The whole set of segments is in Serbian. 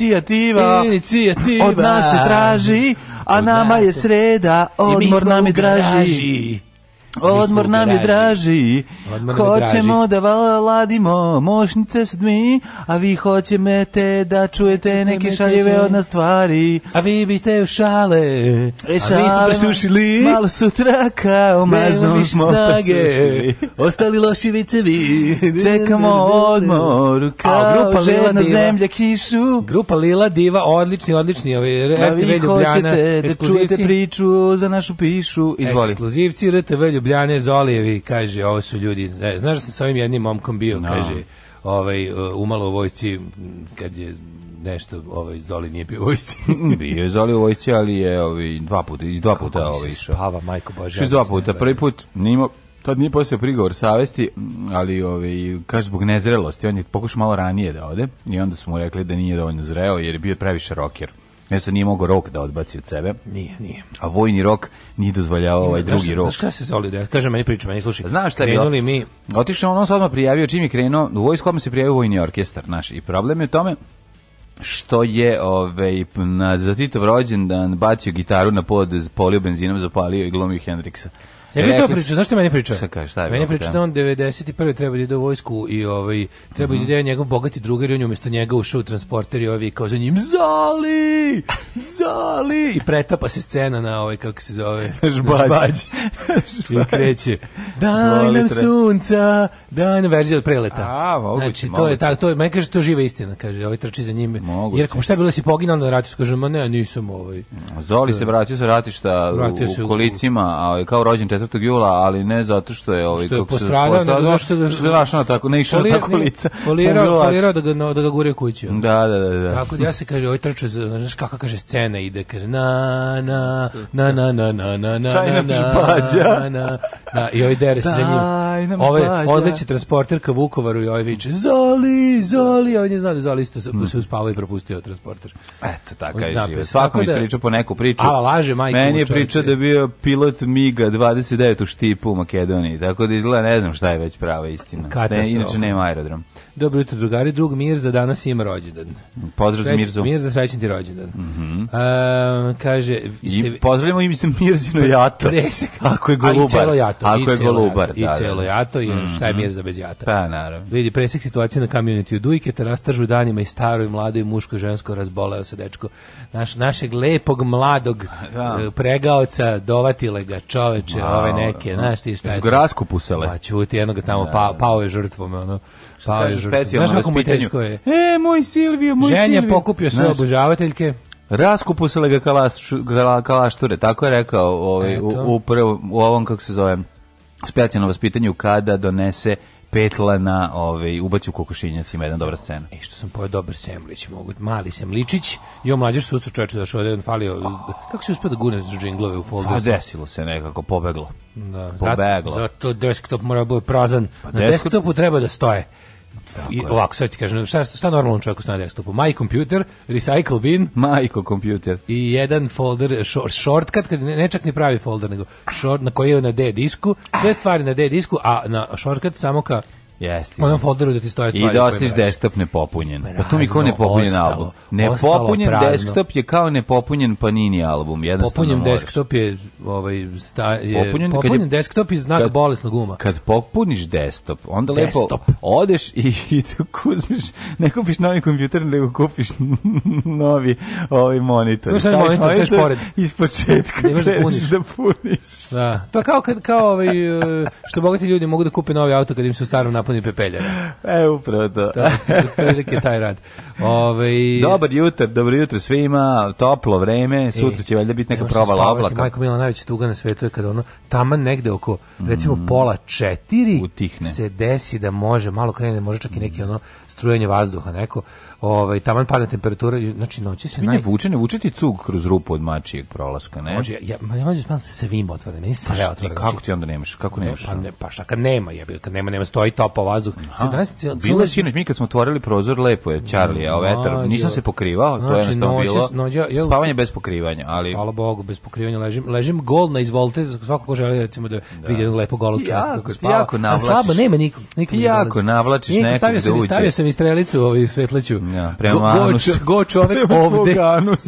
inicijativa, inicijativa. od nas se traži, a nama je sreda, odmor nam je draži. draži. Odmor nam je draži, hoćemo da ladimo, mošnice s dmi, a vi hoćete da čujete neke da šaljive od nas stvari. A vi biste u šale, e, šale, a vi smo presušili, pa malo sutra kao mazom smo pa snage, ostali loši vicevi, čekamo odmor, kao a, grupa Lila na diva. zemlje kišu. Grupa Lila Diva, odlični, odlični, ovaj, RTV Ljubljana. A vi hoćete da čujete priču za našu pišu, izvoli. Ekskluzivci RTV Ljubljana Ljubljane Zolijevi, kaže, ovo su ljudi, znaš da sam sa ovim jednim momkom bio, no. Da. kaže, ovaj, e, umalo u vojci, kad je nešto ovaj Zoli nije bio u vojsci. Mm, bio je Zoli u vojsci, ali je ovaj dva puta, iz dva puta Kako ovaj išao. Spava majko bože. Iz dva puta, da. prvi put nimo Tad nije posle prigovor savesti, ali ovaj, kaže zbog nezrelosti, on je pokušao malo ranije da ode i onda su mu rekli da nije dovoljno zreo jer je bio previše roker. Ja sam nije mogao rok da odbaci od sebe. Nije, nije. A vojni rok nije dozvoljavao ovaj drugi rok. Znaš šta se zoli da kaže meni priča, meni slušaj. Znaš šta je bilo? mi... Otišao on, on se odmah prijavio, čim je krenuo, u vojsku odmah se prijavio vojni orkestar, naš. I problem je u tome što je ovaj, na, za Titov rođendan bacio gitaru na pod, polio benzinom, zapalio i glomio Hendriksa. Ne mi to pričao, znaš što meni pričao? kaže, šta je meni pričao da, da on 91. treba da ide u vojsku i ovaj, treba mm -hmm. da mhm. ide njegov bogati drugar i on je umjesto njega ušao u transporter i ovi kao za njim Zali! Zali! I pretapa se scena na ovaj, kako se zove? Žbađ. Žbađ. I kreće. Daj nam sunca, daj nam verzija od preleta. A, moguće, znači, to moguće. je tako, to je, meni kaže, to je živa istina, kaže, ovaj trči za njim. Moguće. Jer kao šta je bilo da si poginao na ratištu? kaže, ma ne, nisam ovaj. Zoli se vratio sa ratišta vratio u, u kolicima, a kao rođen 4. jula, ali ne zato što je ovaj kako se postradao, nego zašto da što je lašno tako, ne išao na tako lica. Polirao, polirao da ga no, da ga gure kući. Da, da, da, da. Tako da ja se kaže, oj ovaj trče, znaš kako kaže scena ide, kaže na na na na na na na na na na na na i ovaj dere se za njim. Ovaj odleće transporter ka Vukovaru i ovaj viče Zoli, Zoli, on je znao da Zoli isto mm. se uspavao i propustio transporter. Eto, tako je. Svako da- mi ispriča po neku priču. A laže majke. Meni je priča da je bio pilot Miga 20 39 u Štipu u Makedoniji, tako da izgleda ne znam šta je već prava istina. Ne, inače nema aerodrom. Dobro jutro drugari, drug Mirza danas ima rođendan. Pozdrav za Mirzu. Mirza, srećan ti rođendan. Mm -hmm. A, kaže... Ste... I pozdravimo im se Mirzino jato. Presek. Ako je golubar. A i celo jato. Ako je golubar, I celo jato, i mm -hmm. šta je Mirza bez jata. Pa, naravno. Vidi, presek situacije na community u Dujke, te rastažu danima i staroj, mladoj, muško, i žensko, razboleo se dečko. Naš, našeg lepog, mladog da. E, pregaoca dovatile ga čoveče. A, ove neke, znaš ti šta je. Su pusale. Pa čuti, jedno ga tamo, da, pa, da, da. pao je žrtvom, ono. Pao je žrtvom. Znaš kako mu teško je. E, moj Silvio, moj Ženja Silvio. Ženja pokupio sve obožavateljke. Raskupusale ga kalaš, kalašture, tako je rekao ovaj, u, u, prvom, u ovom, kako se zove, specijalno vaspitanju kada donese petla na ovaj ubaci u ima jedna dobra scena. I e, što sam pojeo dobar semlić, mogu mali semličić i o mlađi su su čoveče došao jedan falio. Ah. Kako se uspeo da gurne džinglove u folder? Pa desilo se nekako pobeglo. Da, pobeglo. Zato, zato desktop mora da biti prazan. Pa na desktopu treba da stoje i, ovako, sad ti kažem, šta, šta normalno čovjek stane na desktopu? My computer, recycle bin. Majko computer. I jedan folder, short, shortcut, kad ne, ne čak ni pravi folder, nego short, na koji je na D disku, sve stvari na D disku, a na shortcut samo ka Jeste. Onom folderu da ti stoje stvari. I da ostaviš desktop nepopunjen. Pa Razno, pa to mi kao nepopunjen ostalo, album. Nepopunjen desktop je kao nepopunjen Panini album. Popunjen ne desktop je ovaj sta, je, popunjen, popunjen je, desktop je znak kad, bolesnog uma. Kad popuniš desktop, onda desktop. lepo odeš i, i kuzmiš, ne kupiš novi kompjuter, nego kupiš novi ovaj monitor. Imaš novi monitor, staješ pored. Iz početka. Da imaš da puniš. Da puniš. Da. To kao, kad, kao ovaj, eh, što bogati ljudi mogu da kupe novi auto kad im se u starom napad potpuni pepeljara. E, upravo to. Prilike taj rad. Ove... Ovaj, Dobar jutar, dobro jutro svima, toplo vreme, e, sutra će valjda biti neka provala oblaka. Majko Mila, najveća tuga na svetu je kada ono tamo negde oko, recimo, mm. pola četiri Utihne. se desi da može, malo krene, može čak i neki ono strujenje vazduha, neko ovaj taman pada temperatura, znači noći se naj... vuče, ne vuče ti cug kroz rupu od mačijeg prolaska, ne? Može, ja, ma ja mađu span se svim otvorene, meni pa sve otvorene. Kako znači- ti onda nemaš? Kako nemaš? pa, ne, pa šta kad nema, jebi, kad nema, nema, stoji topa vazduh. znači Bilo je sinoć, mi kad smo otvorili prozor, lepo je, Charlie, a vetar, nisam se pokrivao, to je znači, jednostavno bilo. Nođa, spavanje bez pokrivanja, ali... Hvala Bogu, bez pokrivanja ležim, ležim gol na izvolte, svako ko želi, recimo, da, da. vidi lepo golu čovjeka kako spava. Jako navlačiš. slabo, nema nikog. nikog jako navlačiš nekog stavio da uđe. Stavio sam i strelicu, ovih svetleću Ja, prema go, go, čo, go čovek ovde.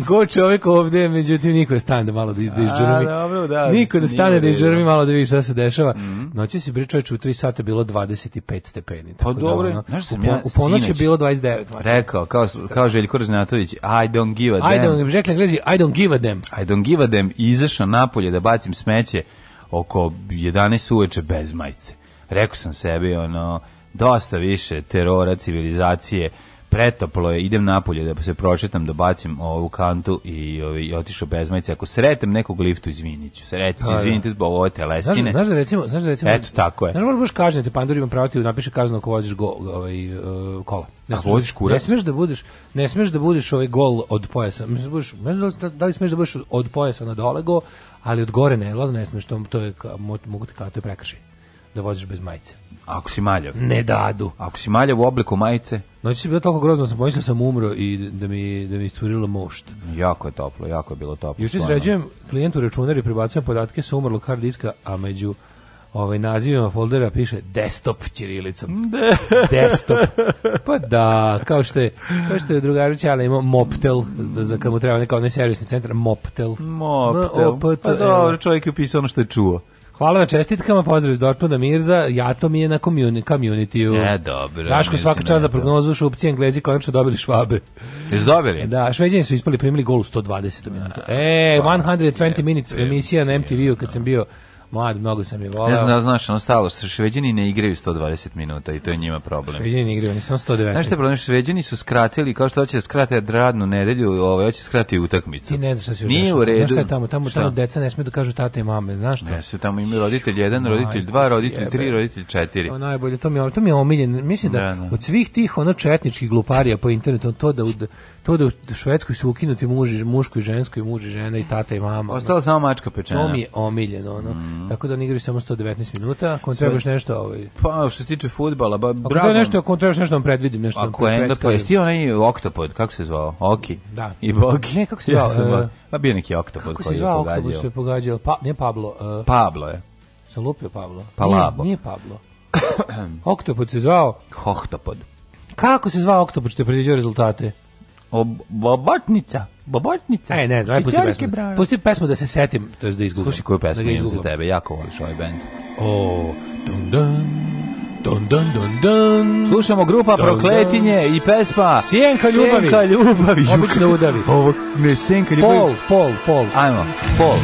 Go čovek ovde, međutim niko je stane da malo da, iz, da izđrmi. dobro, da. Niko da stane da iz izđrmi malo da vidi šta se dešava. Mm -hmm. Noći se pričaj u 3 sata bilo 25 stepeni. Pa tako pa dobro, da, ono, znaš sam ja u ponoć je bilo 29. Rekao, kao, kao Željko Raznatović, I don't give a damn. I don't, rekla Englezi, I don't give a damn. I don't give a damn. Izašao napolje da bacim smeće oko 11 uveče bez majice. Rekao sam sebi, ono, dosta više terora, civilizacije, pretoplo je, idem napolje da se prošetam, da bacim ovu kantu i, ovi, ovaj, i otišao bez majice. Ako sretem nekog liftu, izvinit ću. Sreći ću, pa, da. izvinite zbog ove telesine. Znaš, znaš da recimo... Znaš da recimo Eto, tako je. Znaš, možeš kažnjati, da pandurima pravati i da napiše kazno ako voziš go, ovaj, uh, kola. Ne smeš, voziš kurac? Ne smeš da budeš, ne smeš da budeš ovaj gol od pojasa. Ne, budeš, ne znam da, li smeš da budeš od pojasa na dole go, ali od gore ne, ne smeš, to, to je, mogu ti kao, to je prekršaj da voziš bez majice. Ako si maljav? Ne dadu. Ako si maljav u obliku majice? Noći znači, se bilo toliko grozno, da sam pomislio da sam umro i da mi, da mi iscurilo mošt. Jako je toplo, jako je bilo toplo. Juče sređujem klijentu računar i prebacujem podatke sa umrlog hard diska, a među ovaj nazivima foldera piše desktop ćirilicom. De. desktop. Pa da, kao što je kao što je drugar Ćale imao Moptel da, za kad mu treba neka onaj servisni centar Moptel. Moptel. Pa dobro, čovjek je upisao ono što je čuo. Hvala na čestitkama, pozdrav iz Dortmunda Mirza, ja to mi je na community, community E, dobro. Daško svaka da čast za prognozu, šupci Englezi konačno dobili švabe. Jesi dobili? Da, Šveđani su ispali, primili gol u 120 minuta. E, 120 e, minutes emisija na MTV-u kad da. sam bio Mlad, mnogo sam je volao. Ne znam da znaš, ono stalo, šveđani ne igraju 120 minuta i to je njima problem. Šveđani ne igraju, ne samo 119. Znaš što je problem, šveđani su skratili, kao što hoće da skrate radnu nedelju, ovaj, hoće da skratiti utakmicu. Ti ne znaš šta se još Nije u redu. Znaš šta je tamo, tamo, tamo deca ne smiju da kažu tate i mame, znaš šta? Ne su tamo imaju roditelj 1, roditelj 2, roditelj 3, roditelj 4. To najbolje, to mi je, to mi je omiljen. Mislim da, da, da, od svih tih ono četničkih gluparija po internetu, to da, to da u Švedskoj su ukinuti muži, muško i žensko i muž žena i tata i mama. Ostala samo mačka pečena. To mi je omiljeno, ono. Mm -hmm. Tako da oni igraju samo 119 minuta, ako trebaš nešto, ovaj. Pa što se tiče fudbala, pa bravo. Ako nešto, ako trebaš nešto, on da predvidim nešto. Ako je da onda pa onaj oktopod, kako se zvao? Oki. Da. I Bog. Ne, kako se zvao? Ja e, pa bio neki oktopod koji je pogađao. Kako se pogađao? Pa ne Pablo. Uh, Pablo je. Se lupio Pablo. Palabo. Nije, nije Pablo. oktopod se zvao. Oktopod. Kako se zvao oktopod što je predviđao rezultate? Bobotnica. Bobotnica. E, ne znam, pusti pesmu. Pusti pesmu da se setim, to jest da izgubim. Slušaj koju pesmu da imam za tebe, jako voliš ovaj bend. O, dun dun. Dun, dun, dun, dun. Slušamo grupa dun, Prokletinje dun. i pesma Sjenka ljubavi. Sjenka ljubavi. Obično udavi. Ovo, ne, Sjenka ljubavi. Pol, pol, pol. Ajmo, pol.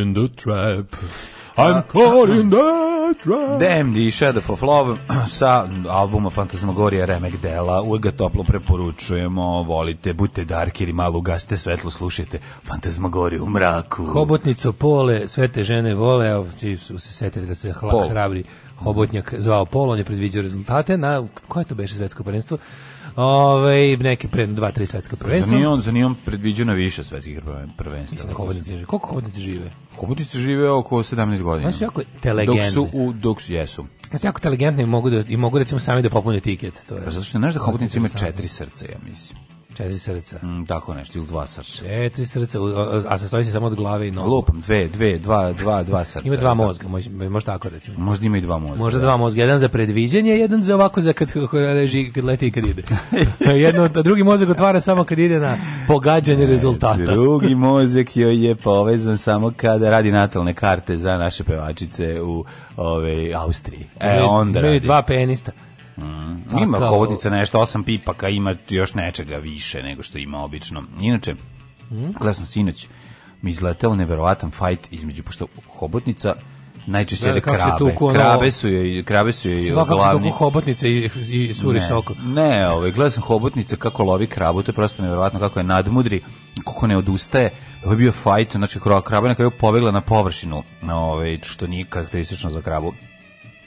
in the trap. I'm caught in the trap. Damned Shadow of Love sa albuma Fantasmagoria Remek Dela. Uvijek ga toplo preporučujemo. Volite, budite darkiri, malo ugasite svetlo, slušajte Fantasmagoriju u mraku. Hobotnico Pole, sve te žene vole, a svi su se setili da se hla, hrabri hobotnjak zvao Polo, on je predviđao rezultate na, koje to beše svetsko prvenstvo? Ove, ovaj, neke pre dva, tri svetska prvenstva. Za nije on, za nije on predviđeno više svetskih prvenstva. Mislim, hobotnici žive. Koliko hobotnici žive? Hobotnici žive oko 17 godina. Znači, jako te Dok su, u, dok su, jesu. Znači, jako te i mogu, da, i mogu recimo sami da popune tiket. To je. Pa zato što znaš da hobotnici imaju četiri srca, ja mislim. Četiri srca. Mm, tako nešto, ili dva srca. Četiri srca, a sastoji se samo od glave i nogu. Lupam, dve, dve, dva, dva, dva srca. Ima dva mozga, možda, možda tako recimo. Možda ima i dva mozga. Možda da. dva mozga, jedan za predviđanje, jedan za ovako za kad reži, kad leti i kad ide. Jedno, drugi mozak otvara samo kad ide na pogađanje rezultata. drugi mozak joj je povezan samo kada radi natalne karte za naše pevačice u ove, ovaj, Austriji. E, onda radi. Imaju dva penista. Mm, ima kao... kovodnica nešto, osam pipaka, ima još nečega više nego što ima obično. Inače, mm. gledam sam sinoć, mi izletao neverovatan fajt između, pošto hobotnica najčešće jede krabe. Tuku, ono, krabe su joj, krabe su joj glavni. Kako hobotnice i, i suri ne, soko. Ne, ovaj, gledao sam hobotnice kako lovi krabu, to je prosto neverovatno kako je nadmudri, kako ne odustaje. Ovo je bio fajt, znači kraba je na kraju pobegla na površinu, ovaj, što nije karakteristično za krabu.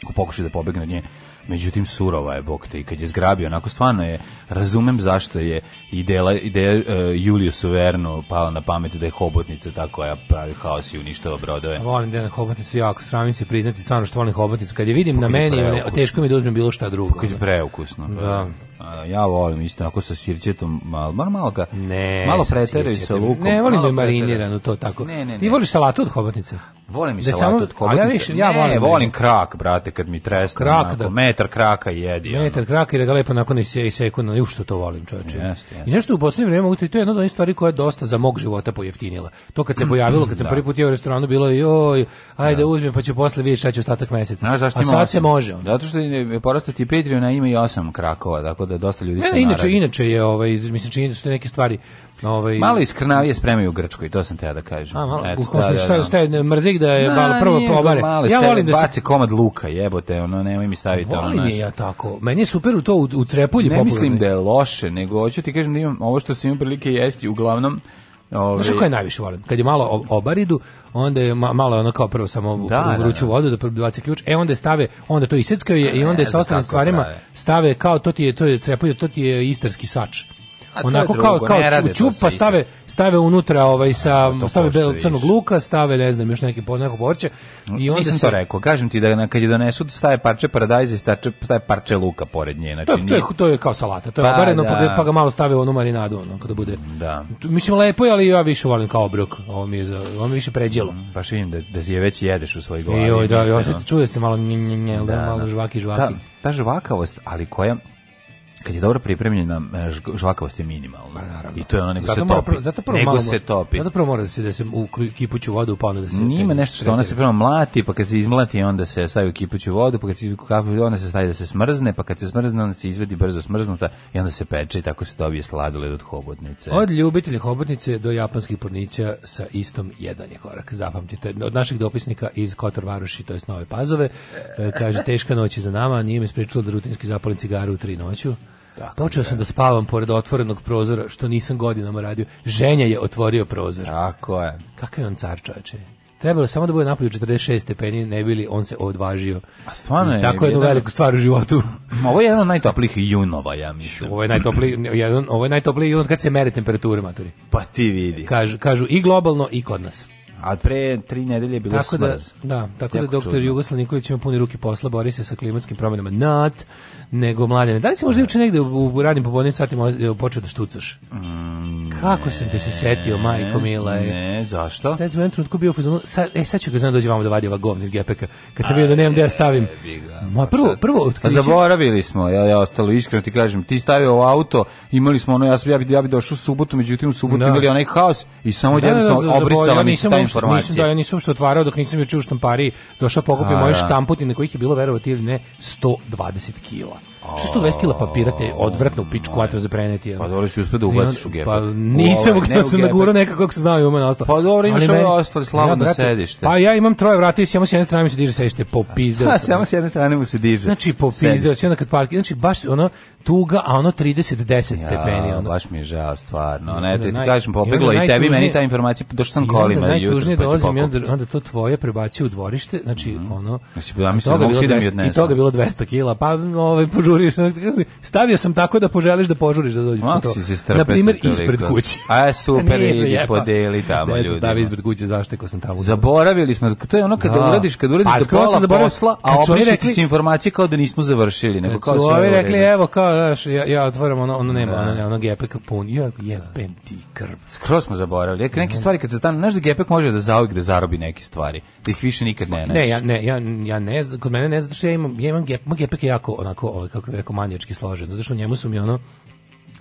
ko pokušaju da pobegne od nje, međutim surova je bog te i kad je zgrabio onako stvarno je razumem zašto je ideja ideja uh, Juliju Suvernu pala na pamet da je hobotnica ta koja pravi haos i uništava brodove. Volim da je hobotnicu jako sramim se priznati stvarno što volim hobotnicu kad je vidim Pokoj na meni ne, teško mi da uzmem bilo šta drugo. Kad je preukusno. Pa. Da. A, ja volim isto onako sa sirćetom, malo, malo, malo ga, ne, malo preteraju sa, sa lukom. Ne, volim da je marinirano to tako. Ne, ne, ne. Ti voliš salatu od hobotnice? Volim i da salatu od kobotnice. Ja, više, ja ne, volim, volim krak, brate, kad mi tresne. Krak, onako, da. Metar kraka jedi. Metar kraka i da ga lepo nakon i se i sekundu. Ju što to volim, čovječe. Jeste, jeste. I nešto u poslednje vreme mogu to je jedna od onih stvari koja je dosta za mog života pojeftinila. To kad se pojavilo, kad sam da. prvi put jeo u restoranu, bilo je joj, ajde da. uzmem pa ću posle vidjeti šta će ostatak meseca. Znaš, zašto A sad se može. On. Zato što je porastati Patreon na ime i osam krakova, tako da dosta ljudi ne, se inače, naravi. inače je, ovaj, mislim, čini da su te neke stvari Ovaj Malo iskrnavije spremaju u Grčkoj, to sam te da kažem. A, malo, Eto, da, da, šta, da. šta je, da je malo prvo pobare. Pa ja volim da se baci komad luka, jebote, ono nemoj mi staviti ono. Volim ja tako. Meni je super u to u, u trepulji popularno. Ne mislim da je loše, nego hoću ti kažem da imam ovo što se imao prilike jesti, uglavnom Ovaj Znaš koje najviše volim? Kad je malo obaridu, onda je ma, malo ono kao prvo samo da, da, vruću da, da. vodu da probivaci ključ. E onda stave, onda to iseckaju je i onda je sa ostalim stvarima prave. stave kao to ti je to je trepulje, to ti je istarski sač onako kao kao ćupa stave stave unutra ovaj sa A, stave bel crnog luka, stave ne znam još neki po neko povrće i onda Nisam se... rekao. Kažem ti da na kad je donesu staje parče paradajza i staje parče luka pored nje, znači to, to, je, to je kao salata, to je pa, bareno da. pa, ga, da. pa ga malo stave u onu marinadu, ono kada bude. Da. Mislim lepo je, ali ja više volim kao obrok. Ovo mi je za ovo mi više pređelo. pa baš vidim da da je već jedeš u svoj glavi. Joj, da, ja se čuje se malo nj, nje da, da, malo žvaki žvaki. Ta, ta žvakavost, ali koja kad je dobro pripremljena e, žvakavost je minimalna. Pa, I to je ono nego zato se topi. Prvo, zato prvo nego malo, se topi. Zato prvo mora da se da se u kipuću vodu pa onda da se Nima nešto što da ona se prvo mlati, pa kad se izmlati onda se stavi u kipuću vodu, pa kad se kako ona se stavi da se smrzne, pa kad se smrzne onda se izvedi brzo smrznuta i onda se peče i tako se dobije sladoled od hobotnice. Od ljubitelja hobotnice do japanskih pornića sa istom jedan je korak. Zapamtite od naših dopisnika iz Kotor Varoši, to jest Nove Pazove, e, kaže teška noć za nama, nije me sprečilo da rutinski zapalim cigaru u 3 noću. Tako, da. Počeo sam da spavam pored otvorenog prozora, što nisam godinama radio. Ženja je otvorio prozor. Tako je. Kakav je on car čoveče? Trebalo samo da bude napolju 46 stepeni, ne bili on se odvažio. A stvarno je. Tako je jednu veliku stvar u životu. Ovo je jedan od najtoplijih junova, ja mislim. Ovo je najtopliji jedan, ovo je najtopliji jun kad se mere temperature, maturi. Pa ti vidi. Kažu, kažu i globalno i kod nas a pre tri nedelje je bilo tako smrz. Da, da, tako da Jako da doktor čudno. Jugoslav Nikolić ima pune ruke posla, bori se sa klimatskim promenama. Not, nego mladene. Da li si možda juče negde u, u ranim popodnim satima počeo da štucaš? Mm, Kako ne, sam te se setio, majko mila? Je. Ne, zašto? Da sam jednom bio u fazonu, sa, e, sad ću ga znam da dođe vamo da vadi ova govna iz GPK. Kad sam bio da nemam gde da stavim. Ma pa prvo, prvo... Pa zaboravili smo, ja, ja ostalo, iskreno ti kažem, ti stavio u auto, imali smo ono, ja, ja, bi, ja bi došao u subotu, međutim u subotu da. imali onaj haos i samo da, jednostavno da, da, obrisala mi se informacije. Nisam, da, ja nisam što otvarao dok nisam još u štampari došao pokupio moje da. štamputine kojih je bilo, verovati ili ne, 120 kila. 620 kila papira te odvratno u pičku vatra za preneti. Pa dobro si uspeo da ubaciš u gepa. Pa ovaj, nisam, kad sam nagurao nekako kako se znao i umena ostalo. Pa dobro, imaš ovo ostalo slavno ja, sedište. Pa ja imam troje vrata i samo s jedne strane mi se diže sedište, popizdeo sam. Samo s jedne strane mu se diže. Znači, popizdeo si znači, onda kad parki, znači baš ono tuga, a ono 30-10 stepeni. Ono. Baš mi je žao, stvarno. Ne, ti kažem, popeglo i tebi, meni ta informacija, došao sam kolima. Pa najtužnije dolazim i onda to tvoje prebaci u dvorište, znači mhm. ono... Znači, mi da se da mi odnese. I toga bilo 200 kila, pa ovaj, požuriš. Znači, stavio sam tako da poželiš da požuriš da dođeš Mok to. Na primjer, ispred kuće. A e, super, idi podeli tamo ljudi. Stavi da ispred kuće, zašto ko sam tamo. Zaboravili smo, to je ono kad da. uradiš, kad uradiš pa, do pola posla, a obriše ti informacije kao da nismo završili, nego kao su ovi rekli, evo kao, znaš, ja, ja otvaram ono, ono nema, da. ono, ono gepek pun, ja jebem ti krv. Skroz smo zaboravili, neke stvari kad se stane, znaš da gepek može da zauvijek da zarobi neke stvari, da ih više nikad ne naš. Ne, ja ne, ja, ja ne, kod mene ne, zato što ja imam, ja imam gepek, gepek je jako onako, ovaj, kako kako bih rekao, manijački složen, zato što njemu su mi ono,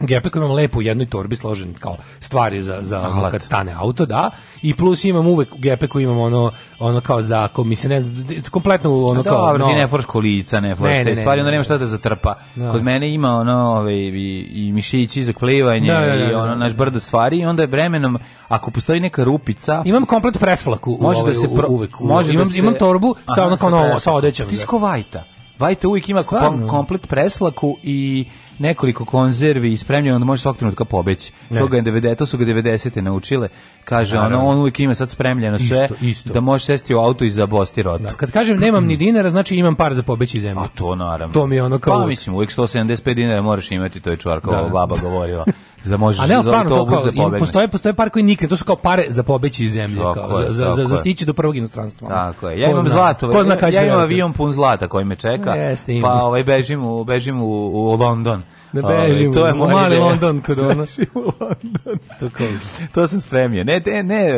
Gepeko imam lepo u jednoj torbi složen kao stvari za, za ono, kad stane auto, da. I plus imam uvek u Gepeku imam ono ono kao za mi se ne kompletno ono da, kao no. ne forš kolica, ne forš te ne, stvari, onda nema šta da zatrpa. Da. Kod mene ima ono ove, ovaj, i, i mišići za plivanje da, da, da, i da, ono naš brdo stvari i onda je vremenom ako postoji neka rupica imam komplet presflaku može da ovaj, se pro, uvek, uvek, može imam, da se, imam torbu aha, sa ono kao novo sa odećom ti skovajta Vajte uvijek ima Stvarno? komplet preslaku i nekoliko konzervi ispremljeno da može svakog trenutka pobeći. Ne. Toga je 90, to su ga 90 naučile. Kaže ono on uvijek ima sad spremljeno sve isto. da može sesti u auto i za zabosti rotu. Da, kad kažem nemam ni dinara, znači imam par za pobeći zemlje. A to naravno. To mi je ono kao Pa mislim uvijek 175 dinara moraš imati, to je čvarka da. baba govorila. da možeš ne, za stvarno, autobus kao, da pobegneš. Postoje, postoje par koji nikad, to su kao pare za pobeći iz zemlje, kao, je, za, za, za stići do prvog inostranstva. Tako je, ja imam zlato, ko zna ja, ja imam avion pun zlata koji me čeka, Jeste, pa ovaj, bežim, u, bežim u, u London Da bežimo. Ovaj, to je moj mali ideja. London kod ono. London. To, kao... to sam spremio. Ne, ne, ne,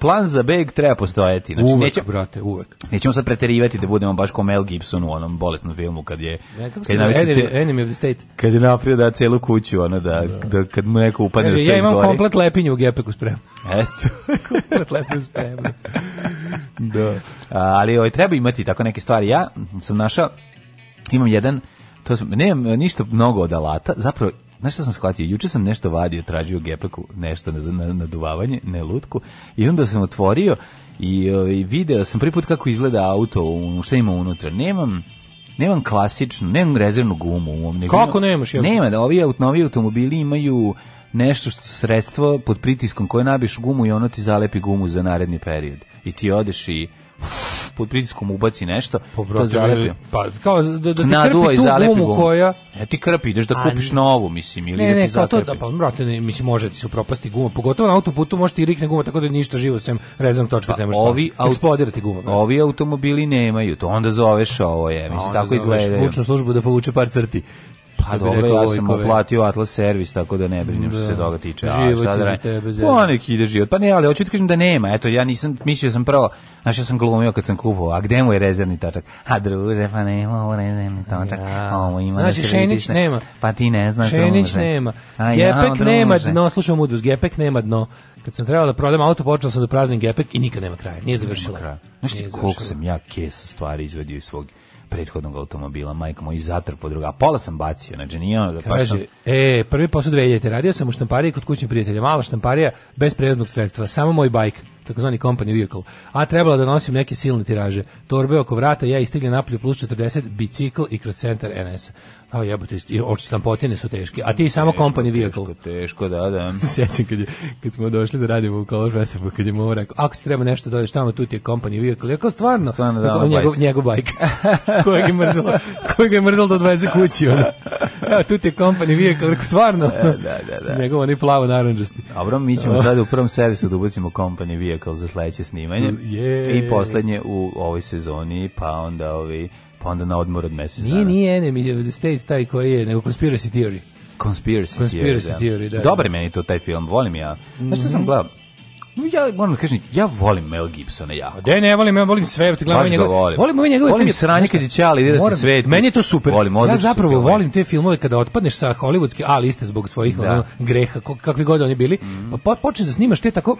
plan za beg treba postojati. Znači, uvek, nećemo, brate, uvek. Nećemo sad preterivati da budemo baš kao Mel Gibson u onom bolesnom filmu kad je... Ne, kad je enemy, enemy of the State. Kad je napravio da celu kuću, ono, da, da. da kad mu neko upadne Kaže, da se Ja imam izgori. komplet lepinju u gepeku spremno. Eto. komplet lepinju spremno. da. A, ali ovaj, treba imati tako neke stvari. Ja sam našao, imam jedan To sam, nemam e, ništa mnogo od alata, zapravo Znaš šta sam shvatio? Juče sam nešto vadio, tražio gepeku, nešto na, na, na duvavanje, ne lutku, i onda sam otvorio i, e, i video sam prvi put kako izgleda auto, šta ima unutra. Nemam, nemam klasičnu, nemam rezervnu gumu. U ovom, Kako nemaš? Ja. Nema, da ovi novi automobili imaju nešto što sredstvo pod pritiskom koje nabiš gumu i ono ti zalepi gumu za naredni period. I ti odeš i... Uff, pod pritiskom ubaci nešto, Pobrote, pa, to zalepi. Pa, kao da, da ti Naduva krpi tu gumu koja... Ne, ti krpi, ideš da kupiš A, novu, mislim, ili ne, da ti ne, zatrepi. To, da, pa, brate, ne, mislim, može ti se upropasti guma, pogotovo na autoputu možete i rikne guma, tako da ništa živo sem rezom točka pa, ne možeš ovi aut... eksplodirati guma. Brate. Ovi automobili nemaju, to onda zoveš ovo je, pa mislim, tako izgleda. Vučnu službu da povuče par crti. Pa dobro, ja sam uplatio Atlas servis, tako da ne brinem da. što se toga tiče. Život je za tebe, pa zemlja. Pa neki ide život. Pa ne, ali hoću ti kažem da nema. Eto, ja nisam, mislio sam prvo, znaš, ja sam glumio kad sam kupovao, a gde mu je rezervni tačak? A druže, pa nema ovo rezervni tačak. Ja. Ovo ima znači, da Šenić ne... nema. Pa ti ne znaš. Šenić druže. nema. A, Gepek ja, nema dno, slušam udus, Gepek nema dno kad sam trebao da prodam auto, počeo sam da praznim gepek i nikad nema kraja. Nije završila. Nema kraja. Znaš ti koliko sam ja kesa stvari izvedio iz svog prethodnog automobila, majka moj, zatrpo druga. A pola sam bacio, znači nije ono da Kaže, sam... E, prvi posao 2000, radio sam u štampariji kod kućnih prijatelja, mala štamparija, bez preznog sredstva, samo moj bajk takozvani company vehicle, a trebalo da nosim neke silne tiraže. Torbe oko vrata, ja istigle napolje plus 40, bicikl i kroz centar NS. A jebote, i oči stampotine su teške. A ti samo teško, company vehicle. Teško, teško, da, da. Sjećam kad, je, kad smo došli da radimo u Kološ Vesepu, kad je mu rekao, ako ti treba nešto dođeš da tamo, tu ti je company vehicle. Ja kao stvarno, stvarno da, da, njegov, njegov bajk. kojeg je mrzalo, kojeg je mrzalo da odveze kući. Ona. Ja, tu ti je company vehicle, rekao stvarno. E, da, da, da. Njegov onaj plavo naranđasti. Dobro, mi ćemo sada u prvom servisu da ubacimo company vehicle Vehicle za sledeće snimanje. Yeah. I poslednje u ovoj sezoni, pa onda ovi pa onda na odmor od meseca. Nije, dana. nije Enemy of the State taj koji je, nego Conspiracy Theory. Conspiracy, Conspiracy Theory, da. theory da. da. Dobar meni to taj film, volim ja. Mm -hmm. Znaš što sam mhm. gledao? No ja moram da kažem, ja volim Mel Gibsona jako. Da ne, volim, ja volim sve, ti glavno njegove. Volim, volim ove njegove. Volim sranje kad ćali ide da se sveti. Meni je to super. Volim, ja zapravo volim te filmove kada otpadneš sa hollywoodske A liste zbog svojih da. ono, greha, kakvi god oni bili, mm. pa počneš da snimaš te tako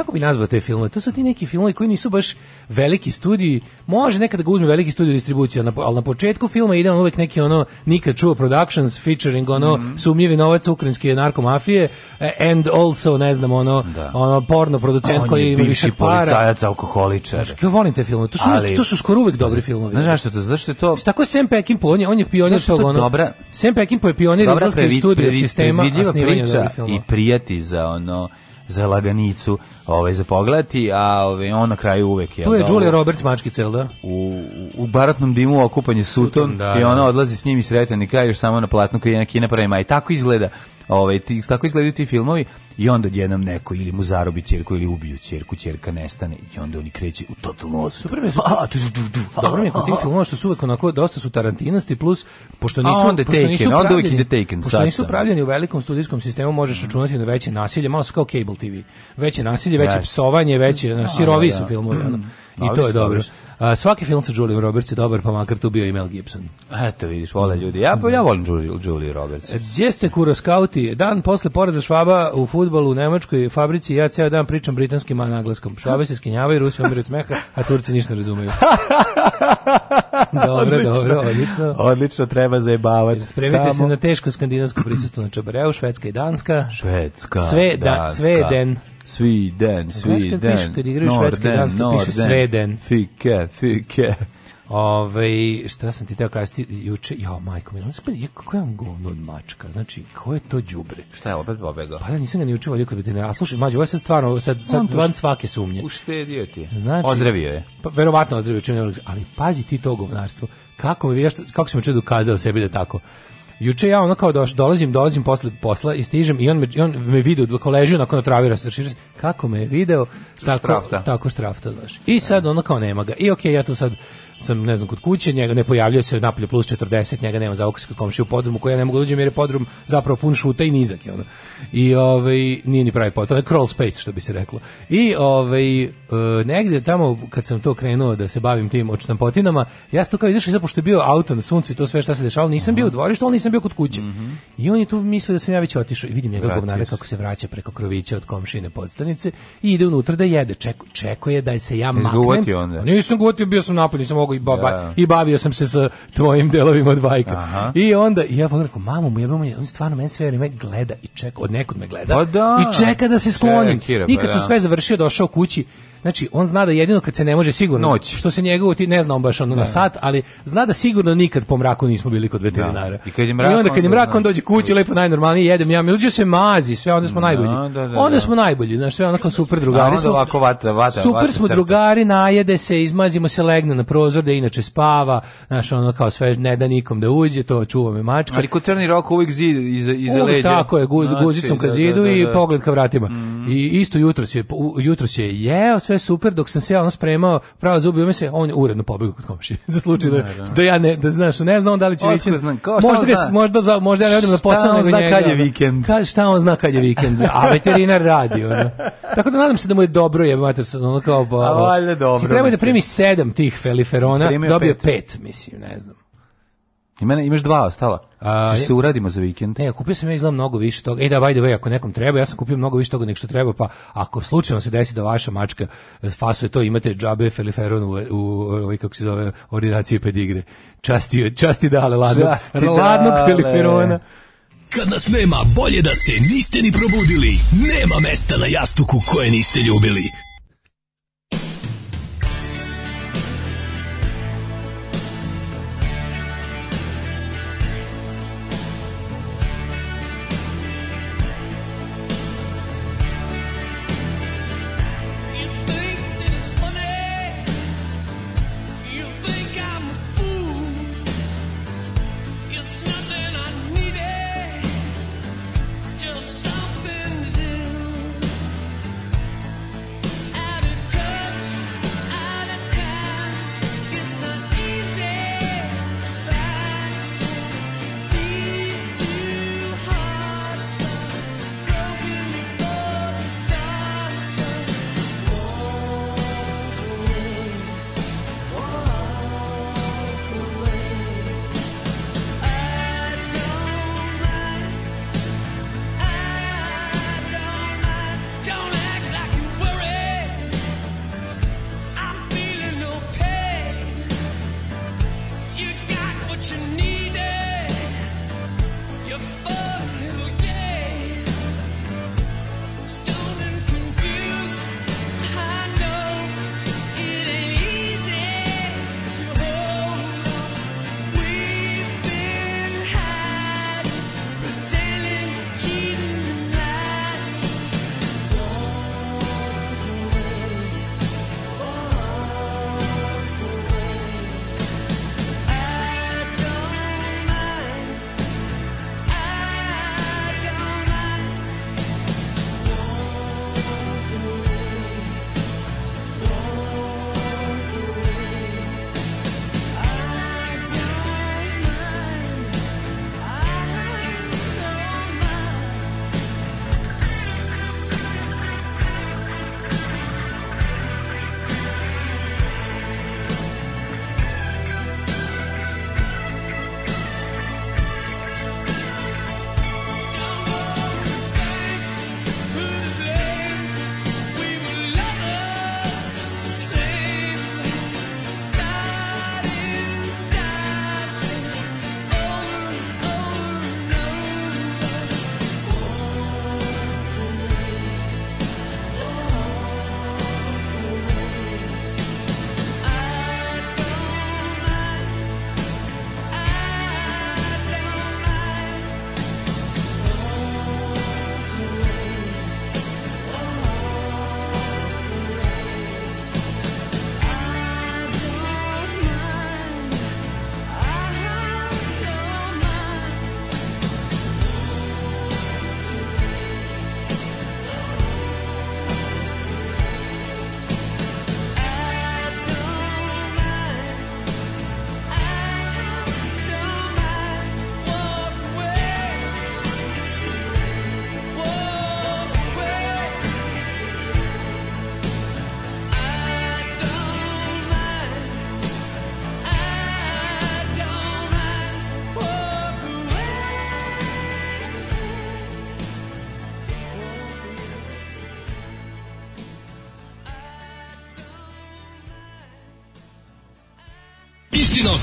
kako bi nazvao te filmove? To su ti neki filmovi koji nisu baš veliki studiji. Može nekada ga uzme veliki studio distribucija, ali na početku filma ide on uvek neki ono nikad čuo productions featuring ono mm -hmm. sumnjivi novac ukrajinske narkomafije e, and also ne znam ono da. ono porno producent on koji ima više para. policajac alkoholičar. Znaš, ja volim te filmove. To su ali, to su skoro uvek dobri filmovi. Znaš zašto to? Zašto je to? Tako je Sam Peckinpah, on je on je pionir tog ono. Dobra. Sam Peckinpah je pionir izlaska iz studija sistema, a snimanja priča i prijati za ono za laganicu ovaj za pogledati, a ovaj on na kraju uvek je. Tu je da, Julia Roberts mački cel, da? U, u baratnom dimu okupanje suton, da, i ona da. odlazi s njim i sretan i kraj samo na platnu kina kina prema i tako izgleda. Ovaj ti tako izgledaju ti filmovi i onda odjednom neko ili mu zarobi ćerku ili ubiju ćerku, ćerka nestane i onda oni kreće u totalno osvetu. Super mi su, dobro mi je kod tih filmova što su uvek onako, dosta su tarantinosti, plus, pošto nisu, a onda pošto taken, nisu pravljeni, onda uvek ide taken, pošto nisu pravljeni u velikom studijskom sistemu, možeš računati na veće nasilje, malo su kao cable TV, veće nasilje, veće da. psovanje, veće, mm. no, sirovi da, su da. filmovi, ono. Mm. I to je dobro. A, svaki film sa Julie Roberts je dobar, pa makar tu bio i Mel Gibson. Eto vidiš, vole ljudi. Ja, ja volim Julie, Julie Roberts. E, gdje ste kuroskauti? Dan posle poraza Švaba u futbolu u Nemačkoj fabrici ja ceo dan pričam britanskim a naglaskom. Švabe se skinjavaju, Rusi umiru od smeha, a Turci ništa ne razumeju. dobro, odlično. dobro, odlično. Odlično, treba zajebavati. Spremite Samo... se na teško skandinavsko prisustvo na Čabareu, Švedska i Danska. Švedska, sve, da, sve den. Sviden, Sviden, Norden, Norden, Kad igraju švedski i piše Sveden. Fike, fike. Ove, ovaj, šta sam ti teo kazati juče? Jo, majko, mi je kako je vam govno od mačka? Znači, ko je to đubre? Šta je opet pobegao? Pa ja nisam ga ni učio vodio kod veterinara. A slušaj, mađo, ovo je sad stvarno, sad, sad van svake sumnje. Uštedio ti Znači, ozdravio je. Pa, verovatno ozdravio, čim ne ali pazi ti to govnarstvo. Kako, mi, kako sam me dokazao sebi da tako? Juče ja ono kao doš, dolazim, dolazim posle posla i stižem i on me, on me vidio dok leži onako otravira travi kako me je video, tako, štrafta. tako štrafta, znaš. I sad ono kao nema ga. I okej, okay, ja tu sad sam ne znam kod kuće, njega ne pojavljuje se napolje plus 40, njega nema za okus kod komšije u podrumu koji ja ne mogu dođem da jer je podrum zapravo pun šuta i nizak je ono. I ovaj nije ni pravi pot, to je crawl space što bi se reklo. I ovaj e, negde tamo kad sam to krenuo da se bavim tim odštampotinama, ja sam to kao izašao zato što je bio auto na suncu i to sve što se dešavalo, nisam uh -huh. bio u dvorištu, ali nisam bio kod kuće. Uh mhm. -huh. I on je tu mislio da sam ja već otišao i vidim njega govnara kako se vraća preko krovića od komšine podstanice i ide unutra da jede. Ček, čekuje da se ja maknem. Pa nisam gutio, bio sam napolje, nisam i, baba, yeah. Da. i bavio sam se sa tvojim delovima od bajka. Aha. I onda, i ja pogledam, rekao, mamu mu jebamo, on stvarno meni sve vreme gleda i čeka, od nekud me gleda pa da, i čeka da se sklonim. Čekira, pa I kad sam da. sve završio, došao kući, Znači, on zna da jedino kad se ne može sigurno, Noć. što se njegovo ti ne zna on baš ono da. na sat, ali zna da sigurno nikad po mraku nismo bili kod da. veterinara. Da. I, kad je mrak, I onda kad je mrak, on dođe kući, lepo najnormalnije, jedem ja, mi se mazi, sve, onda smo da, najbolji. Da, da onda da. smo najbolji, znaš, sve onako super drugari. smo, ovako vata, vata, super vata, smo crta. drugari, najede se, izmazimo se, legne na prozor da inače spava, znaš, ono kao sve, ne da nikom da uđe, to čuva me mačka. Ali kod crni rok uvijek zid iza, iza leđa. Tako je, znači, guzicom ka zidu i pogled ka vratima. Mm. I isto jutro se, jutro se jeo, sve super, dok sam se ja on spremao, pravo zubi, ume se, on je uredno pobegao kod komšije. za slučaj da, da, da, da. ja ne, da znaš, ne znam da li će vići. možda, ga, možda, za, možda ja ne odem na da posao nego njega. kad je vikend? Ka, šta on zna kad je vikend? Da? A veterinar radi, ono. Tako da nadam se da mu je dobro, je mater, ono kao... pa. A valjda dobro. Si treba da primi 7 tih feliferona, dobio 5, mislim, ne znam. Imena, imaš dva ostala. A, Češ se uradimo za vikend. Ne, kupio sam ja izgleda mnogo više toga. Ej da, by the way, ako nekom treba, ja sam kupio mnogo više toga nek što treba, pa ako slučajno se desi da vaša mačka e, fasuje to, imate džabe feliferon u, u, u, ovaj, kako se zove, ordinaciji pedigre. Časti, časti dale ladnog, časti ladnog dale. feliferona. Kad nas nema, bolje da se niste ni probudili. Nema mesta na jastuku koje niste ljubili.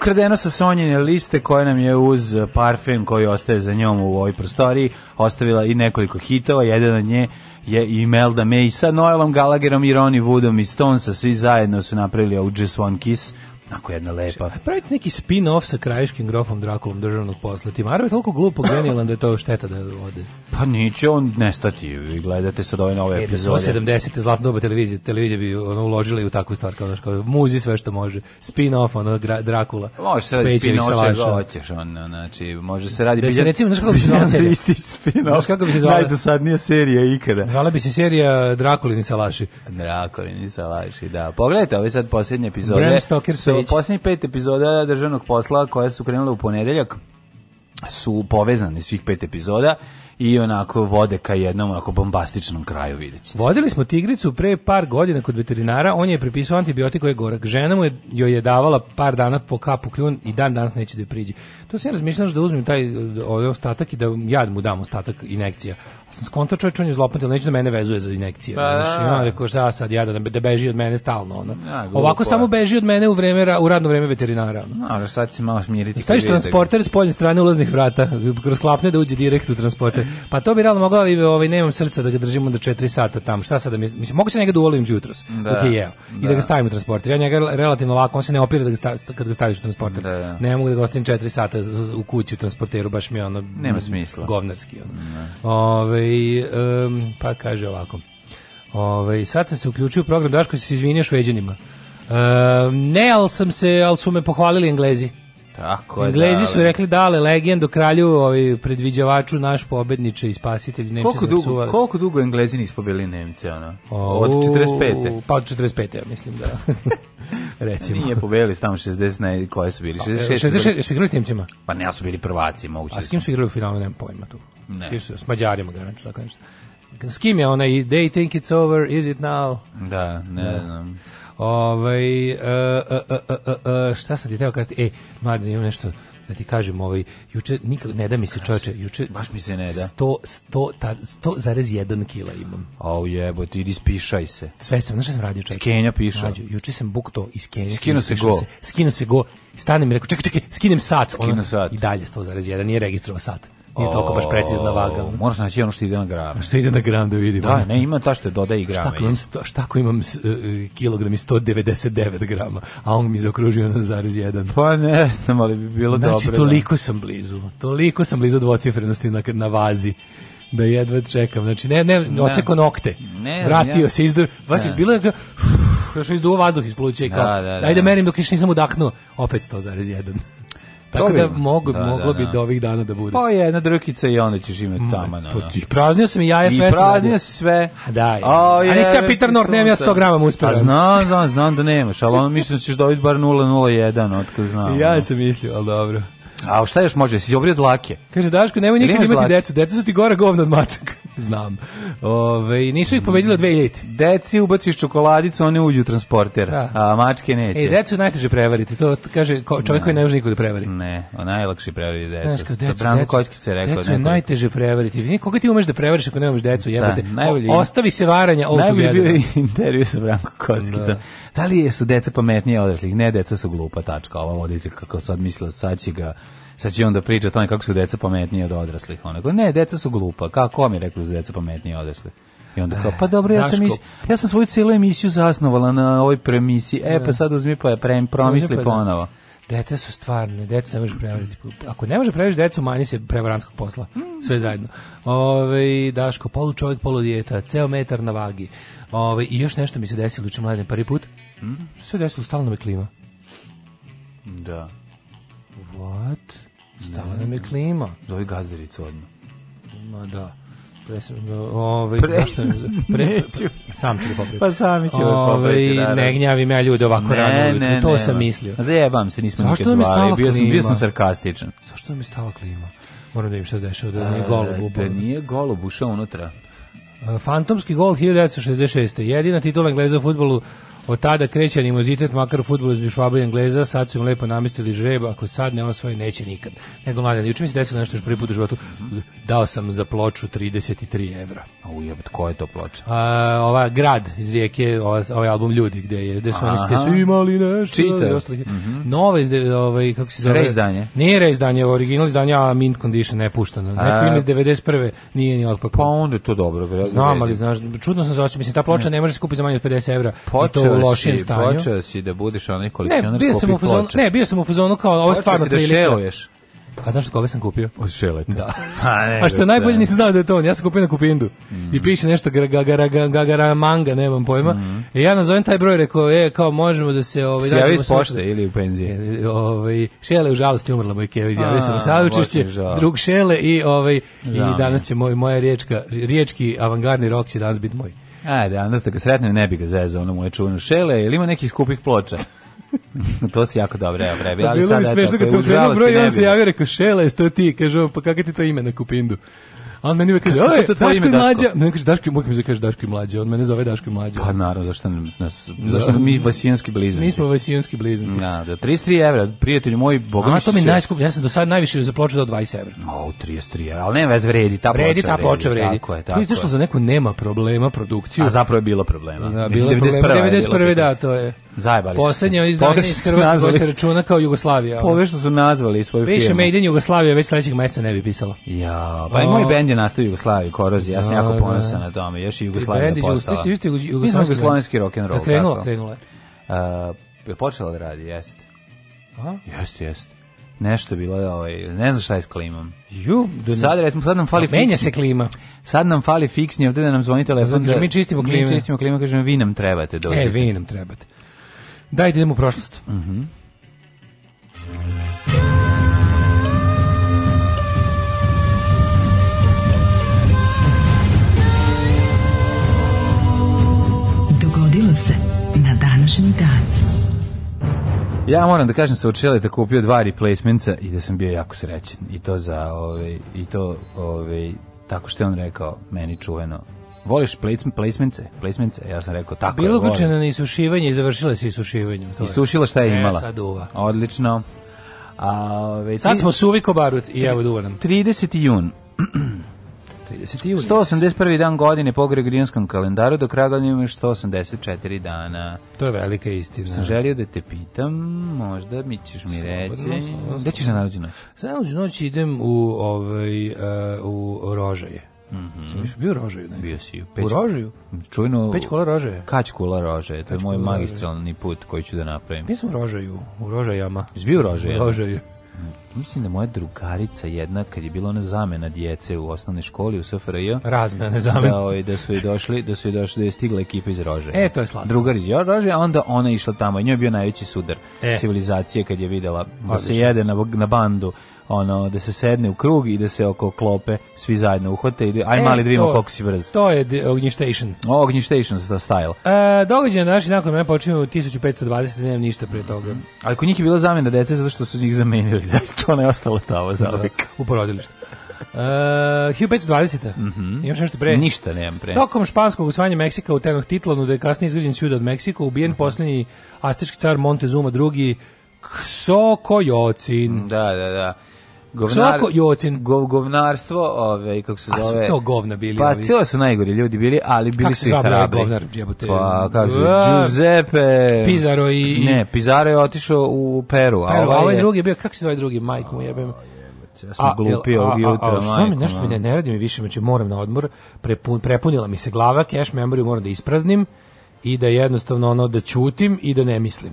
ukradeno sa Sonjine liste koja nam je uz parfem koji ostaje za njom u ovoj prostoriji ostavila i nekoliko hitova, jedan od nje je i Melda May sa Noelom Gallagherom i Ronnie Woodom i Stonesa, svi zajedno su napravili u Just One Kiss Tako jedna lepa. Znači, pravite neki spin-off sa krajiškim grofom Drakulom državnog posla. Timarov je toliko glupo genijalan da je to šteta da ode. Pa neće on nestati. Vi gledate sad ove nove e, epizode. Da 70. zlatno doba televizije. Televizija bi ono, uložila i u takvu stvar. Kao, naš, kao muzi sve što može. Spin-off, ono, gra, Drakula. Može se radi spin-off što hoćeš. Ono, znači, može se radi... Da se recimo, znaš kako bi se zvala serija? Isti spin-off. kako bi se zvala? Najdosadnija serija ikada. Zvala bi se serija Drakulini salaši. Drakulini salaši, da. Pogledajte ove sad posljednje epizode. Bram Stoker su poslednjih pet epizoda državnog posla koje su krenule u ponedeljak su povezane svih pet epizoda i onako vode ka jednom onako bombastičnom kraju vidjet Vodili smo tigricu pre par godina kod veterinara, on je prepisao antibiotik koji je gorak. Žena mu je, joj je davala par dana po kapu kljun i dan danas neće da je priđi. To sam ja razmišljao da uzmem taj eh, ovaj ostatak i da ja mu dam ostatak inekcija sam skonto čovječ, on je zlopatil, neću da mene vezuje za inekcije. Pa, da, znači, on rekao, šta sad, ja da, da beži od mene stalno, ono. A, Ovako samo beži od mene u, vreme, u radno vreme veterinara. Ono. A, sad se malo smiriti. Staviš transporter s poljne strane ulaznih vrata, kroz klapne da uđe direkt u transporter. Pa to bi realno mogla, ali ovaj, nemam srca da ga držimo do 4 sata tamo. Šta sad, da mi, mislim, mogu se njega da uvolim jutros, da, dok je jeo, da. i da ga stavim u transporter. Ja njega relativno lako, on se ne opira da ga stavi, kad ga staviš u transporter. Da, da. Ne mogu da ga ostavim 4 sata u kući u transporteru, baš mi je ono... Nema smisla. Govnarski. Ono. Da. Ove, Ove, ovaj, um, pa kaže ovako. Ovaj, sad sam se uključio u program Daško se izvinio šveđanima. E, ne, ali sam se, ali su me pohvalili Englezi. Tako je. Englezi su rekli dale legendu kralju, ovaj predviđavaču naš pobedniče i spasitelj Nemci. Koliko dugo, zapsuvali. koliko dugo Englezi nisu pobedili Nemce ono? od 45. Pa od 45. ja mislim da. Recimo. Nije pobedili tamo 60 ne, koje su bili? 66. Pa, 66 su igrali s Nemcima. Pa ne, su bili prvaci, moguće. A s kim da su igrali u finalu, nemam pojma tu. Ne. Išli s Mađarima, garančno, tako nešto. S kim je ona? They think it's over, is it now? Da, ne, ne. Da. znam. Ovaj, uh, šta sam ti teo kazati? Ej, mladen, imam nešto da ti kažem, ovaj, juče, nikak, ne da mi se čoče, juče... Baš mi se ne da. 100, 100, ta, 100 1 kila imam. Au jebo, ti idi spišaj se. Sve sam, znaš šta sam radio čovjek? Skenja piša. Mlađo, juče sam bukto iz Kenja. Skino se go. Se, skino se go. Stanem i rekao, čekaj, čekaj, skinem sat. Skino ono, sat. I dalje 100,1, nije registrova sat nije toliko baš precizna vaga. Moraš naći ono što ide na gram. Što ide na gram da vidim. Da, ne, ima ta što dodaje i grama. Šta ako imam, šta ako imam kilogram i 199 grama, a on mi zaokružio na zarez jedan. Pa ne znam, ali bi bilo znači, dobro. Znači, toliko sam blizu. Toliko sam blizu dvocifrenosti na, na vazi da jedva čekam. Znači, ne, ne, ne. oceko nokte. Ne, Vratio ne. se, izdu... Vas je bilo ga... Još izduo vazduh iz pluća i kao, da, da, da. ajde merim dok još nisam udahnuo. Opet 100,1. Tako da, mog, da, da moglo da, bi do ovih dana da bude. Pa jedna drkica i onda ćeš imati tamo. No, no. Da, da. Praznio sam i jaja sve. I praznio sve. A da, je. A, je, A nisi ja Peter Nord, nemam ja 100 grama uspela. znam, znam, znam da nemaš, ali ono mislim da ćeš dobiti bar 0,01, otko znam. Ja sam mislio, ali dobro. A šta još može, si obrijed dlake? Kaže, Daško, nemoj nikad imati dlake. decu, deca su ti gora govna od mačaka. Znam. Ove, nisu ih pobedili od 2000. Deci ubaciš čokoladicu, one uđu u transporter, da. a mačke neće. E, decu najteže prevariti, to kaže ko, čovjek ne. koji ne može nikoga da prevari. Ne, on najlakše prevari decu. Znaš, kao decu, to Branko Kočkice rekao. Decu je najteže prevariti. Nikoga ti umeš da prevariš ako ne umeš decu, jebate. Da, najbolji, o, ostavi se varanja ovo Najbolji je bio intervju sa Branko Kockicom. Da. da li su deca pametnije odraslih? Ne, deca su glupa tačka, ova voditeljka kako sad mislila, da sad će ga sad će onda pričati o tome kako su deca pametnije od odraslih. Onako, ne, deca su glupa. Kako vam je da su deca pametnije od odraslih? I onda kao, pa dobro, ja sam, mis, ja sam svoju cijelu emisiju zasnovala na ovoj premisi. E, pa da. sad uzmi pa je prem, pa promisli pa ponovo. Deca su stvarne, decu ne može prevariti. Ako ne može da prevariti decu, manji se prevarantskog posla. Mm. Sve zajedno. Ove, Daško, polu čovjek, polu dijeta, ceo metar na vagi. Ove, I još nešto mi se desilo juče mladen prvi put. Mm. Sve desilo, stalno me klima. Da. What? Stala nam je klima. Zove gazdericu odmah. Ma da. da Ove, ovaj, pre, zašto, pre, neću. Sam ću popraviti. Pa sami ću ovaj, popraviti, da, da. Ne gnjavi me ljude ovako ne, rano ujutru, ne, to ne, sam mislio. Zajebam se, nismo nikad zvali, bio sam, bio sam sarkastičan. Zašto mi stala klima? Moram da im šta se dešava, da nije golub da, upao. Da nije golub ušao unutra. Fantomski gol 1966. Jedina titula Engleza u futbolu Od tada kreće animozitet, makar u futbolu između Švaba i Engleza, sad su im lepo namestili žreb, ako sad ne osvoje, neće nikad. Nego, mladen, juče mi se desilo nešto što prvi put u životu, dao sam za ploču 33 evra. A ujebat, ko je to ploča? A, ova Grad iz rijeke, ova, ovaj album Ljudi, gde, je, gde su Aha. oni gde su imali nešto. Čitao. Mm -hmm. Nove, izde, ovaj, kako se zove? Reizdanje. Nije reizdanje, original izdanje, a mint condition ne puštano. Neko ima iz 91. nije ni otpakao. Pa onda je to dobro. Znam, ali znaš, čudno sam se osjećao. Mislim, ta ploča ne, ne može se kupiti za manje od 50 evra. Počeo u lošijem si, stanju. Počeo si da budeš onaj kolekcionar ne, bio sam u fazonu, ne, bio sam u fazonu kao ovo je stvarno prilika. Počeo si da šeluješ. A znaš od koga sam kupio? Od Šeleta. Da. A, ne, A što da, najbolje da. nisam znao da je to on. Ja sam kupio na Kupindu. Mm. I mhm. piše nešto gagara, gagara manga, nemam pojma. Mm. I e, ja nazovem taj broj, rekao, e, kao možemo da se... Ovaj, si javio iz pošte da- ili u penziji? E, ovaj, šele u žalosti umrla moj Kević. Javio sam u sadučišće, drug Šele i, ovaj, i danas će moj, moja riječka, riječki avangardni rok će danas biti moj. Ajde, Anders, da ga sretnem, ne bi ga zezao na moje čuveno šele, ili ima nekih skupih ploča? to si jako dobro, evo vrebi. Da, Ali bilo mi smešno kad sam krenuo broj i on se javio, rekao, šele, sto ti, kaže, pa kakav ti to ime na kupindu? on meni uvek kaže, "Oj, Daško i mlađa." Meni kaže Daško, moj kaže Daško i mlađa. On mene zove Daško i mlađa. Pa naravno, zašto nas da. zašto mi vasijanski blizanci? Mi smo vasijanski blizanci. Ja, da 33 da, evra, prijatelji moji, bogami. A to mi najskuplje, ja sam do sada najviše za ploču dao 20 evra. Au, 33 evra. Al ne vez vredi ta ploča. Vredi ta ploča vredi. Tako je, tako. Tu zašto za neko nema problema produkciju. A zapravo je bilo problema. Da, bilo je 91. da, to je. Zajebali Poslednje izdanje iz Hrvatske koje se računa kao Jugoslavija. Pove što su nazvali svoju Piše firmu. Piše Made in Jugoslavia, već sledećeg meseca ne bi pisalo. Ja, pa o... i moj bend je nastao u Jugoslaviji, Korozija, ja sam jako da, da. ponosan na tome. Još i Jugoslavija postala. Ti ste jugoslovenski rock'n'roll. Krenula, krenula. Uh, je počela da radi, jeste. Aha. Jeste, jeste nešto je bilo ovaj ne znam šta je s klimom. Ju, do da sad recimo sad nam fali fiksni. Menja se klima. Sad nam fali fiksni, ovde da nam zvoni telefon. Znači, da, mi čistimo klimu. Mi čistimo klimu, kažem, vi nam trebate dođite. E, vi nam trebate. Dajde idemo u prošlost. Mhm. Mm Dogodilo se na današnji dan. Ja moram da kažem da se od Šeleta kupio dva replacementsa i da sam bio jako srećen. I to za ovaj i to ovaj tako što je on rekao meni čuveno Voliš placement, placementce? Placementce, ja sam rekao tako. Bilo uključeno na isušivanje i završila se isušivanjem. To Isušila šta je e, imala. E, sad duva. Odlično. A, već sad smo suvi ko barut i evo duva nam. 30. jun. 30. jun. 181. dan godine po Gregorijanskom kalendaru, do kraja godine imaš 184 dana. To je velika istina. Sam želio da te pitam, možda mi ćeš mi reći. Gde ćeš na nađu noć? Za nađu noć idem u, ovaj, uh, u Rožaje. Mm -hmm. bio rožaju, ne? Bio si. Peć, u rožaju? Čujno... Peć kola rožaje. Kać kola rožaje, to je moj magistralni put koji ću da napravim. Mi smo rožaju, u rožajama. Zbio rožaje? Rožaju. Mislim da moja drugarica jedna, kad je bila ona zamena djece u osnovnoj školi u SFRJ, razmena zamena, da, ovaj, da su i došli, da su je došli, da je stigla ekipa iz Rože. E, to je slatko. Drugar iz Rože, a onda ona išla tamo i njoj je bio najveći sudar e. civilizacije kad je videla da Odlično. se jede na, na bandu ono da se sedne u krug i da se oko klope svi zajedno uhvate i da- aj e, mali da vidimo koliko si brz. To je Ognistation. O, Ognistation za style. E, događaj na naši nakon mene počinju 1520, nema ništa prije toga. Ali kod njih je bila zamjena dece zato što su njih zamenili, zašto ona je ostala tamo za uvijek. Da, da u porodilištu. Uh, 1520. Mm -hmm. Imaš nešto pre? Ništa nemam pre. Tokom španskog usvajanja Meksika u Tenochtitlanu, da je kasnije izgrađen sud od Meksika, ubijen mm -hmm. posljednji astički car Montezuma II Kso Da, da, da govnar, Jocin. Gov, govnarstvo, ove, kako se zove. A su to govna bili. Pa ovi. to su najgori ljudi bili, ali bili kako su i hrabri. govnar, jebote? Pa, kako su, Giuseppe. Pizarro i... Ne, Pizarro je otišao u Peru. A Peru, ovaj, ovaj je... drugi je bio, kako se zove drugi, majku mu jebem. Ja sam glupi ovog jutra, a, a, što mi nešto mi ne, ne radi više, znači moram na odmor, prepun, prepunila mi se glava, cash memory moram da ispraznim i da jednostavno ono da ćutim i da ne mislim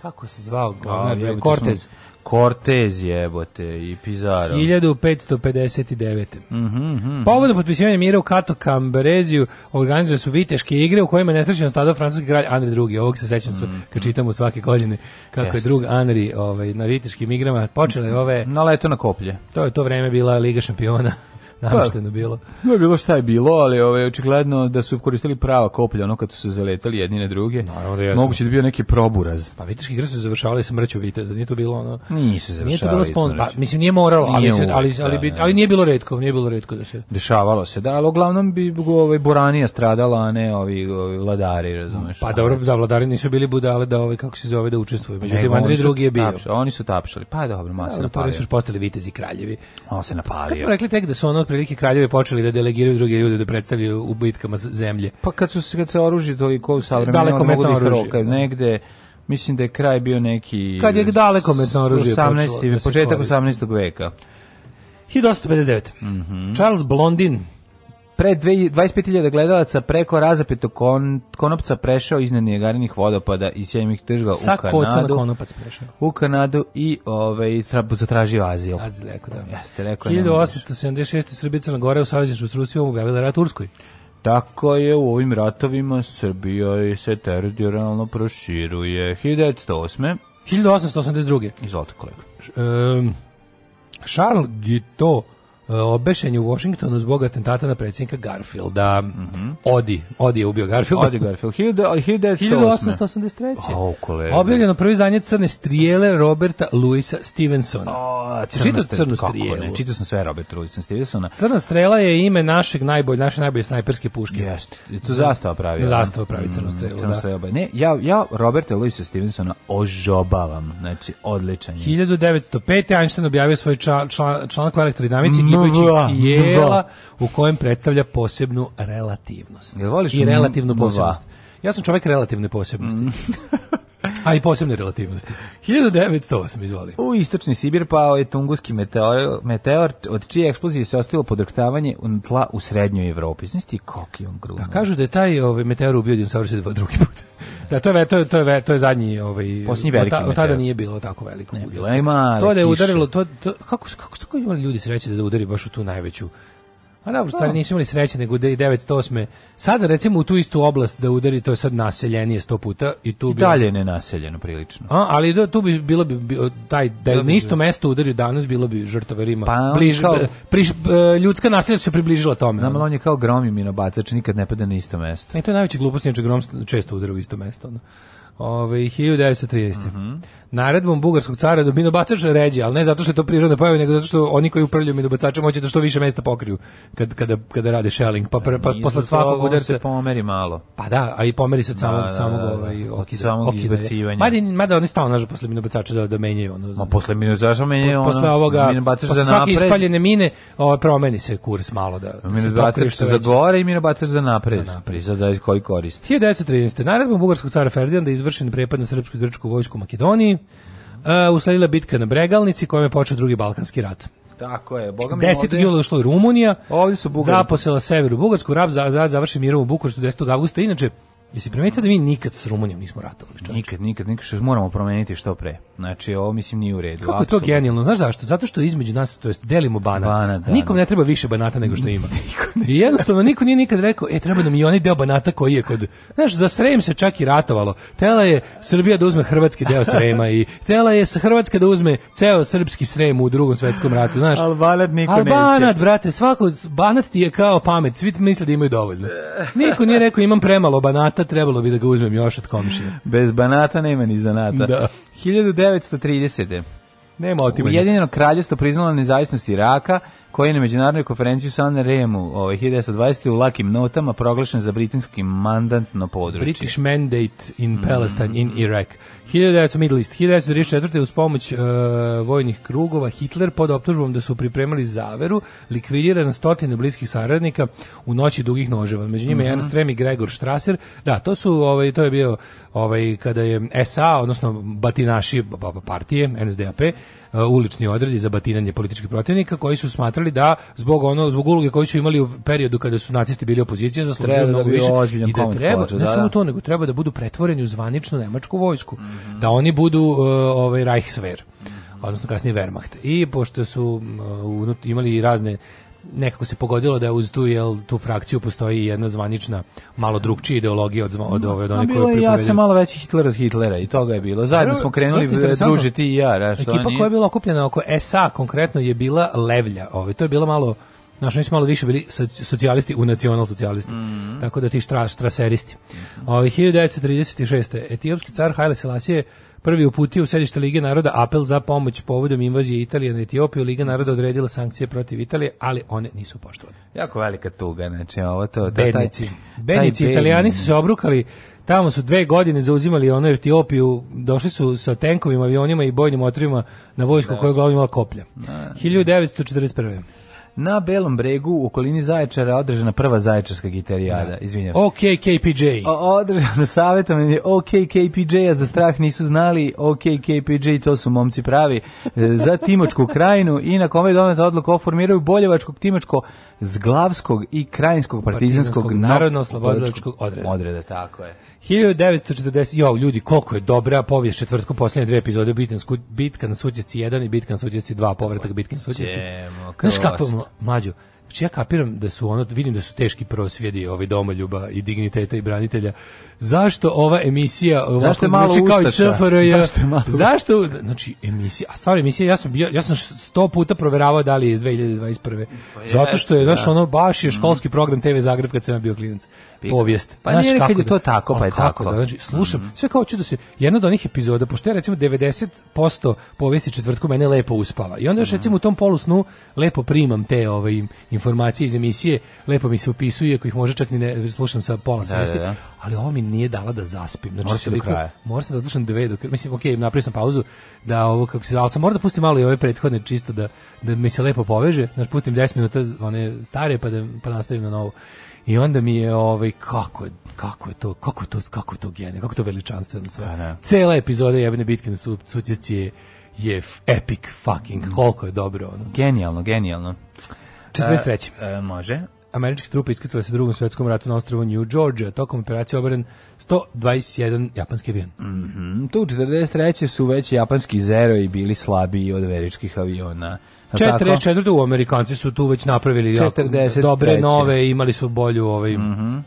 kako se zvao govnar Cortez. Cortez jebote i Pizarro. 1559. Mm -hmm, Povodom potpisivanja mira u Kato Kambereziju organizuje su viteške igre u kojima je nesrećno stadao francuski kralj Andri II. Ovog se sećam mm -hmm. kad čitamo svake godine kako yes. je drug Anri ovaj, na viteškim igrama počele ove... Na leto na koplje. To je to vreme bila Liga šampiona namišteno pa, bilo. No je bilo šta je bilo, ali ovaj očigledno da su koristili prava koplja ono kad su se zaletali jedni na druge. Naravno da jesu. Moguće da bio neki proburaz. Pa viteške igre su završavale sa mrću viteza, da nije to bilo ono. Nisu završavali. Nije to bilo spon, pa, mislim nije moralo, ali nije ali uvijek, ali, da, ali, da, ali, nije bilo retko, nije bilo retko da se. Dešavalo se, da, ali uglavnom bi ovaj Boranija stradala, a ne ovi, ovi vladari, razumeš. Pa dobro, da vladari nisu bili budale da ovaj kako se zove da učestvuju. Međutim Andrej drugi je bio. Tapšali, oni su tapšali. Pa dobro, masa da, napali. to su postali vitezi kraljevi. On se napalio. Kad smo rekli tek da su ono prilike kraljevi počeli da delegiraju druge ljude da predstavljaju u bitkama zemlje. Pa kad su se kad se oružje toliko u savremeno mogu da roka negde mislim da je kraj bio neki Kad je daleko metno oružje 18. Da početak 18. veka. 1859. Mm -hmm. Charles Blondin pre 25.000 gledalaca preko razapeta kon, konopca prešao iznad Nijagarinih vodopada i sjajnih tržga Sa u Kanadu. konopac prešao. U Kanadu i ove, ovaj, zatražio azil. Azil, rekao da. Jeste, rekao 1876. Srbije Crna Gora u savezništvu s Rusijom objavila rat Turskoj. Tako je u ovim ratovima Srbija se teritorijalno proširuje. 1908. 1882. Izvolite kolega. Um, Charles Guiteau E, obešen je u Washingtonu zbog atentata na predsjednika Garfielda. Mm -hmm. Odi, Odi je ubio Garfielda. Odi Garfield, 1883. Oh, Objavljeno prvi izdanje Crne strijele Roberta Louisa Stevensona. Oh, Čitao Crnu strijelu. Čitao sam sve Roberta Louisa Stevensona. Crna strela je ime našeg najbolj, naše najbolje snajperske puške. Jeste. Zastava pravi. Da. Zastava pravi mm, Crnu strelu, crnu da. strelu da. Ne, ja, ja Roberta Louisa Stevensona ožobavam. Znači, odličan je. 1905. Einstein objavio svoj članak član, član, član elektrodinamici mm. i postojećih tijela u kojem predstavlja posebnu relativnost. Ja voliš I relativnu posebnost. Ja sam čovek relativne posebnosti. Mm. A i posebne relativnosti. 1908, izvoli. U istočni Sibir pao je tunguski meteor, meteor od čije eksplozije se ostavilo podrktavanje tla u srednjoj Evropi. Znaš ti koliko je on grudno? Da, kažu da je taj ovaj, meteor ubio dinosaurus dva drugi put. Da, to je, to je, to je, to je zadnji... Ovaj, Posljednji veliki od, od tada nije bilo tako veliko. Ne, bilo je To da je udarilo... To, to, kako, kako su tako imali ljudi sreće da udari baš u tu najveću A da, u stvari da. nisu imali sreće nego 908. Da Sada recimo u tu istu oblast da udari, to je sad naseljenije sto puta i tu bi... Dalje je nenaseljeno prilično. A, ali da, tu bi bilo bi, bi taj, da na isto mesto udario danas, bilo bi žrtava Rima. Pa, Bliž, kao, priš, e, ljudska naselja se približila tome. Znam, on je kao gromimino bacač, nikad ne pada na isto mesto. I e, to je najveći glupost, inače grom često udara u isto mesto. Ono. Ove, 1913. Mm naredbom bugarskog cara dominobacač da ređe, ali ne zato što je to prirodno pojava, nego zato što oni koji upravljaju dominobacačem hoće da što više mesta pokriju kad, kada, kada rade shelling, pa, pre, pa posle svakog udarca... se pomeri malo. Pa da, a i pomeri se da, samog, da, da, samog da, da, ovaj, okida, samog okida. izbacivanja. Mada, mada oni stalno nažu posle minobacača da, da menjaju. Ono, Ma posle minobacača menjaju ono, posle ovoga, minobacač za napred. ispaljene mine ovaj, promeni se kurs malo da, da minobacač za dvore i minobacač za napred. Za napred. Za da koji koristi. 1913. Naredbom bugarskog cara Ferdinanda izvršen prepad na srpsko i grčku vojsku u Makedoniji. Uh, usledila bitka na Bregalnici kojom je počeo drugi Balkanski rat. Tako je. Boga mi 10. jula došlo je Rumunija. Ovdje su Bugari. Zaposela severu Bugarsku, rab za, za, završi mirom u 10. augusta. Inače, Jesi primetio da mi nikad s Rumunijom nismo ratovali? Čoč? Nikad, nikad, nikad, što moramo promeniti što pre. Znači, ovo mislim nije u redu. Kako je to genijalno? Znaš zašto? Zato što između nas, to jest delimo banat. banat da, nikom da. ne treba više banata nego što ima. I jednostavno niko nije nikad rekao, e, treba nam i onaj deo banata koji je kod... Znaš, za Srem se čak i ratovalo. Tela je Srbija da uzme hrvatski deo Srema i tela je Hrvatska da uzme ceo srpski Srem u drugom svetskom ratu, znaš. Al banat niko Al banat, brate, svako banat ti je kao pamet, svi misle da imaju dovoljno. Niko nije rekao imam premalo banata, banata trebalo bi da ga uzmem još od komšije. Bez banata nema ni zanata. Da. 1930. Nema otimanja. Ujedinjeno kraljestvo priznalo nezavisnost Iraka, koji je na međunarodnoj konferenciji u San Remu ovaj, 1920. u lakim notama proglašen za britanski mandantno područje. British Mandate in mhm. Palestine mm in Iraq. 1900 Middle East. 1934. uz pomoć uh, vojnih krugova Hitler pod optužbom da su pripremali zaveru likvidiran stotine bliskih saradnika u noći dugih noževa. Među njima mm -hmm. Jan Strem i Gregor Strasser. Da, to su ovaj to je bio ovaj kada je SA odnosno batinaši partije NSDAP Uh, ulični odredi za batinanje političkih protivnika koji su smatrali da zbog ono zbog uloge koju su imali u periodu kada su nacisti bili opozicija zaslužuju da mnogo da više i da treba plaća, ne da, samo to nego treba da budu pretvoreni u zvaničnu nemačku vojsku mm -hmm. da oni budu uh, ovaj Reichswehr odnosno kasnije Wehrmacht. I pošto su uh, imali razne nekako se pogodilo da uz tu jel tu frakciju postoji jedna zvanična malo drugčija ideologija od od ove od one no, koje Ja sam malo veći Hitler od Hitlera i toga je bilo. Zajedno smo krenuli druži ti i ja, raš, Ekipa koja je bila okupljena oko SA konkretno je bila levlja. Ovaj to je bilo malo Znaš, oni su malo više bili socijalisti u nacional-socijalisti. Mm -hmm. Tako da ti štra, štraseristi. Mm -hmm. Ovi, 1936. Etiopski car Haile Selassie Prvi uputio u sedište Lige naroda apel za pomoć povodom invazije Italije na Etiopiju. Liga naroda odredila sankcije protiv Italije, ali one nisu poštovane. Jako velika tuga, znači ovo to... to Benici. Taj, italijani su se obrukali Tamo su dve godine zauzimali onu Etiopiju, došli su sa tenkovima, avionima i bojnim otrivima na vojsku da. koja je glavno imala koplja. 1941. Da. Na Belom bregu u okolini Zaječara održana prva zaječarska gitarijada, da. izvinjam se. OKKPJ. OK, održano savjetovanje OKKPJ-a za strah nisu znali, OKKPJ to su momci pravi, e, za Timočku krajinu i na kome je donata odluka o formiraju Boljevačkog, Timočko, Zglavskog i Krajinskog partizanskog, partizanskog narodno-oslobodilačkog odreda. Odreda, tako je. 1940, jo, ljudi, koliko je dobra povijest četvrtku, posljednje dve epizode Bitansko, bitka na Sutjesci 1 i bitka na Sutjesci 2, povratak bitke na Sutjesci. Znaš kako, mlađu, Znači ja kapiram da su ono, vidim da su teški prosvjedi ovaj doma i digniteta i branitelja. Zašto ova emisija ovako zašto malo zvuči kao i SFRJ? Zašto, je malo... zašto, znači emisija, a stvar emisija, ja sam, bio, ja sam 100 puta proveravao da li je iz 2021. Pa Zato što je, znaš, da. ono baš je mhm. školski program TV Zagreb kad sam ja bio klinac. Povijest. Pa znaš, nije kako je da- to tako, pa je tako. Da, znači, slušam, mm -hmm. sve kao čudo da se, jedna od onih epizoda, pošto je recimo 90% povijesti četvrtku mene lepo uspava. I onda još mm -hmm. recimo u tom polusnu lepo primam te ove ovaj, informacije iz emisije, lepo mi se upisuju, ako ih može čak ni ne slušam sa pola svesti, da, da, da. ali ovo mi nije dala da zaspim. Znači, mora se do kraja. Mora se da slušam dve, dok, mislim, ok, napravio sam pauzu, da ovo, kako se, ali sam mora da pustim malo i ove prethodne, čisto da, da mi se lepo poveže, znači pustim 10 minuta one stare, pa da pa da nastavim na novo. I onda mi je ovaj kako kako je to kako je to kako je to genijalno kako je to veličanstveno sve. A, pa da. Cela epizoda jebene bitke na Sutjesci je je epic fucking mm. koliko je dobro ono. Genijalno, genijalno. 43. E, e, može. Američke trupe iskrcale se u drugom svjetskom ratu na ostrovu New Georgia. Tokom operacije obaren 121 japanski avion. Mm -hmm. Tu 43. su već japanski zero i bili slabiji od američkih aviona. 44. u Amerikanci su tu već napravili 43. dobre nove, imali su bolju ovaj... Mm -hmm.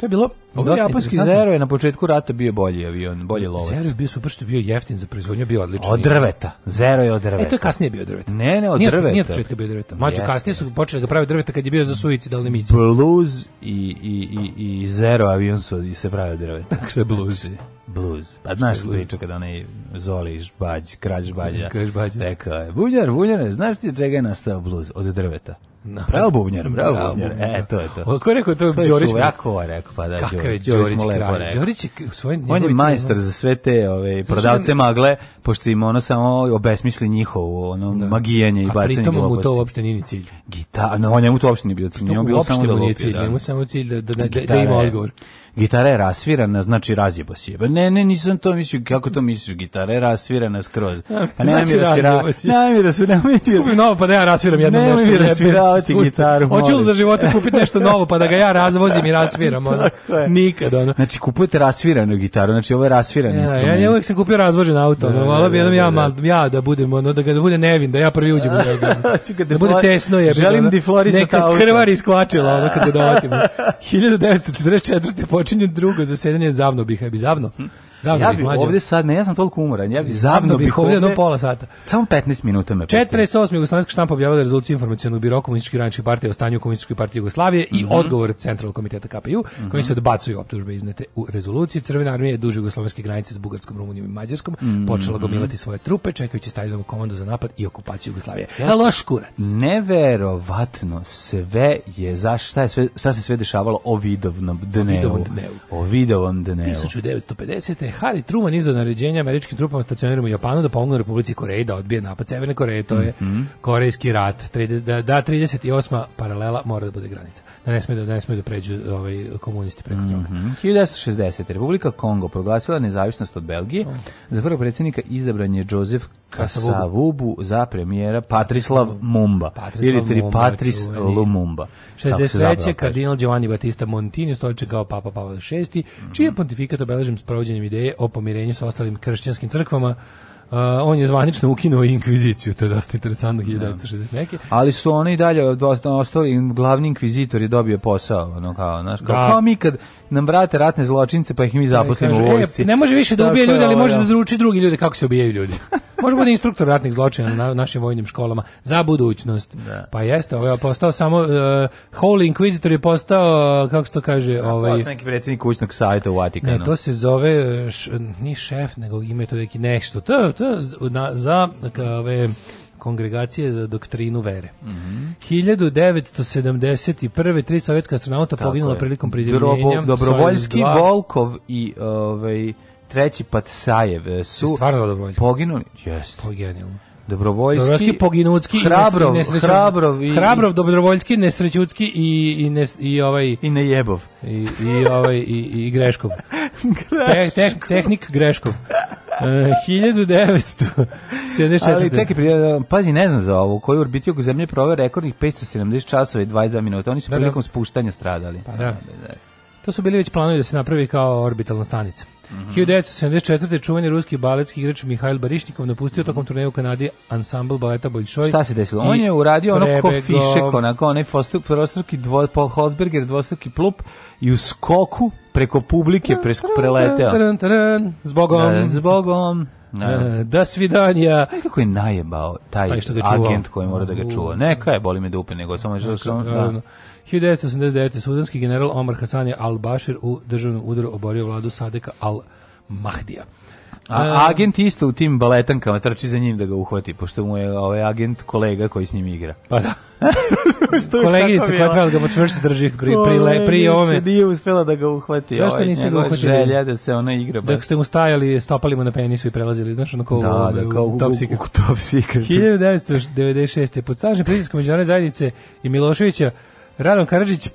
To je bilo Ovo japanski Zero je na početku rata bio bolji avion, bolji lovac. Zero je bio super što je bio jeftin za proizvodnju, bio odličan. Od drveta. Zero je od drveta. E, to je kasnije bio od drveta. Ne, ne, od nije, drveta. Nije od početka bio drveta. Mađo, kasnije su počeli ga da praviti drveta kad je bio za suici dalne misije. Blues i, i, i, i Zero avion su i se pravi od drveta. Šta je blues? Znači, blues. Pa znaš priču kada onaj Zoli Žbađ, kralj Žbađa, kralj žbađa. rekao je, Buljar, Buljar, znaš ti čega je nastao blues? Od drveta. No. Bravo bubnjar, bravo bubnjar. E, to je da. to. ko je rekao to? To je Đorić. Suvrakova rekao, pa da, Đorić kakav je Đorić Đorić je svoj On je majstor za sve te ove, prodavce magle, pošto im ono samo obesmisli njihovo ono, da. magijanje i bacanje gluposti. A pritom mu to uopšte nije ni cilj. Gita, no, on njemu to uopšte nije bio cilj. Pritom uopšte da mu nije cilj, da. njemu samo cilj da, da, da, da ima odgovor. Gitara je rasvirana, znači razjebo si je. Pa ne, ne, nisam to mislio, kako to misliš, gitara je rasvirana skroz. Pa ne znači mi rasvira, ne mi rasvira, ne mi Kupim novo pa da ja rasviram jedno ne nešto. Ne mi rasviravati gitaru. Hoću li za života kupiti nešto novo pa da ga ja razvozim i rasviram? Ono. Nikad, ono. Znači, kupujete rasviranu gitaru, znači ovo je rasvirani ja, instrument. Ja, ja uvijek sam kupio razvožen auto, ono, da, volao da, bi da, jednom ja, mal, ja da budem, ono, da ga da bude nevin, da ja prvi uđem u njega. da bude tesno je. Želim diflorisati auto. Neka krvar iskvačila, ono, kad ga dovatim. 1944. počinje drugo zasedanje Zavno bih, bi Zavno? Zavno ja da bih mlađo. ovde sad, ne, ja sam toliko umoran, ja da bih zavno, zavno bih ovde pola sata. Samo 15 minuta me. 48. Jugoslovenska štampa objavila rezoluciju informacionog biro komunističke radničke partije o stanju komunističke partije Jugoslavije mm -hmm. i mhm. odgovor Centralnog komiteta KPJ-u, mm -hmm. kojim mhm. se odbacuju optužbe iznete u rezoluciji. Crvena armija je duže jugoslovenske granice s Bugarskom, Rumunijom i Mađarskom, mm -hmm. počela gomilati svoje trupe, čekajući Stalinovu komandu za napad i okupaciju Jugoslavije. Ja, loš kurac. Neverovatno sve je za šta je sve, šta se sve dešavalo o Vidovnom dnevu. O Vidovom dnevu. O Vidovom dnevu. 1950 je Harry Truman izdao naređenje američkim trupama stacioniranim u Japanu da pomognu Republici Koreji da odbije napad Severne Koreje, to je mm -hmm. Korejski rat. Da, da 38. paralela mora da bude granica da ne sme da, da, ne sme da pređu ovaj, komunisti preko mhm. toga. Mm -hmm. 1960. Republika Kongo proglasila nezavisnost od Belgije. Oh. Za prvog predsjednika izabran je Jozef Kasavubu za premijera Patrislav mm. Mumba. Patrislav ili tri Mumba, Patris Lumumba. 63. kardinal Giovanni Batista Montini stoliče kao Papa Pavle VI, mm -hmm. čiji je mhm. pontifikat obeležen s provođenjem ideje o pomirenju sa ostalim kršćanskim crkvama Uh, on je zvanično ukinuo inkviziciju, to je dosta interesantno, 1960 da. neke. Ali su oni dalje dosta ostali, glavni inkvizitor je dobio posao, ono kao, znaš, kao, da. kao mi kad nam vrate ratne zločince pa ih mi zaposlimo u e, vojsci. E, ne može više da ubije ljude, ali može da druči da. drugi ljude kako se ubijaju ljudi. Možemo da instruktor ratnih zločina na našim vojnim školama za budućnost. Da. Pa jeste, ovaj je postao samo uh, e, Holy Inquisitor je postao kako se to kaže, da, ovaj neki predsjednik kućnog sajta u Vatikanu. Ne, to se zove š, ni šef, nego ime to neki nešto. To to na, za ove kongregacije za doktrinu vere. Mm -hmm. 1971. tri sovjetska astronauta Tako poginula je. prilikom prizemljenja. Dobrovoljski Volkov i ovaj treći Patsajev e, su stvarno dobrovoljski poginuli. Jeste. To je genijalno. Dobrovoljski, Dobrovoljski Poginutski, Hrabrov, i nesreću, Hrabrov i Hrabrov, Dobrovoljski, Nesrećutski i i nes, i ovaj i Nejebov i i ovaj i, i Greškov. Te, te, tehnik Greškov. E, uh, 1974. Ali čekaj, pazi, ne znam za ovo, koji orbiti oko zemlje prove rekordnih 570 časova i 22 minuta. Oni su da, da. prilikom da. spuštanja stradali. Pa da. To su bili već planovi da se napravi kao orbitalna stanica. Mm -hmm. 1974. čuvanje ruski baletski igrač Mihajl Barišnikov napustio mhm. tokom turneja u Kanadi ansambl baleta Boljšoj. Šta se desilo? On je uradio ono ko fišek, onako, onaj prostruki dvo, Paul Holzberger, dvostruki plup i u skoku preko publike presko preleteo. Taran, taran, zbogom. Zbogom. Da, da. da svidanja. Znaš kako je najebao taj pa agent koji mora da ga čuva. Neka je, boli me dupe, nego samo je 1989. sudanski general Omar Hasan je al-Bashir u državnom udaru oborio vladu Sadeka al-Mahdija. A e, agent isto u tim baletankama trči za njim da ga uhvati, pošto mu je ovaj agent kolega koji s njim igra. Pa da. Koleginica koja trebala da mu čvršće drži pri, pri, pri ome. nije uspela da ga uhvati. Zašto ovaj, niste ga uhvatili? Želja da se ona igra. Dok ste mu stajali, stopali mu na penisu i prelazili. Znaš, ono kao, da, da, kao u, top secret. U, top secret. 1996. pod stažnim pritiskom međunarodne zajednice i Miloševića Radom Karadžić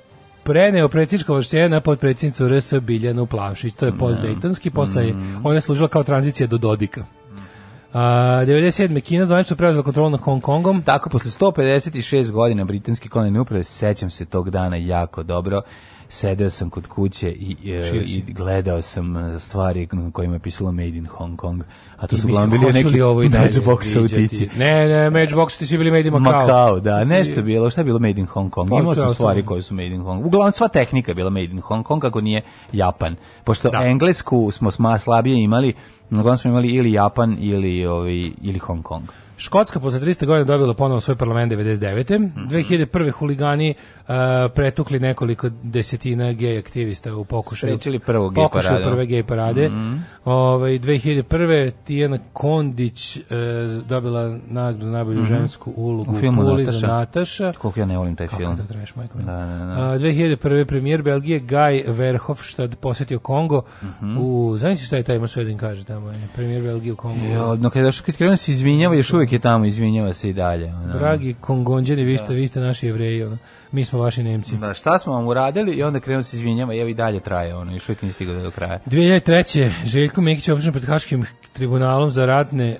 preneo predsjedničko ovlašćenje na potpredsjednicu RS Biljanu Plavšić. To je post-Dejtonski, posle je, mm. ona je služila kao tranzicija do Dodika. A, 97. Kina zvanično preuzela kontrolu nad Hong Kongom. Tako, posle 156 godina britanske kolonije uprave, sećam se tog dana jako dobro sedeo sam kod kuće i, e, i gledao sam e, stvari na kojima je pisalo Made in Hong Kong. A to I su uglavnom bili neki ovo i matchbox autici. Ne, ne, matchbox ti si bili Made in Macau. Macau, da, nešto je bilo, šta je bilo Made in Hong Kong? Pa, Imao sam stvari koje su Made in Hong Kong. Uglavnom sva tehnika bila Made in Hong Kong, kako nije Japan. Pošto da. englesku smo slabije imali, uglavnom smo imali ili Japan ili, ovi, ili Hong Kong. Škotska posle 300 godina dobila ponovo svoj parlament 99. Mm -hmm. 2001. huligani uh, pretukli nekoliko desetina gej aktivista u pokušaju. Sprečili prvo gej parade. prve gej parade. Mm -hmm. Ove, ovaj, 2001. Tijena Kondić uh, dobila nagradu za najbolju mm -hmm. žensku ulogu u filmu Puli Nataša. za Nataša. Koliko ja ne volim taj Kako film. Kako da treš, majko da, da, da. Uh, 2001. premijer Belgije Guy Verhofstadt posetio Kongo. Mm -hmm. u, znaš šta je taj Mašedin da kaže tamo? premijer Belgije u Kongo. Jo, no kada je kad krenuo da se izvinjava, još uvijek je tamo, izvinjava se i dalje. Ono. Dragi kongonđani, vi ste, da. vi ste naši jevreji. Ono mi smo vaši Nemci. Da, šta smo vam uradili i onda krenuo se izvinjama, evo i dalje traje ono, još uvijek nije stigao do kraja. 2003. Željko Mekić je opšten pred Haškim tribunalom za ratne uh,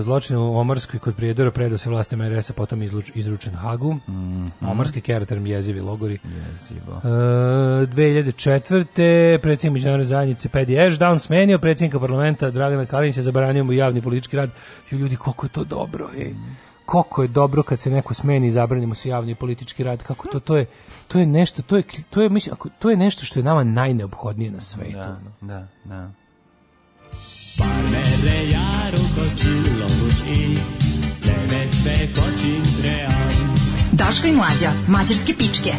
zločine u Omarskoj kod Prijedora predao se vlasti MRS-a, potom izluč, izručen Hagu. Mm -hmm. Omarski keraterm jezivi logori. Jezivo. Uh, e, 2004. predsjednik međunarodne zajednice Pedi Ashdown da smenio predsjednika parlamenta Dragana Kalinića, zabranio mu javni politički rad. Ju, ljudi, koliko je to dobro, ej. Mm koliko je dobro kad se neko smeni i zabrani se javni politički rad, kako to, to je, to je nešto, to je, to je, mislim, ako to je nešto što je nama najneophodnije na svetu. Da, no. da, da. Parmere Daško i mlađa, mađarske pičke.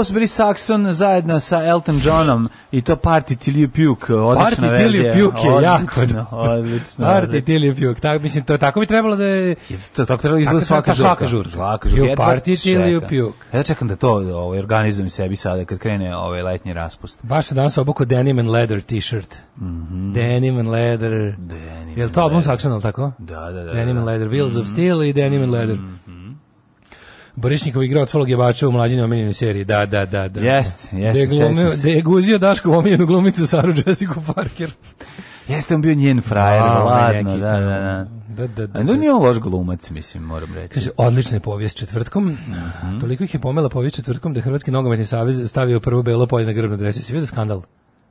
ovo su Saxon zajedno sa Elton Johnom i to Party Till You Puke, odlična Party Till You Puke je jako. Odlično, odlično. Party Till You Puke, tako, mislim, to, tako bi trebalo da je... To, tako trebalo izgleda svaka, svaka žurka. Svaka žurka. You Party Till You Puke. Ja čekam da to ovaj, organizujem sebi sada kad krene ovaj letnji raspust. Baš se danas obuko denim and leather t-shirt. Mm -hmm. Denim and leather. Denim Jel to album Saxon, ali tako? Da, da, da. Denim da, and da. leather, Wheels of Steel i Denim and leather. Mm -hmm. Borišnikov igrao od Folgebača u mlađinoj omiljenoj seriji. Da, da, da, da, da. Jeste, jeste. Da je, glumio, da je guzio u omiljenu glumicu Saru Jessica Parker. Jeste on bio njen frajer, A, da, ladno, neki, da, da, da, da. Da, da, da. A on je on loš glumac, mislim, moram reći. Kaže, odlična je povijest četvrtkom. Mm Toliko ih je pomela povijest četvrtkom da je Hrvatski nogometni savez stavio prvo belo polje na grbnu dresu. Si vidio skandal?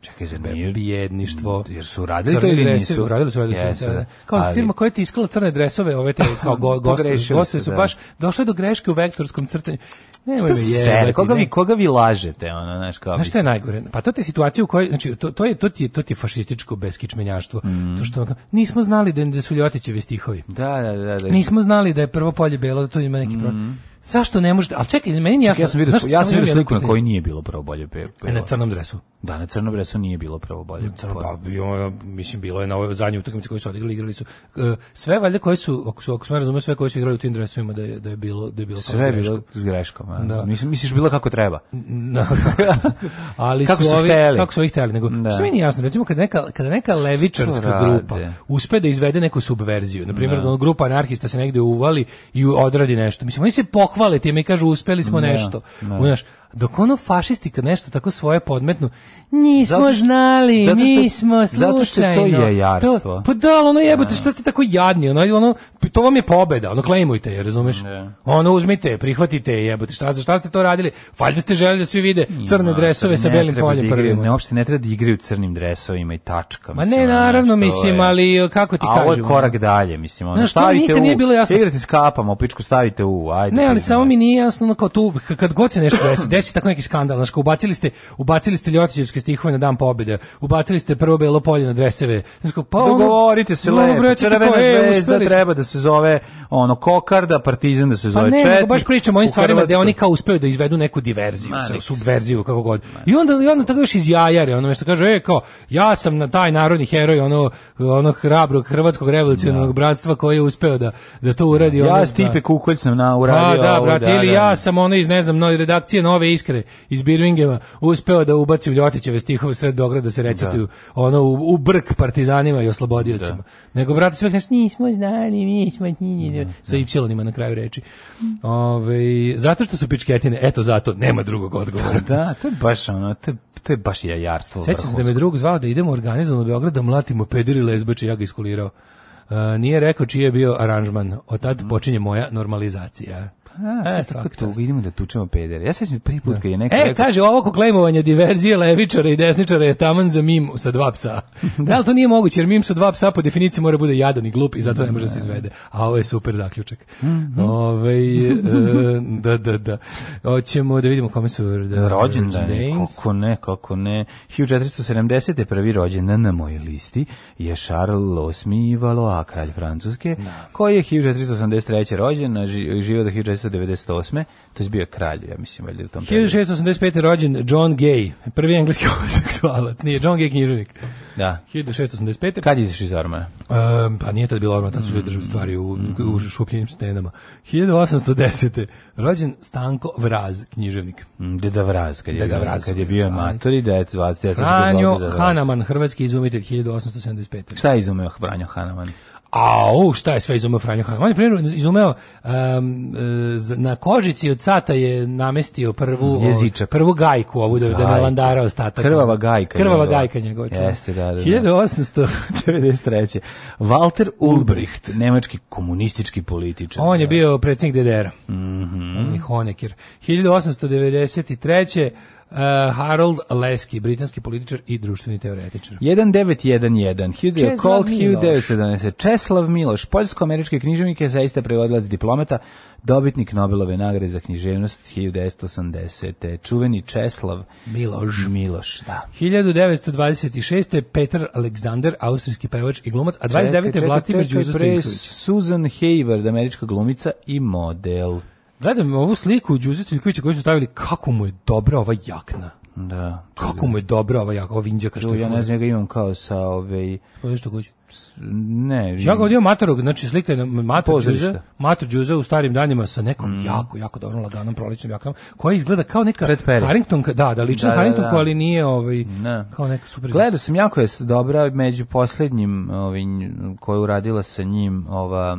Čekaj, zar nije lijedništvo? Jer su radili to ili drese, nisu? Radili su, radili su. Yes, da, da. da. Kao ali, firma koja ti iskala crne dresove, ove te kao go, goste, goste su da. baš došle do greške u vektorskom crcanju. Nemoj me jebati. Koga vi, koga vi lažete? Ono, znaš, kao znaš što je najgore? Pa to je situacija u kojoj, znači, to, to, je, to, ti, je, to ti je fašističko beskičmenjaštvo. Mm. To što, nismo znali da, da su Ljotićevi stihovi. Da, da, da, da. Nismo znali da je prvo polje belo, da to ima neki mm. problem Zašto ne možete? Al čekaj, meni nije jasno. ja sam vidio, ja sam vidio sliku na kojoj nije bilo pravo bolje pe. pe e, na crnom dresu. Da, na crnom dresu nije bilo pravo bolje. Crno, pa bio, mislim bilo je na ovoj zadnjoj utakmici koju su odigrali, igrali su e, sve valjda koji su, ako su ako sam razumeo sve koji su igrali u tim dresovima da je da je bilo da je bilo sve je bilo s greškom. Da. Mislim misliš bilo kako treba. Da. Ali kako su, su ovi, hteli. kako su ih hteli, nego da. što mi nije jasno, recimo kad neka kada neka levičarska grupa uspe da izvede neku subverziju, na primjer da. da grupa anarhista se negde uvali i odradi nešto. Mislim oni se pohvale time i kažu uspeli smo da, nešto. Ne, da. ne. Unaš, dok ono fašisti kad nešto tako svoje podmetnu, nismo zato što, znali, zato što, nismo slučajno. Zato što to je jarstvo. To, pa da, ono jebote, da. što ste tako jadni, ono, ono, to vam je pobeda, ono, klejmujte je, razumeš? Ne. Ono, uzmite, prihvatite je, jebote, šta, za šta ste to radili? Valjda ste želi da svi vide crne dresove sa belim da poljem prvima. Ne, uopšte ne treba da igri u crnim dresovima i tačka. Ma ne, naravno, mislim, ali kako ti kažem? A ovo je korak dalje, mislim, ono, stavite u, nije bilo jasno. igrate s kapama, u pičku stavite u, ajde. Ne, ali samo mi nije jasno, ono, kao tu, kad god se nešto desi, desi tako neki skandal, znači ubacili ste, ubacili ste Ljotićevske stihove na dan pobjede, ubacili ste prvo belo polje na dreseve. Znači, pa ono, Dogovorite se ono, lepo, crvena e, zvezda treba da se zove ono kokarda, partizan da se pa zove pa ne, četnik. baš pričamo o ovim stvarima da oni kao uspeju da izvedu neku diverziju, Manik. subverziju, kako god. I onda, i onda tako još izjajare, ono što kaže, e, kao, ja sam na taj narodni heroj ono, onog hrabrog hrvatskog revolucionarnog da. bratstva koji je uspeo da, da to uradi. Ja ono, Stipe da. Kukolj sam na, uradio. A, pa da, brate, ili ja sam ono iz, ne znam, no, redakcije nove crne iskre iz Birmingema uspeo da ubaci u Ljotićeve stihove sred Beograda da se recituju da. ono u, u, brk partizanima i oslobodiocima. Da. Nego brate sve kaže nismo znali, mi smo njini da, sa y na kraju reči. Ove, zato što su pičketine, eto zato nema drugog odgovora. Da, to je baš ono, to je, to je baš jajarstvo. Sećam se da me drug zvao da idemo organizovano u Beograd da mlatimo pediri lezbeče, ja ga iskulirao. Uh, nije rekao čiji je bio aranžman. Od tad mm. počinje moja normalizacija. A, svaka tuga, vidimo da tučemo pedere. Ja sećam prvi put da. kad je neka... E, rekao... kaže, ovo koklemovanje diverzije levičara i desničara je taman za mim sa dva psa. da li to nije moguće, jer mim sa dva psa po definiciji mora bude jadan i glup i zato ne da, može da se da, izvede. A ovo je super zaključak. Mm -hmm. Ove, ovaj, e, da, da, da. Hoćemo da vidimo kome su... Da, rođendani, kako ne, kako ne. 1470. je prvi rođendan na mojoj listi je Charles VIII Valois, kralj Francuske, no. koji je 1483. rođen, živio do 1490 1698. To je bio kralj, ja mislim, valjda u tom periodu. 1685. rođen John Gay, prvi engleski homoseksualac. Nije, John Gay književnik. Da. 1685. Kad iziš iz Orma? Um, pa nije tad bilo Orma, tad su ljudi mm. držali stvari u, mm. u šupljenim stenama. 1810. Rođen Stanko Vraz, književnik. Mm, Deda Vraz, kad je, Deda Vraz, kad je bio amator i dec, dec, dec, Franjo Hanaman, hrvatski izumitelj 1875. Šta je izumeo Franjo Hanaman? A šta je sve izumeo Franjo Hanan? On je primjer izumeo um, na kožici od sata je namestio prvu mm, ovaj, Jezičak. prvu gajku ovu da, da ne landara ostatak. Krvava gajka. Krvava njegova. gajka njegova. Jeste, da, da, 1893. Da. Walter Ulbricht, nemački komunistički političar. On je da. bio predsednik DDR-a. Mhm. Mm -hmm. 1893. Uh, Harold Leski, britanski političar i društveni teoretičar. 1911, Hugh Colt Hugh 1917, Česlav Miloš, poljsko-američki književnik zaista prevodilac diplomata, dobitnik Nobelove nagrade za književnost 1980. Čuveni Česlav Miloš. Miloš, da. 1926. Peter Alexander, austrijski pevač i glumac, a 29. Čekaj, čekaj, Đuzo Stanković. Susan Hayward, američka glumica i model. Gledam ovu sliku Đuze Stiljkovića koju su stavili, kako mu je dobra ova jakna. Da. Kako mu je dobra ova jakna, ova vinđaka što je. Ja ne znam, ja ga imam kao sa ove... Ovaj, pa što kući? ne. Ja ga odio Matorog, znači slika je Mator Đuza, Mator u starim danima sa nekom mm. jako, jako dobrom laganom prolećnom jakama, koja izgleda kao neka Harrington, da, da, lična da, da Harringtonka, da. ali nije ovaj, ne. kao neka super. Gledao sam jako je dobra među poslednjim ovaj, koju uradila sa njim ova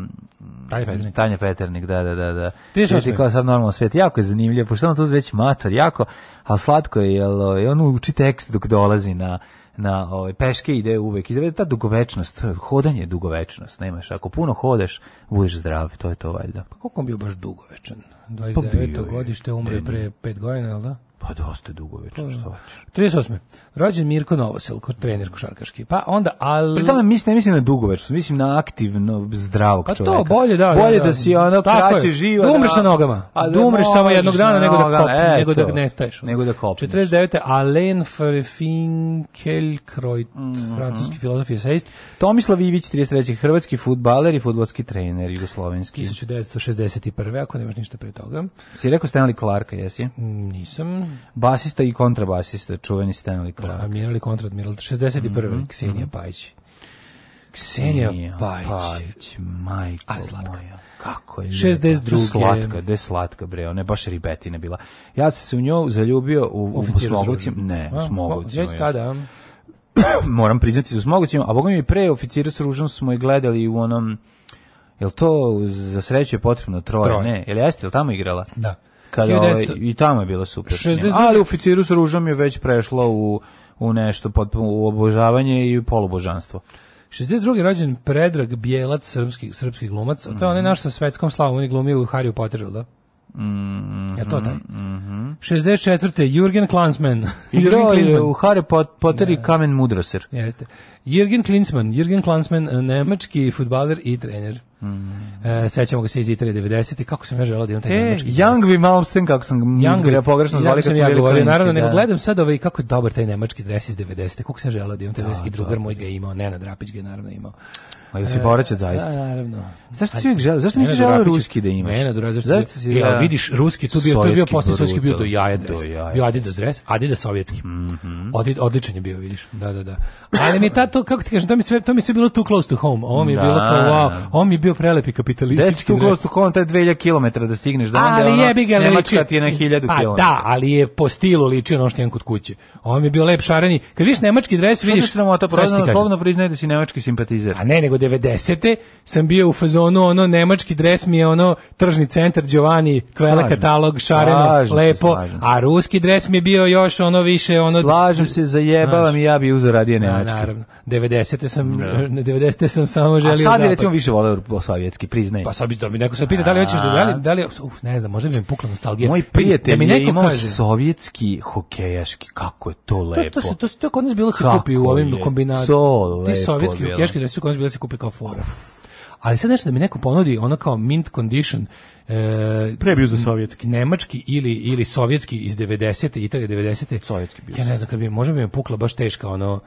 Tanja Peternik. Tanja Peternik, da, da, da. da. Ti kao sad normalno svet, jako je zanimljivo, pošto on tu već mator, jako, a slatko je, jel, ovaj, on uči tekst dok dolazi na na ove, ovaj, peške ide uvek. I ta dugovečnost, hodanje je dugovečnost, nemaš. Ako puno hodeš, budeš zdrav, to je to valjda. Pa koliko bio baš dugovečan? 29. Pa godište umre pre 5 godina, al da? Pa dosta dugovečan, pa, što hoćeš. 38 rođen Mirko Novosel, ko trener košarkaški. Pa onda al Pri tome mislim, ne mislim na dugovečnost, mislim na aktivno zdravog pa čoveka. Pa to bolje da. Bolje da, da si ono da. kraće živa. Da, da umreš na nogama. Da, da umreš samo jednog dana nego da kop, e, nego to, da nestaješ. Nego da kopneš. 49. Alen Finkielkraut, mm -hmm. francuski filozof i eseist. Tomislav Ivić 33. hrvatski fudbaler i fudbalski trener jugoslovenski. 1961. ako nemaš ništa pre toga. Si rekao Stanley Clarka, jesi? Nisam. Basista i kontrabasista, čuveni Stanley Clark da, admiral i kontradmiral, 61. Mm -hmm. Ksenija Pajić. Ksenija Pajić. Pajić, majko A, slatka. moja. Kako je 62. Slatka, gde slatka bre, ona je baš ribetina bila. Ja sam se u nju zaljubio u, u Smogovcima. Ne, u Smogovcima. Već tada. Moram priznati u Smogovcima, a boga mi pre oficira s ružom smo je gledali u onom Jel to za sreću je potrebno troje, troje. ne? Jel jeste, jel tamo igrala? Da. Kada, ovaj, 19... i tamo je bilo super. 62... Ali oficiru s ružom je već prešlo u u nešto potpuno u obožavanje i polubožanstvo. 62. rođen Predrag Bjelac, srpski, srpski glumac. To je onaj mhm. naš sa svetskom slavom, on je glumio u Harry Potteru, da? Mm ja to taj? Mm -hmm. 64. Jurgen Klansman. Jurgen je u Harry Potter i da. Kamen Mudroser. Jeste. Jurgen Klinsmann, Jurgen Klansman, e, nemački futbaler i trener. Mm. -hmm. E, sećamo ga se iz Italije 90. Kako sam ja želao da imam taj e, nemački. Young Vi Malmsten, kako sam Young ja pogrešno zvali kad sam ja govorio. Naravno, nego da. gledam sad ovaj, kako je dobar taj nemački dres iz 90. Kako sam želao da imam taj da, nemački drugar moj ga je imao. Nenad Drapić ga je naravno imao. Ali da se povraćat zaista. Da, naravno. Zašto si uvijek želeo? Zašto nisi želeo ruski da imaš? Ne, ne, zašto, zašto si Ja, e, vidiš, ruski, tu bio, tu bio posle sovjetski bio do jaja dres. Bio Adidas dres, Adidas sovjetski. Mm -hmm. odličan je bio, vidiš. Da, da, da. Ali mi ta to, kako ti kažem, to mi sve, to mi sve bilo too close to home. Ovo mi je da. bilo kao, wow, ovo mi je bio prelepi kapitalistički dres. Too close to home, taj 2000 km da stigneš da onda. Ali jebi ga, liči. Nemačka ti je na 1000 pa km. da, ali je po stilu liči na što kod kuće. Ovo mi je bio lep šareni. Kad vidiš nemački dres, vidiš... Što je slobodno priznaj da si nemački simpatizer. A ne, nego 90. sam bio u fazonu ono nemački dres mi je ono tržni centar Giovanni Kvele katalog šareno slažem lepo a ruski dres mi je bio još ono više ono slažem se zajebavam i ja bi uzeo radije da, nemački na, naravno 90. sam na da. 90. sam samo želio a sad recimo više voleo sovjetski priznaj pa sad bi to mi neko sa pita da li hoćeš da-, da li da li uf, ne znam možda bi mi pukla nostalgija moj prijatelj da mi neko je imao kaže, sovjetski hokejaški kako je to lepo to to, to, to, to kod nas bilo se kupi u ovim kombinacijama ti sovjetski hokejaški dresi kod nas bilo se kupi kupe kao foru. Ali sad nešto da mi neko ponudi ono kao mint condition e, Prebiju za sovjetski. Nemački ili, ili sovjetski iz 90. te Italije 90. te Sovjetski bio. Ja ne znam, kad bi, možda bi me pukla baš teška ono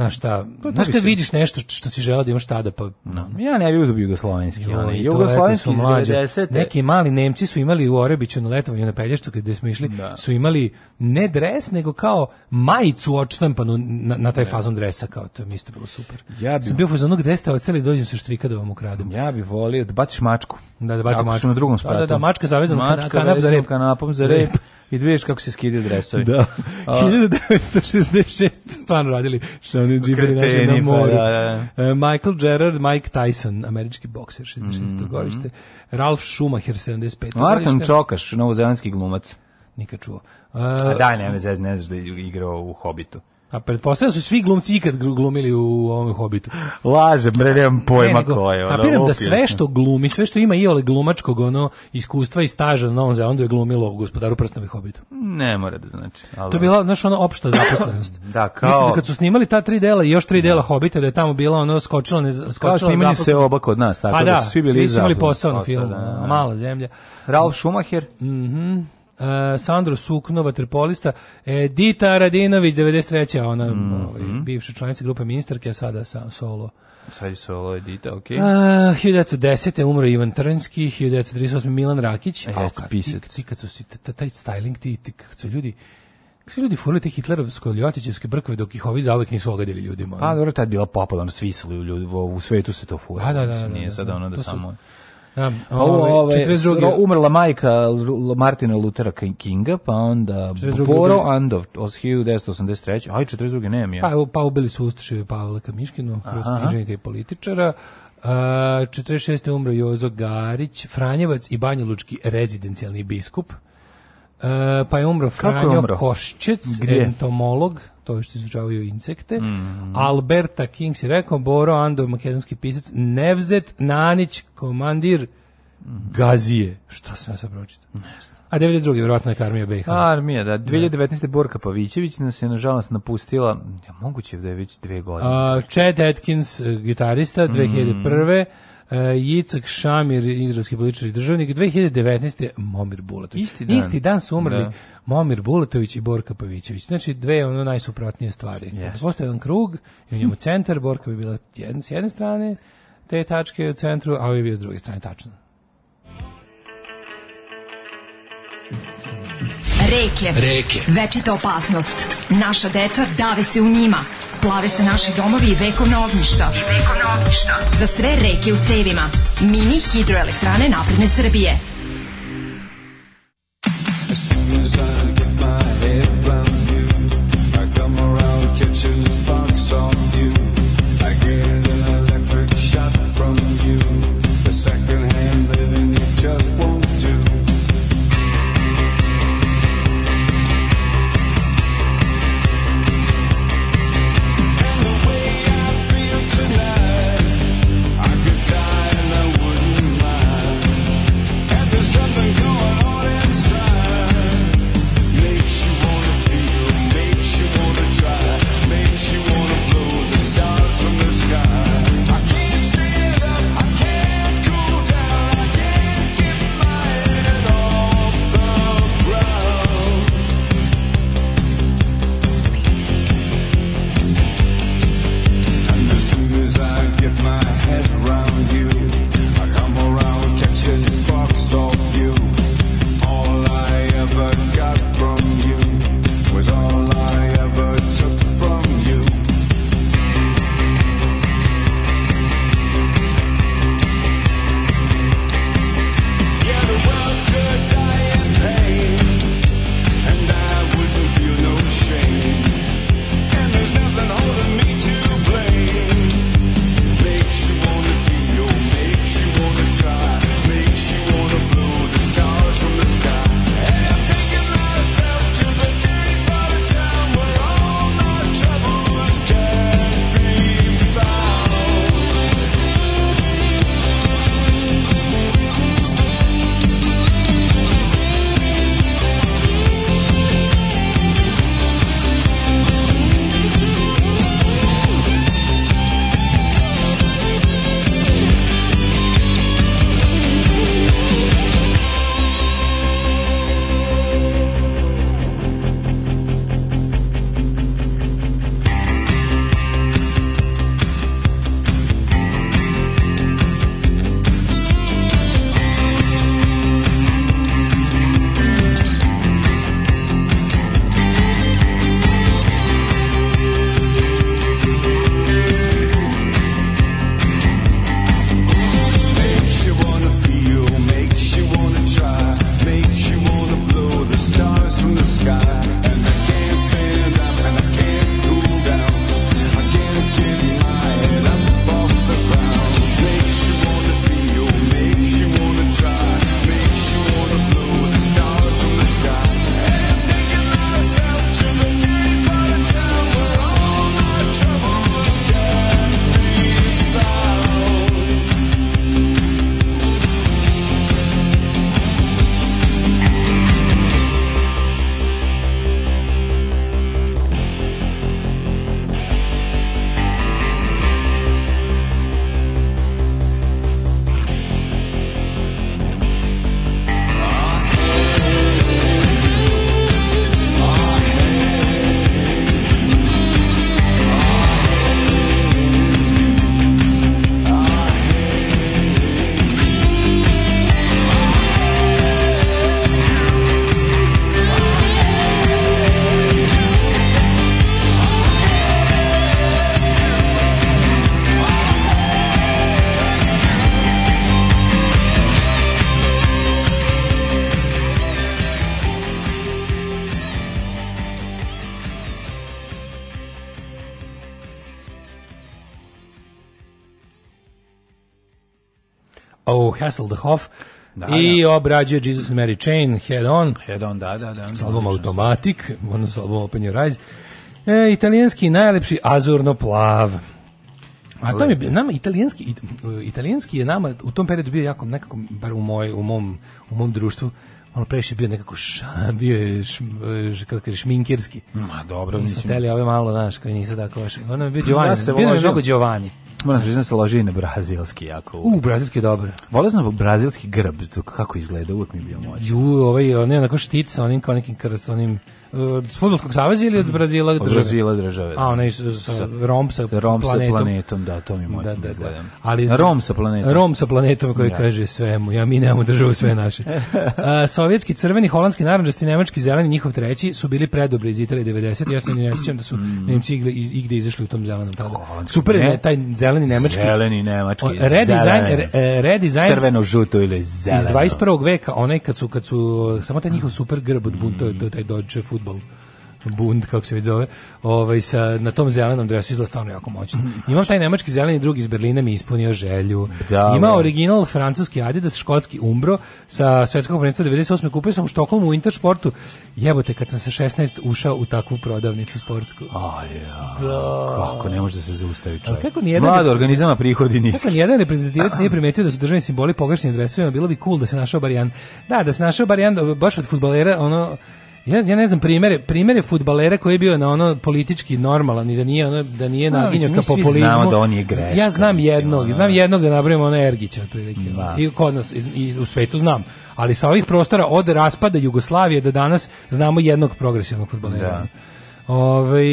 Na šta, pa, to, znaš vidiš nešto što si želeo da imaš tada, pa... No. Ja ne bih uzao jugoslovenski. Jo, ono, jugoslovenski iz 90. Neki mali Nemci su imali u Orebiću na letovanju na Pelješcu kada smo išli, da. su imali ne dres, nego kao majicu odštampanu na, na taj da. fazon dresa, kao to mi isto bilo super. Ja bi... Sam bio fazonu gde ste oceli, dođem sa štrika da vam ukradem. Ja bih volio da baciš mačku. Da, da baciš mačku. na drugom spratu. Da, da, da, mačka zavezana mačka kanap za rep. kanapom za da. rep. I da vidiš kako se skidaju dresovi. Da. 1966 stvarno radili što ono džiberi naše na pa moru. Da, da. E, Michael Gerard, Mike Tyson, američki bokser 66. Mm -hmm. godište. Mhm. Ralf Schumacher 75. Martin Čokaš, novozelandski glumac. Nikad čuo. Uh, A e, daj, ne, ne znaš da je igrao u Hobbitu. A pretpostavljam da su svi glumci ikad glumili u ovom hobitu. Lažem, bre, nemam pojma ne, nego, koje. Ono, da sve što glumi, sve što ima i ole glumačkog ono, iskustva i staža na Novom Zelandu je glumilo u gospodaru prstnovi hobitu. Ne mora da znači. Ali... To je bila, znaš, ono, opšta zaposlenost. da, kao... Mislim da kad su snimali ta tri dela i još tri dela hobita, da je tamo bila ono skočila, ne, skočila kao snimali se oba kod nas, tako pa da, da su svi bili svi su imali posao na filmu, da, da, da. mala zemlja. Ralf Schumacher? Mhm. Mm E, Sandro Suknova, vaterpolista, Edita Radinović, 93. ona mm -hmm. ovaj, bivša članica grupe ministarke, a sada sam solo. Sad je solo Edita, ok. A, 1910. umro Ivan Trnski, 1938. Milan Rakić. A e, jeste pisac. Ti, ti kad su si, taj styling, ti, ti kad su ljudi, kako su ljudi furili te Hitlerovsko-Ljotićevske brkove dok ih ovi zauvek nisu ogadili ljudima? Pa dobro, tad bila popularno, svi su ljudi, u svetu se to fura. Da, da, da. da nije da, sad da. ono da samo... Da, ove, ove, 42. Umrla majka Martina Lutera Kinga, pa onda Boro Andov, 1983. Aj, 42. nemam ja. Pa, pa ubili su Ustoševi Pavla Kamiškinu, knjižnika i političara. Uh, 46. umro Jozo Garić, Franjevac i Banjalučki rezidencijalni biskup. Uh, pa je umro Franjo Koščec, entomolog to što izučavaju insekte. Mm. Alberta King si rekao, Boro Andov, makedonski pisac, Nevzet Nanić, komandir mhm. Gazije. Šta sam ja sad pročitao? Ne znam. A 92. vjerojatno je Armija BiH. Armija, da. 2019. Da. Borka Pavićević nas je nažalost napustila, ja, moguće da je već dve godine. Uh, Chad Atkins, gitarista, 2001. Mm. Uh, Jicak Šamir, izraelski političar i državnik, 2019. Momir Bulatović. Isti dan, Isti dan su umrli da. Momir Bulatović i Borka Pavićević. Znači, dve ono najsuprotnije stvari. Yes. Postoje jedan krug, i u njemu centar, Borka bi bila jedan, s jedne strane, te tačke u centru, a ovaj je bio s druge strane, tačno. Reke. Reke. Večita opasnost. Naša deca dave se u njima. Plave se naši domovi i vekovna ognjišta. I vekovna ognjišta. Za sve reke u cevima. Mini hidroelektrane napredne Srbije. just Hasselhoff, da, I da. obrađuje Jesus and Mary Chain, Head On. Head On, da, da, da. S album da Automatic, ono s album Open Your Eyes. E, italijanski najlepši azurno plav. A tam je nama italijanski italijanski je nama u tom periodu bio jako nekako bar u moj u mom u mom društvu malo previše bio nekako ša, bio je š, kako kaže šminkerski. Ma dobro, mislim. Hteli ove malo, znaš, koji nisu tako baš. Ono je bio Giovanni. Da se bio je mnogo Giovanni. Moram priznati da se loži i na brazilski jako. U, brazilski je dobro. Volio sam brazilski grb, kako izgleda, uvijek mi je bio moć. Ju, ovaj, on je onako štit sa onim kao nekim krs, onim uh, fudbalskog saveza ili od mhm. Brazila države? Od Brazila države. A da. onaj sa, sa Rom sa Rom planetom. sa planetom, da, to mi da, moćno da, da, da. Ali Rom sa planetom. Rom sa planetom koji da. kaže svemu, ja mi nemamo državu sve naše. uh, sovjetski crveni, holandski narandžasti, nemački zeleni, njihov treći su bili predobri iz Italije 90. Ja se ne sećam da su mm. Nemci igle, igde izašli u tom zelenom tada. Super da ne, taj zeleni nemački. Zeleni nemački. O, redizajn, re, e, redizajn crveno žuto ili zeleno. Iz 21. veka, onaj kad su kad su samo taj njihov super grb od bunta, mm. taj Dodge futbal bund, kako se već zove, ovaj, sa, na tom zelenom dresu izgleda stvarno jako moćno. Imam taj nemački zeleni drug iz Berlina mi ispunio želju. Da, Ima da. original francuski Adidas, škotski Umbro sa svetskog prvenstva 98. Kupio sam u Štokholmu u Intersportu. Jebote, kad sam sa 16 ušao u takvu prodavnicu sportsku. A ja, da. kako ne može da se zaustavi čovjek. Kako nijedan, Mlad organizama prihodi niski. Kako nijedan reprezentativac nije primetio da su državni simboli pogrešni dresovima, bilo bi cool da se našao barijan. Da, da se našao barijan baš od futbalera, ono, Ja, ja ne znam primere, primere fudbalera koji je bio na ono politički normalan i da nije ono, da nije naginjao ka populizmu. Znamo da on je greška, ja znam mislim, jednog, ono... znam jednog da nabrojimo ona Ergića otprilike. Da. I kod nas i, i u svetu znam ali sa ovih prostora od raspada Jugoslavije do danas znamo jednog progresivnog fudbalera. Da. Ove, ovaj,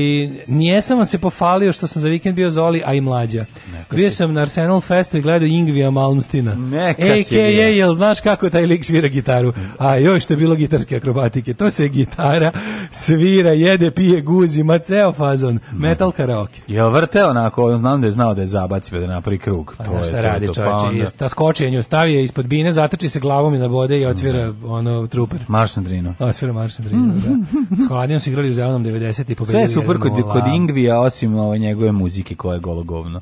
nijesam vam se pofalio što sam za vikend bio Zoli, a i mlađa. bio sam na Arsenal Festu i gledao Ingvija Malmstina. Neka si je, je, jel znaš kako taj lik svira gitaru? A još što je bilo gitarske akrobatike. To se gitara svira, jede, pije, guzi, ma ceo fazon. Mm. Metal karaoke. Jel vrte onako, znam da je znao da je zabacio da napravi krug. A to znaš šta radi pa čovječe? Pa Ta skočenju stavi je ispod bine, zatrči se glavom i na bode i otvira da. ono truper. Marš na drinu. Otvira marš na drinu, da. S hladnjom su igrali u zelenom 90 i Sve super kod, kod Ingvija, osim ove njegove muzike koja je gologovno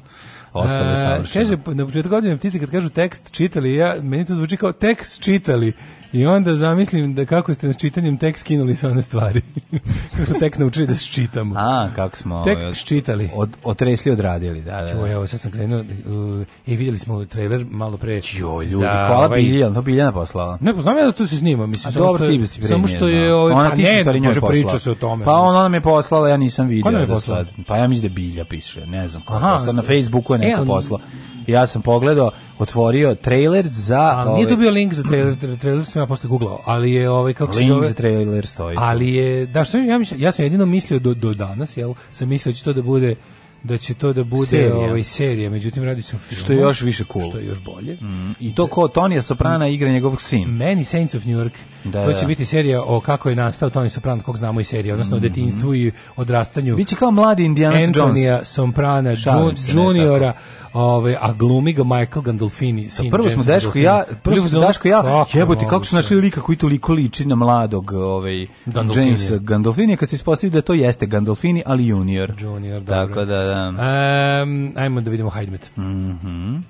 ostalo je e, savršeno. Kaže, na početku godine ptici kad kažu tekst čitali, ja, meni to zvuči kao tekst čitali. I onda zamislim da kako ste s čitanjem tek skinuli sve one stvari. kako smo tek naučili da čitamo. A, kako smo tek od, čitali. Od, otresli, odradili, da, da. Joj, da. evo sad sam krenuo uh, i vidjeli smo trailer malo pre. Jo, ljudi, hvala ovaj, Biljana, to Biljana poslala. Ne, pa znam ja da tu se snima, mislim. A, samo, dobro, što, ti samo što je... Da. Ovaj, ona ti ne, stvari njoj poslala. Priča se o tome. Pa ona mi je poslala, ja nisam vidio. Ko nam je poslala? Sad, pa ja mislim da Bilja piše, ne znam. Aha, poslala, na Facebooku je e, neko poslala. Ja sam pogledao, otvorio trailer za... A, ovaj... Nije dobio link za trailer, trailer sam ja posle googlao, ali je ovaj, kako link se zove... Link za trailer stoji. Ali je, da što ja, mislim, ja sam jedino mislio do, do danas, jel, sam mislio da će to da bude da će to da bude serija. ovaj serija, međutim radi se o filmu. Što je još više cool. Što je još bolje. Mm. I to ko Tonija Soprana igra njegovog sin. Many Saints of New York. Da, to će da. biti serija o kako je nastao Tony Soprano, kog znamo i serija, odnosno mm -hmm. o detinjstvu i odrastanju. Biće kao mladi Indiana Jones. Antonija Soprana, Juniora. Tako ove, ovaj, a glumi ga Michael Gandolfini. Sa pa prvo smo Daško ja, prvo smo Daško ja. Jebote kako su našli lika koji toliko liči na mladog, ovaj Gandolfini. James Gandolfini kad se ispostavi da to jeste Gandolfini, ali junior. Junior, dobro. Tako da da. Um, ajmo da vidimo Hajdmet. Mhm. Mm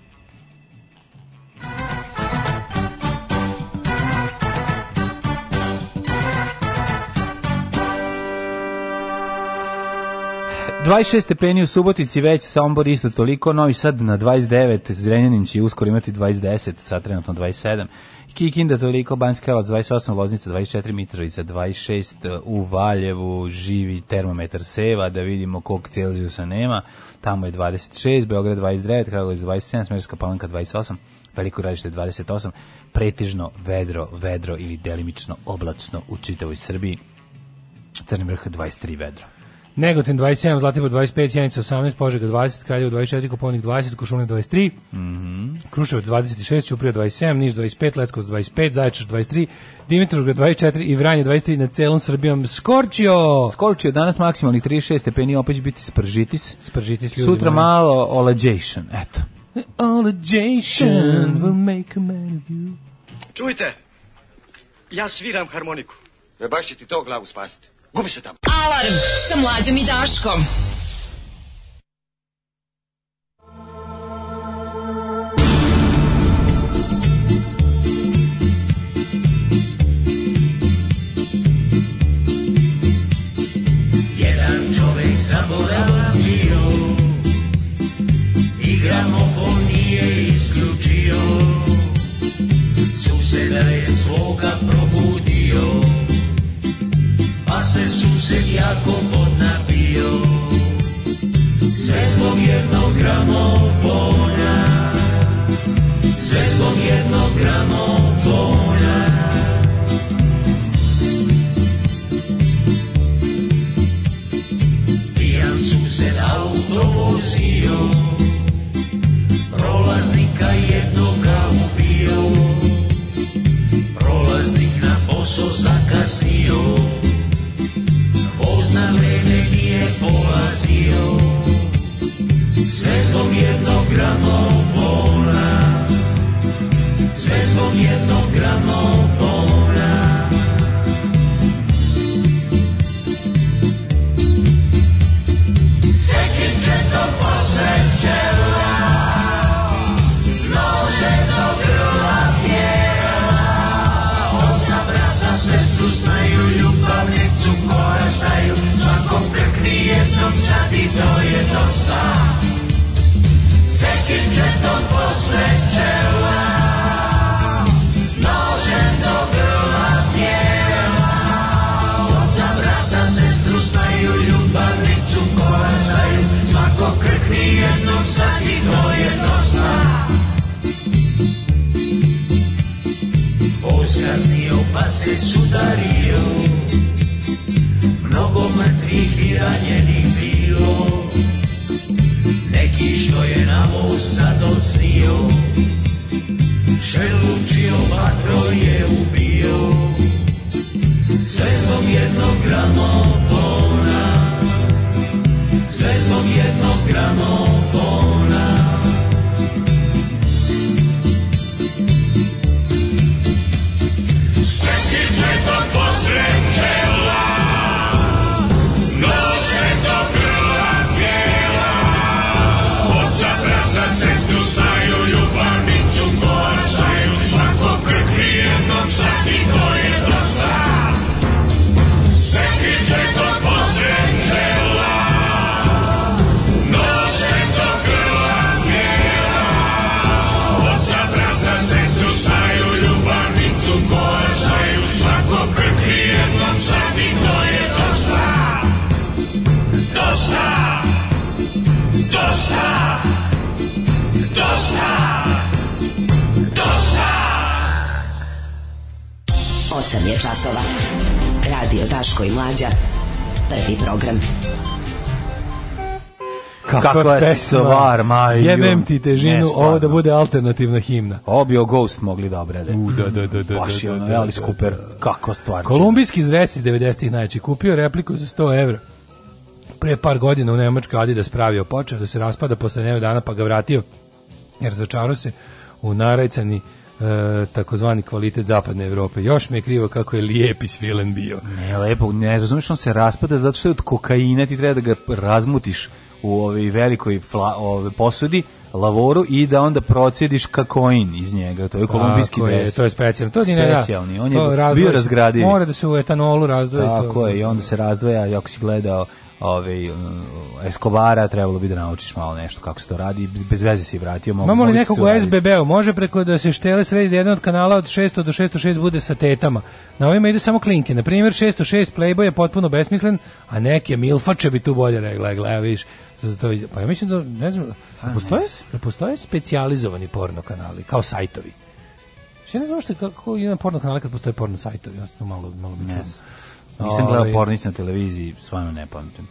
26 stepeni u Subotici, već Sombor isto toliko, Novi Sad na 29, Zrenjanin će uskoro imati 20, sad trenutno 27. Kikinda toliko, Banjska Karlovac 28, Loznica 24, Mitrovica 26, u Valjevu živi termometar seva, da vidimo kog Celzijusa nema, tamo je 26, Beograd 29, Kragovic 27, Smerska palanka 28, Veliko radište 28, pretižno vedro, vedro ili delimično oblačno u čitavoj Srbiji, Crni vrh 23 vedro. Negotin 27, Zlatibor 25, Janica 18, Požega 20, Kraljevo 24, Koponik 20, Košunik 23, mm -hmm. Kruševac 26, Ćuprija 27, Niš 25, Leskovac 25, Zaječar 23, Dimitrovgrad 24 i Vranje 23 na celom Srbijom. Skorčio! Skorčio, danas maksimalni 36 stepeni, opet će biti spržitis. Spržitis ljudi. Sutra moji. malo olađejšan, eto. Olađejšan mm. will make a man of you. Čujte, ja sviram harmoniku. E baš će ti to glavu spasiti. Gubi se tamo. Alarm sa mlađom i Daškom. Jedan čovek zaboravio i gramofon nije isključio suseda je svoga probudio se susjedja kod napio Sve zbog jednog gramofona Sve zbog jednog gramofona Pijan sused auto vozio Prolaznika jednoga ubio Prolaznik na posao zakasnio Poznane negdje polazio Cestom jednog gramofona Cestom jednog gramofona Second trip of Boston to je dosta Sekim džetom posle čela Nožem do grla tijela Oca, brata, sestru staju Ljubavnicu koračaju Svako krkni jednom sad i to je dosta Oskaz nije opasic udario mnogo mrtvih i ranjenih bilo Neki što je na voz zadocnio Šelučio vatro je ubio Sve zbog jednog gramofona Sve zbog jednog gramofona 8 je časova. Radio Daško i Mlađa. Prvi program. Kakva, Kakva pesovar, maju. Jebem ti težinu, ne, ovo da bude alternativna himna. Ovo bi o Ghost mogli da obrade. U, da, da, da, da. da Baš je da, ono, da, Alice Cooper, kakva stvar. Kolumbijski zres iz 90-ih najče kupio repliku za 100 evra. Pre par godina u Nemačkoj Adidas pravio počeo da se raspada posle njega dana pa ga vratio jer začaro se u narajcani e, takozvani kvalitet zapadne Evrope. Još mi je krivo kako je lijepi svilen bio. Ne, lepo, ne razumiješ, on se raspada zato što je od kokaina ti treba da ga razmutiš u ovoj velikoj fla, ove posudi, lavoru i da onda procediš kakoin iz njega. To je kolumbijski Tako je, To je specijalno. To je da. specijalni. da, on je bio razgradiv. Mora da se u etanolu razdvoji. Tako to. je, i onda se razdvaja, ako si gledao ove, ovaj, Escobara, trebalo bi da naučiš malo nešto kako se to radi, bez veze si vratio. mogu. Imamo li nekog sbb a Može preko da se štele sredi jedan od kanala od 600 do 606 bude sa tetama. Na ovima ide samo klinke. Na primjer, 606 Playboy je potpuno besmislen, a neke milfače bi tu bolje regla, gledaj, vidiš. Pa ja mislim da, ne znam, da postoje, da postoje specijalizovani porno kanali, kao sajtovi. Ja ne znam što kako ima porno kanali kad postoje porno sajtovi, ja sam malo, malo mi yes. Nisam gledao ovaj, pornić na televiziji, stvarno ne pamtim.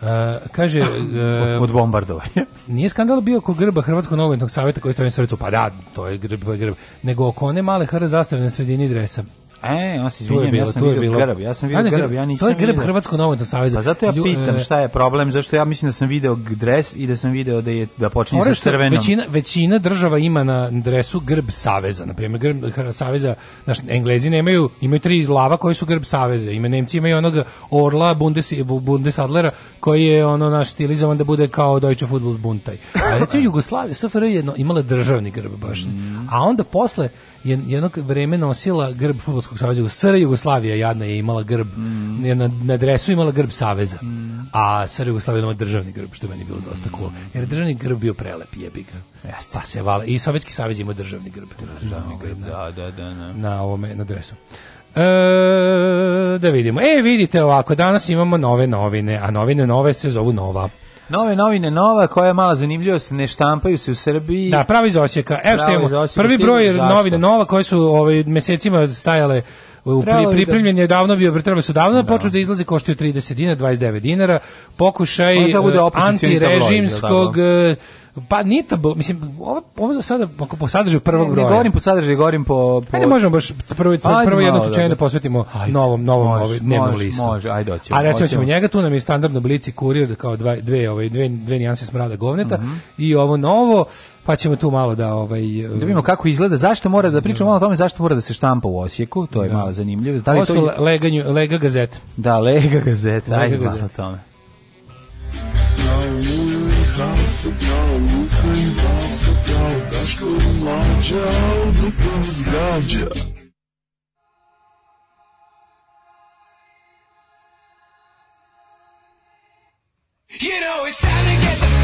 Uh, kaže uh, od bombardovanja. Nije skandal bio oko grba Hrvatskog nogometnog saveta koji stoji na srcu, pa da, to je grb, grb, nego oko one male HR zastave na sredini dresa. E, on se izvinjam, ja sam to grb, ja sam video grb, ja nisam To je grb Hrvatskog novinnog saveza. Pa zato ja pitam e- šta je problem, zašto ja mislim da sam video dres i da sam video da je da počinje sa crvenom. Većina, većina država ima na dresu grb saveza, na primjer grb saveza, naš Englezi nemaju, imaju tri lava koji su grb saveza, ima Nemci imaju onog orla Bundes Bundesadlera koji je ono naš stilizovan da bude kao Deutsche Futbol buntaj. A recimo Jugoslavija, SFRJ je imala državni grb baš. Mm. A onda posle je jedno vreme nosila grb fudbalskog saveza. SR Jugoslavija jadna je imala grb mm. na, na dresu imala grb saveza. Mm. A SR Jugoslavija imala državni grb što meni bilo dosta cool. Jer državni grb bio prelep, jebiga. ga. Jasta pa se vala. I Sovjetski savez ima državni grb. Državni, državni grb, ovaj, da, da, da, da. Na ovome na dresu. E, da vidimo. E, vidite ovako, danas imamo nove novine, a novine nove se zovu Nova. Nove novine Nova, koja je mala zanimljivost, ne štampaju se u Srbiji. Da, pravo iz Osijeka. Evo što imamo. Prvi broj novine Nova koje su ovaj, mesecima stajale u pri, pripremljen je da- davno bio trebalo su davno da. počeo da izlazi koštaju 30 dinara 29 dinara pokušaj da e, antirežimskog Pa nije to, mislim, ovo, ovo za sada, ako po sadržaju prvog broja. Ne, govorim po sadržaju, govorim po... po... Ajde, možemo baš prvo, prvo jedno ključenje da, da posvetimo ajde. novom, novom može, ovaj, dnevnom može, listu. Može, ajde, oćemo. A recimo ćemo njega, tu nam je standardno blici kurir, kao dva, dve, ovaj, dve, dve nijanse smrada govneta, mm -hmm. i ovo novo, pa ćemo tu malo da ovaj da vidimo kako izgleda zašto mora da pričamo malo o tome zašto mora da se štampa u Osijeku to je da. malo zanimljivo da li to je... leganju lega gazeta da lega gazeta ajde malo o tome You know it's time to get the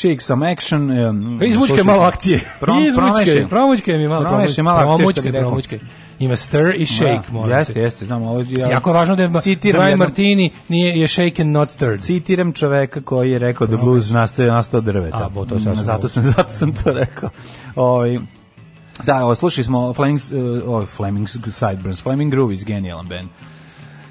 shake some action. Um, e, izvučke malo akcije. Prom, izvučke, mi malo. Promučke, malo promučke, promučke. Ima stir i da, shake, da, morate. Jeste, jeste, znam, ovo ja, Jako je važno da je citiram Brian Martini nije je shaken not stirred. Citiram čoveka koji je rekao da blues nastaje nastao drveta. A, bo, to mm, sam zato sam zato sam to rekao. Ovaj Da, o, slušali smo Flemings, uh, e, oh, ovaj, Flemings Sideburns. Fleming Groove is genijalan band.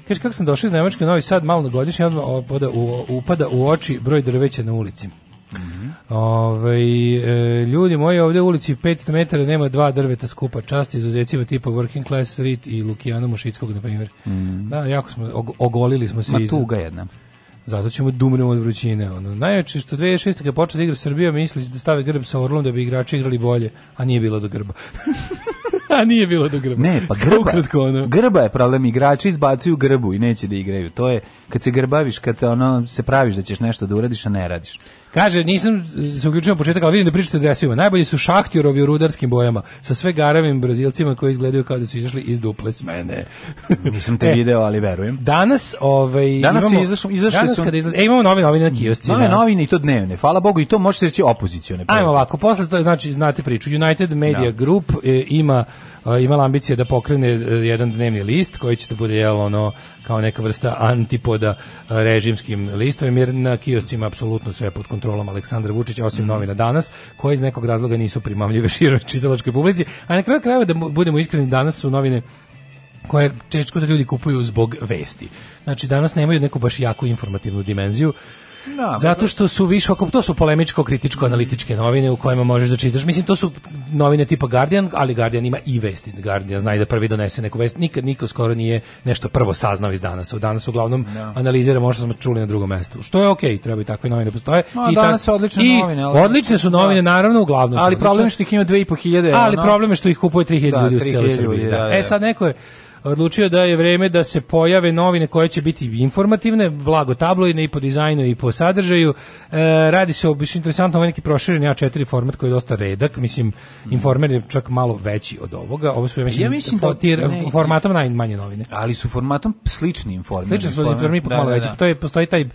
Kaže, kako sam došao iz Nemačke Novi Sad, malo na godišnje, odmah upada u, upada u oči broj drveća na ulici. Mm -hmm. Ove, ovaj, e, ljudi moji, ovde u ulici 500 metara nema dva drveta skupa, čast izuzecima tipa Working Class Street i Lukijana Mušickog, na primjer. Mm -hmm. Da, jako smo, og, ogolili smo se. Ma tuga jedna. Zato ćemo dumremo od vrućine. Ono. Najjače što 2006. kada da igra Srbija, mislili da stave grb sa Orlom da bi igrači igrali bolje, a nije bilo do grba. A nije bilo do grba. Ne, pa grba. Grba je problem, igrači izbacuju grbu i neće da igraju. To je kad se grbaviš, kad ono se praviš da ćeš nešto da uradiš, a ne radiš. Kaže, nisam se uključio na početak, ali vidim da pričate o dresovima. Najbolji su šahtjorovi u rudarskim bojama, sa sve garavim brazilcima koji izgledaju kao da su izašli iz duple smene. nisam te e, video, ali verujem. Danas, ovaj, danas imamo, izašli, izašli danas su... Kada izla... e, imamo nove novine na kiosci. Nove da. novine i to dnevne, hvala Bogu, i to može se reći opozicijone. Ajmo ovako, posle to je, znači, znate priču. United Media no. Da. Group e, ima imala ambicije da pokrene e, jedan dnevni list koji će da bude jel ono kao neka vrsta antipoda e, režimskim listovima jer na kioscima apsolutno sve pod kontrolom Aleksandra Vučića osim mm. novina danas koje iz nekog razloga nisu primamljive široj čitalačkoj publici a na kraju krajeva da budemo iskreni danas su novine koje čečko da ljudi kupuju zbog vesti. Znači danas nemaju neku baš jaku informativnu dimenziju. No, da, Zato što su više, to su polemičko-kritičko-analitičke novine u kojima možeš da čitaš. Mislim, to su novine tipa Guardian, ali Guardian ima i vesti. Guardian zna da prvi donese neku vest. Nikad niko skoro nije nešto prvo saznao iz danas. Danas uglavnom no. Da. analiziramo ono smo čuli na drugom mestu. Što je okej, okay, treba i takve novine da postoje. No, I danas su odlične novine. Ali... Odlične su novine, da. naravno, uglavnom. Ali problem je što ih ima 2500. Ali problem je što ih kupuje 3000 ljudi u celoj Srbiji. Da, da, da. E sad neko je odlučio da je vreme da se pojave novine koje će biti informativne, blago tabloidne i po dizajnu i po sadržaju. E, radi se o baš interesantno neki prošireni A4 format koji je dosta redak, mislim mm. Informer je čak malo veći od ovoga. Ovo su ja mislim, ja mislim da fotir, da, ne, formatom najmanje novine. Ali su formatom slični Informer. Slični su Informer, ipak da, malo da, veći. Da. To je postoji taj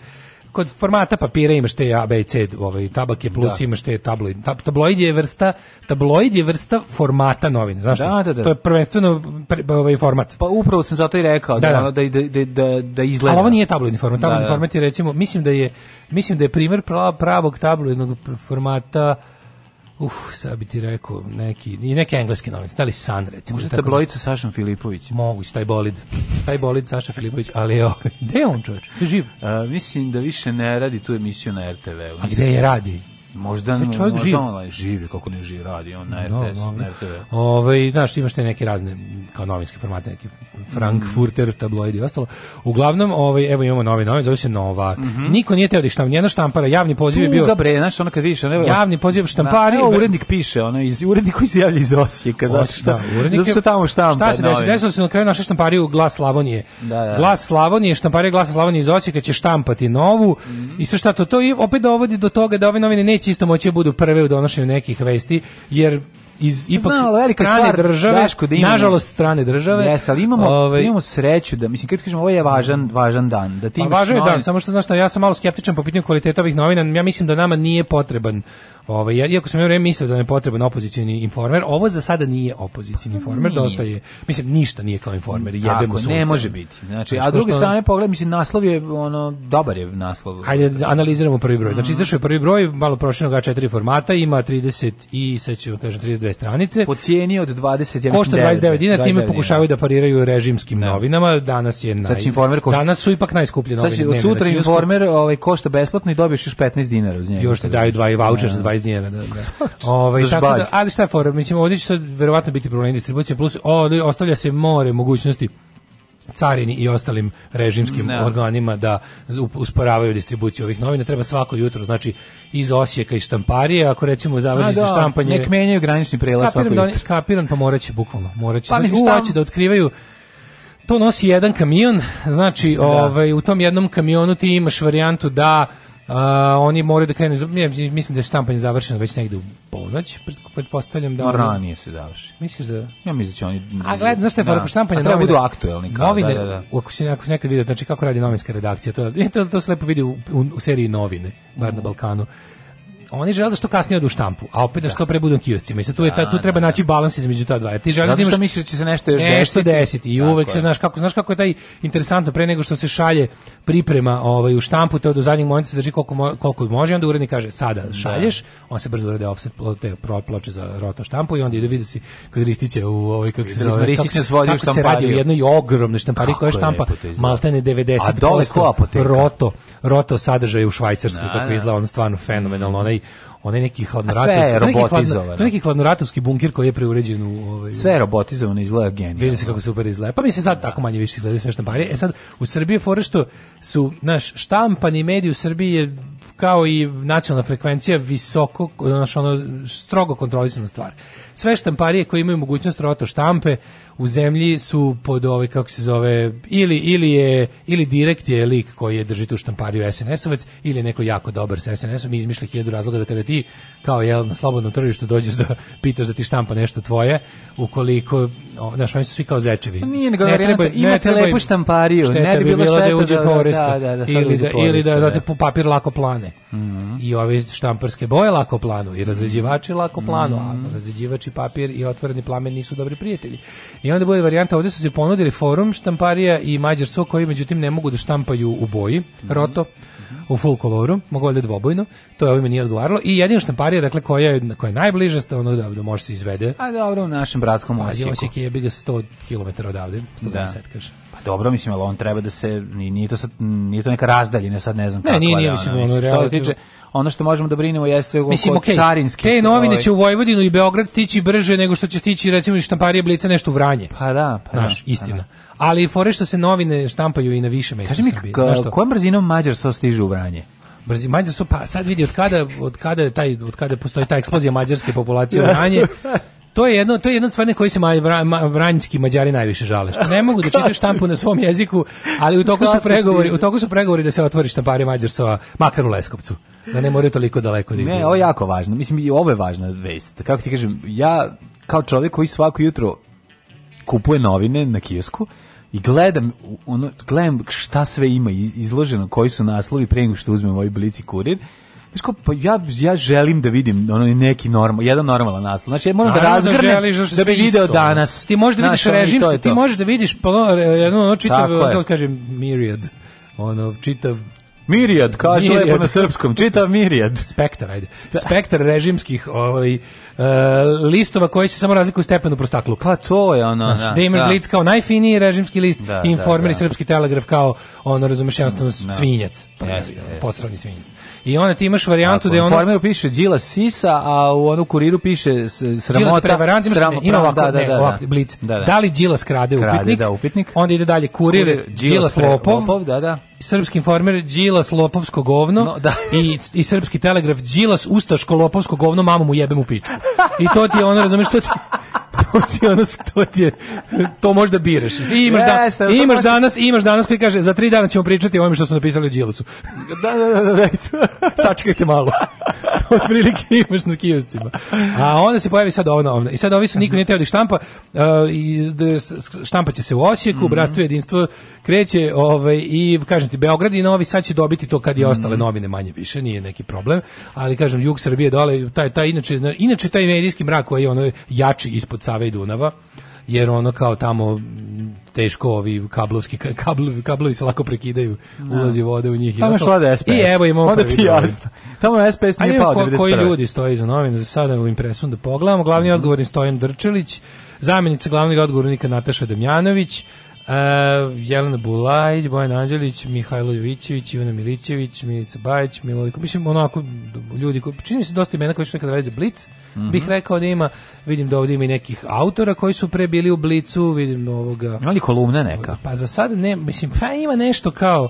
kod formata papira imaš te A, B i C, ovaj, tabake plus da. imaš te tabloid. Tab, tabloid je vrsta, tabloid je vrsta formata novina, znaš? Da, da, da. To je prvenstveno pre, ovaj format. Pa upravo sam zato i rekao da, da, da. Da, da, da, da, da izgleda. Ali ovo nije tabloidni format, tabloidni da, da. format je recimo, mislim da je, mislim da je primer pravog tabloidnog formata Uf, sad bi ti rekao neki, i neki engleski novine, da li San recimo. Možda tabloid sa Sašom Filipovićem. Moguće, taj bolid. Taj bolid Saša Filipović, ali o, gde je on čovječ? živ? A, mislim da više ne radi tu emisiju na rtv A gde je radi? Možda e, ne, čovjek živ. živi, kako ne živi, radi on na da, RTS, no, da, da. na RTV. Ovaj, znaš, imaš te neke razne kao novinske formate, neki Frankfurter, tabloidi i ostalo. Uglavnom, ovaj, evo imamo nove novin, zove se Nova. Mm -hmm. Niko nije teo da štampa, njena štampara, javni poziv je bio. Tuga bre, znaš, ono kad vidiš, ono javni poziv štampari. Da, urednik piše, ono iz urednik koji se javlja iz Osijeka, zato šta, da, urednik su tamo štampa. Šta se desilo? Desilo se na kraju naša štamparija u Glas Slavonije. Da, da. Glas Slavonije, štampari Glas Slavonije iz Osijeka će štampati novu mm -hmm. i sve šta to to i opet dovodi do toga da ove novine neće isto moći budu prve u donošenju nekih vesti, jer iz pa ipak Znam, velika strane stvar, države, da imamo, nažalost strane države. Jeste, ali imamo ove, ovaj- imamo sreću da mislim kad kažemo ovo je važan važan dan, da ti pa važan novin... dan, samo što znaš ja sam malo skeptičan po pitanju kvaliteta ovih novina, ja mislim da nama nije potreban Ovaj ja, iako sam ja vreme mislio da nam je potreban opozicioni informer, ovo za sada nije opozicioni pa informer, nije. dosta je. Mislim ništa nije kao informer, jebemo sunce. ne može biti. Znači, znači a druge što... strane pogled, mislim naslov je ono dobar je naslov. Hajde analiziramo prvi broj. Znači izašao je prvi broj, malo prošireno ga četiri formata, ima 30 i sećam kažem 32 dve stranice. Po cijeni od 20, ja mislim, 29 dinara, time pokušavaju da. da pariraju režimskim da. novinama. Danas je naj... Znači, košta... Danas su ipak najskuplje novine. Znači, od sutra informer ovaj, košta besplatno i dobiješ još 15 dinara uz njega. Još te daju dva i voucher za 20 da. dinara. Da, da. Ove, ovaj, tako da, ali šta je fora? Mi ćemo ovdje će sad verovatno biti problem distribucije, plus o, ostavlja se more mogućnosti carini i ostalim režimskim ne. Da. organima da usporavaju distribuciju ovih novina. Treba svako jutro, znači iz Osijeka i štamparije, ako recimo završi se da, štampanje... Nek menjaju granični prelaz svako jutro. Kapiran, da pa moraće bukvalno. Moraće, pa, znači, štam... da otkrivaju to nosi jedan kamion, znači da. ovaj, u tom jednom kamionu ti imaš varijantu da A, oni moraju da krenu, mislim da je štampanje završeno već negde u ponoć, pretpostavljam da... No, ranije se završi. Misliš da... Ja mislim da će oni... A gledaj, znaš što je da. štampanje... A treba budu aktuelni. Kao, da, novine, da, da, da. Ako, si, ako nekad vidio, znači kako radi novinska redakcija, to, to, to se lepo vidi u, u, u seriji novine, bar na Balkanu oni žele da što kasnije odu u štampu, a opet da, što pre budu u kioscima. I sad tu, je, ta, da, tu treba da, da. naći balans između ta dva. Jer ti želiš Zato što da misliš da će se nešto još nešto desiti. desiti. I uvek se znaš kako, znaš kako je taj interesantno pre nego što se šalje priprema ovaj, u štampu, to do zadnjeg momenta se drži koliko, mo, koliko može, onda urednik kaže sada šalješ, on se brzo urede offset te ploče za roto štampu i onda ide vidi se kad listiće u ovaj kako se zove. Listiće se vodi u štampariju. Kako se radi u jednoj ogromnoj štampari koja štampa maltene 90% roto, roto sadržaja u Švajcarskoj, kako izgleda on stvarno fenomenalno, onaj onaj neki hladnoratovski, sve je To neki hladnoratovski bunker koji je preuređen u ovaj Sve je robotizovano, izgleda genijalno. Vidi se kako super izgleda. Pa mislim sad da. tako manje više izgleda sve štamparije. E sad u Srbiji fore što su naš štampani mediji u Srbiji je kao i nacionalna frekvencija visoko, znači ono strogo kontrolisana stvar. Sve štamparije koje imaju mogućnost da roto štampe, u zemlji su pod ovaj kako se zove ili ili je ili direkt je lik koji je drži tu štampariju SNS-ovac ili neko jako dobar sa SNS-om i izmišlja hiljadu razloga da kada ti kao jel na slobodnom tržištu dođeš da pitaš da ti štampa nešto tvoje ukoliko znaš oni su svi kao zečevi. Pa nije nego ne treba, imate treba lepu štampariju, ne bi bilo, bilo da uđe da, da, da-, da-, da, da, ili da, ili da, da te papir lako plane. Mm -hmm. I ove štamparske boje lako planu i razređivači lako planu, mm -hmm. a mhm. razređivači papir i otvoreni plamen nisu dobri prijatelji. I onda bude varijanta, ovdje su se ponudili forum štamparija i mađarstvo koji međutim ne mogu da štampaju u boji, mm -hmm. roto, u full koloru, mogu valjda dvobojno, to je ovime nije odgovaralo. I jedina štamparija, dakle, koja je, koja je najbliža, ono da, da može se izvede. A dobro, u našem bratskom Osijeku. Osijek je ga 100 km odavde, 120, da. kaže. Pa dobro, mislim, ali on treba da se, nije to, sad, nije to neka razdaljina, sad ne znam ne, kako. Ne, nije, nije, mislim, ono, tiče, ono što možemo da brinemo jeste oko Mislim, okay, carinski. Te novine će u Vojvodinu i Beograd stići brže nego što će stići recimo štamparije Blica nešto u Vranje. Pa da, pa da, Znaš, da, istina. Pa da. Ali fore što se novine štampaju i na više mesta Kaži mi, kojom brzinom Mađarstvo stiže u Vranje? brzi mađarsko pa sad vidi od kada od kada taj od kada postoji ta eksplozija mađarske populacije u Vranje to je jedno to je jedno stvar koji se maj, vra, ma, vranjski Mađari najviše žale što ne mogu da čitaju štampu na svom jeziku ali u toku su pregovori u toku su pregovori da se otvori štampari mađarsova makar u Leskovcu da ne moraju toliko daleko da Ne, ovo je jako važno. Mislim, i ovo je važna vest. Kako ti kažem, ja kao čovjek koji svako jutro kupuje novine na kiosku, i gledam ono gledam šta sve ima izloženo koji su naslovi pre nego što uzmem ovaj blici kurir Znači, pa ja, ja želim da vidim ono neki normal, jedan normalan naslov. Znači, ja moram da, da razgrnem da, da, da bi video isto. danas. Ti možeš da vidiš znači, režimski, ti možeš da vidiš pa, ono, čitav, da kažem, myriad ono čitav Mirijad, kaže mirijad. lepo na srpskom, čita Mirijad. Spektar, ajde. Spektar režimskih ovaj, uh, listova koji se samo razlikuju stepenu prostaklu. Pa to je ono, da. Da imaš Blitz kao najfiniji režimski list, da, da informer i da. srpski telegraf kao, ono, razumeš, jednostavno da. svinjac. Pa Posravni svinjac. I onda ti imaš varijantu da je ono... U piše Đila Sisa, a u onu kuriru piše sramota... Đilas prevarant, sramo, ima ovako, da, da, ne, ovako, blic. Da, da. da li Đilas krade, krade upitnik? Da, upitnik. Onda ide dalje kurir, Đila Lopov, da, da srpski informer Đilas lopovsko govno no, da. i, i srpski telegraf Đilas ustaško lopovsko govno mamu mu jebem u pičku. I to ti je ono, razumeš, to ti, to ti ono, to ti je, to možda biraš. I imaš, yes, da, imaš danas, imaš danas koji kaže, za tri dana ćemo pričati o ovome što su napisali o Đilasu. da, da, da, da. da, da. Sačekajte malo to otprilike imaš na kioscima. A onda se pojavi sad ovna ovna. I sad ovi su niko nije teo da štampa. Uh, i, da štampa će se u Osijeku, mm -hmm. Bratstvo jedinstvo kreće ovaj, i kažem ti, Beograd i Novi sad će dobiti to kad je ostale mhm. novine manje više, nije neki problem. Ali kažem, jug Srbije dole, taj, taj, inače, inače taj medijski mrak koji je ono jači ispod Save i Dunava, jer ono kao tamo teško ovi kablovski kablovi kablovi se lako prekidaju da. ulazi vode u njih i tamo je da SPS i evo imamo onda ti jasno tamo SPS nije pao 91 ko, koji ljudi stoje za novine za sada u impresum da pogledamo glavni mm -hmm. odgovorni Stojan Drčelić zamjenica glavnog odgovornika Nataša Demjanović Uh, Jelena Bulajić, Bojan Anđelić, Mihajlo Jovićević, Ivana Milićević, Milica Bajić, Milojko, mislim onako ljudi koji, čini se dosta imena koji su nekada radili za Blic, mm -hmm. bih rekao da ima, vidim da ovdje ima i nekih autora koji su pre bili u Blicu, vidim ovoga. Ima li kolumna neka? Pa za sad ne, mislim, pa ima nešto kao,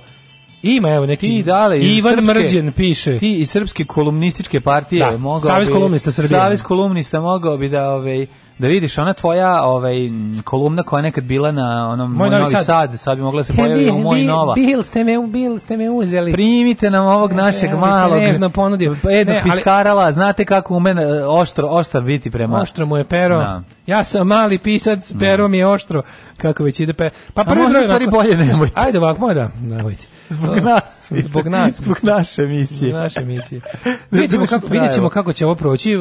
ima evo neki ti dale Ivan srpske, Mrđen piše. Ti iz srpske kolumnističke partije da, mogao Savez bi, kolumnista Srbije. Savez kolumnista mogao bi da ovaj da vidiš ona tvoja ovaj kolumna koja je nekad bila na onom moj, moj novi, sad. sad sad bi mogla da se pojaviti u moj bi, nova bil ste me ubil ste me uzeli primite nam ovog ne, našeg ne, malog nežno ponudio jednog piskarala ali, znate kako u mene oštro oštar biti prema oštro mu je pero na. Da. ja sam mali pisac pero da. mi je oštro kako već ide pe pa prvi broj stvari bolje nemojte ajde ovako da nemojte Zbog nas, mislim. Zbog nas. Zbog naše misije. Zbog naše misije. vidjet, kako, vidjet kako će ovo proći. E,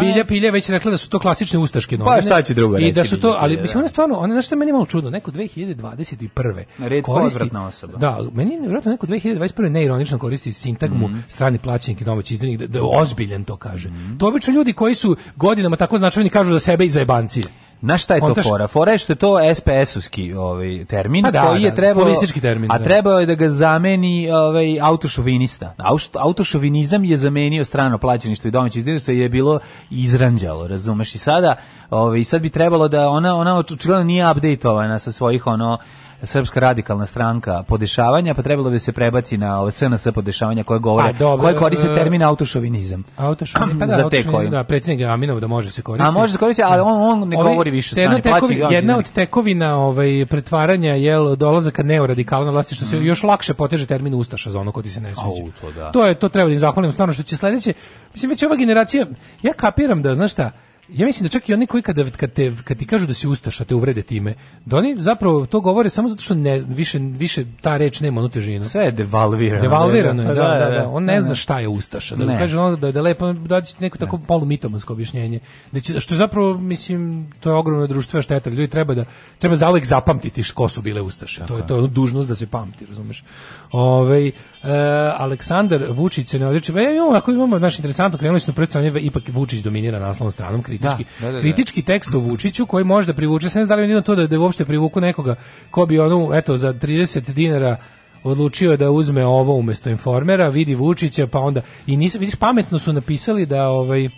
Bilja Pilja već rekla da su to klasične ustaške pa novine. Pa šta će drugo reći? I da su to, ali da. mislim, ona stvarno, ona, nešto što je meni malo čudno, neko 2021. Redko odvratna osoba. Da, meni je verovatno neko 2021. neironično koristi sintagmu mm -hmm. strani plaćenik i domaći izdanik, da, da ozbiljan to kaže. Mm -hmm. To obično ljudi koji su godinama tako značajni kažu za sebe i za jebancije. Na šta je to Ontaš... fora? Fora je što je to SPS-ovski ovaj, termin, pa da, koji je trebalo... Da, termin, a da. trebao je da ga zameni ovaj, autošovinista. Autošovinizam je zamenio strano plaćeništvo i domaće izdeništvo i je bilo izranđalo, razumeš? I sada, ovaj, sad bi trebalo da ona, ona očigledno nije updateovana sa svojih ono srpska radikalna stranka podešavanja, pa trebalo bi se prebaci na SNS podešavanja koje govore, pa, dobro, koje koriste e, termin autošovinizam. Autošovinizam, pa da, za te koji. Da, predsjednik Aminov da može se koristiti. A može se koristiti, ali on, on ne Ovi, govori više stanje. Tekovi, jedna od tekovina ovaj, pretvaranja je dolazaka neoradikalna vlasti, što se mm. još lakše poteže termin Ustaša za ono ko ti se ne sviđa. to, da. to, je, to treba da im zahvalim stvarno, što će sledeće, mislim već ova generacija, ja kapiram da, znaš šta, ja mislim da čak i oni koji kada kad, te, kad ti kažu da si ustaša te uvrede time, da oni zapravo to govore samo zato što ne više više ta reč nema onu težinu. Sve je devalvirano. Devalvirano je, da, da, da, On ne zna šta je ustaša. Da kaže on da da lepo da će neko tako polumitomansko objašnjenje. Da će, što zapravo mislim to je ogromno društvena šteta. Ljudi treba da treba zauvek zapamtiti ko su bile ustaše. To je to je dužnost da se pamti, razumeš. Ovaj Uh, Aleksandar Vučić se ne odriče. Pa ja imamo, ako imamo, znaš, interesantno, krenuli smo predstavljanje, ipak Vučić dominira naslovnom stranom, kritički, da, da, da, da, kritički tekst o Vučiću, koji može da privuče, se ne znam da to da, da uopšte privuku nekoga ko bi ono, eto, za 30 dinara odlučio da uzme ovo umesto informera, vidi Vučića, pa onda, i nisu, vidiš, pametno su napisali da, ovaj,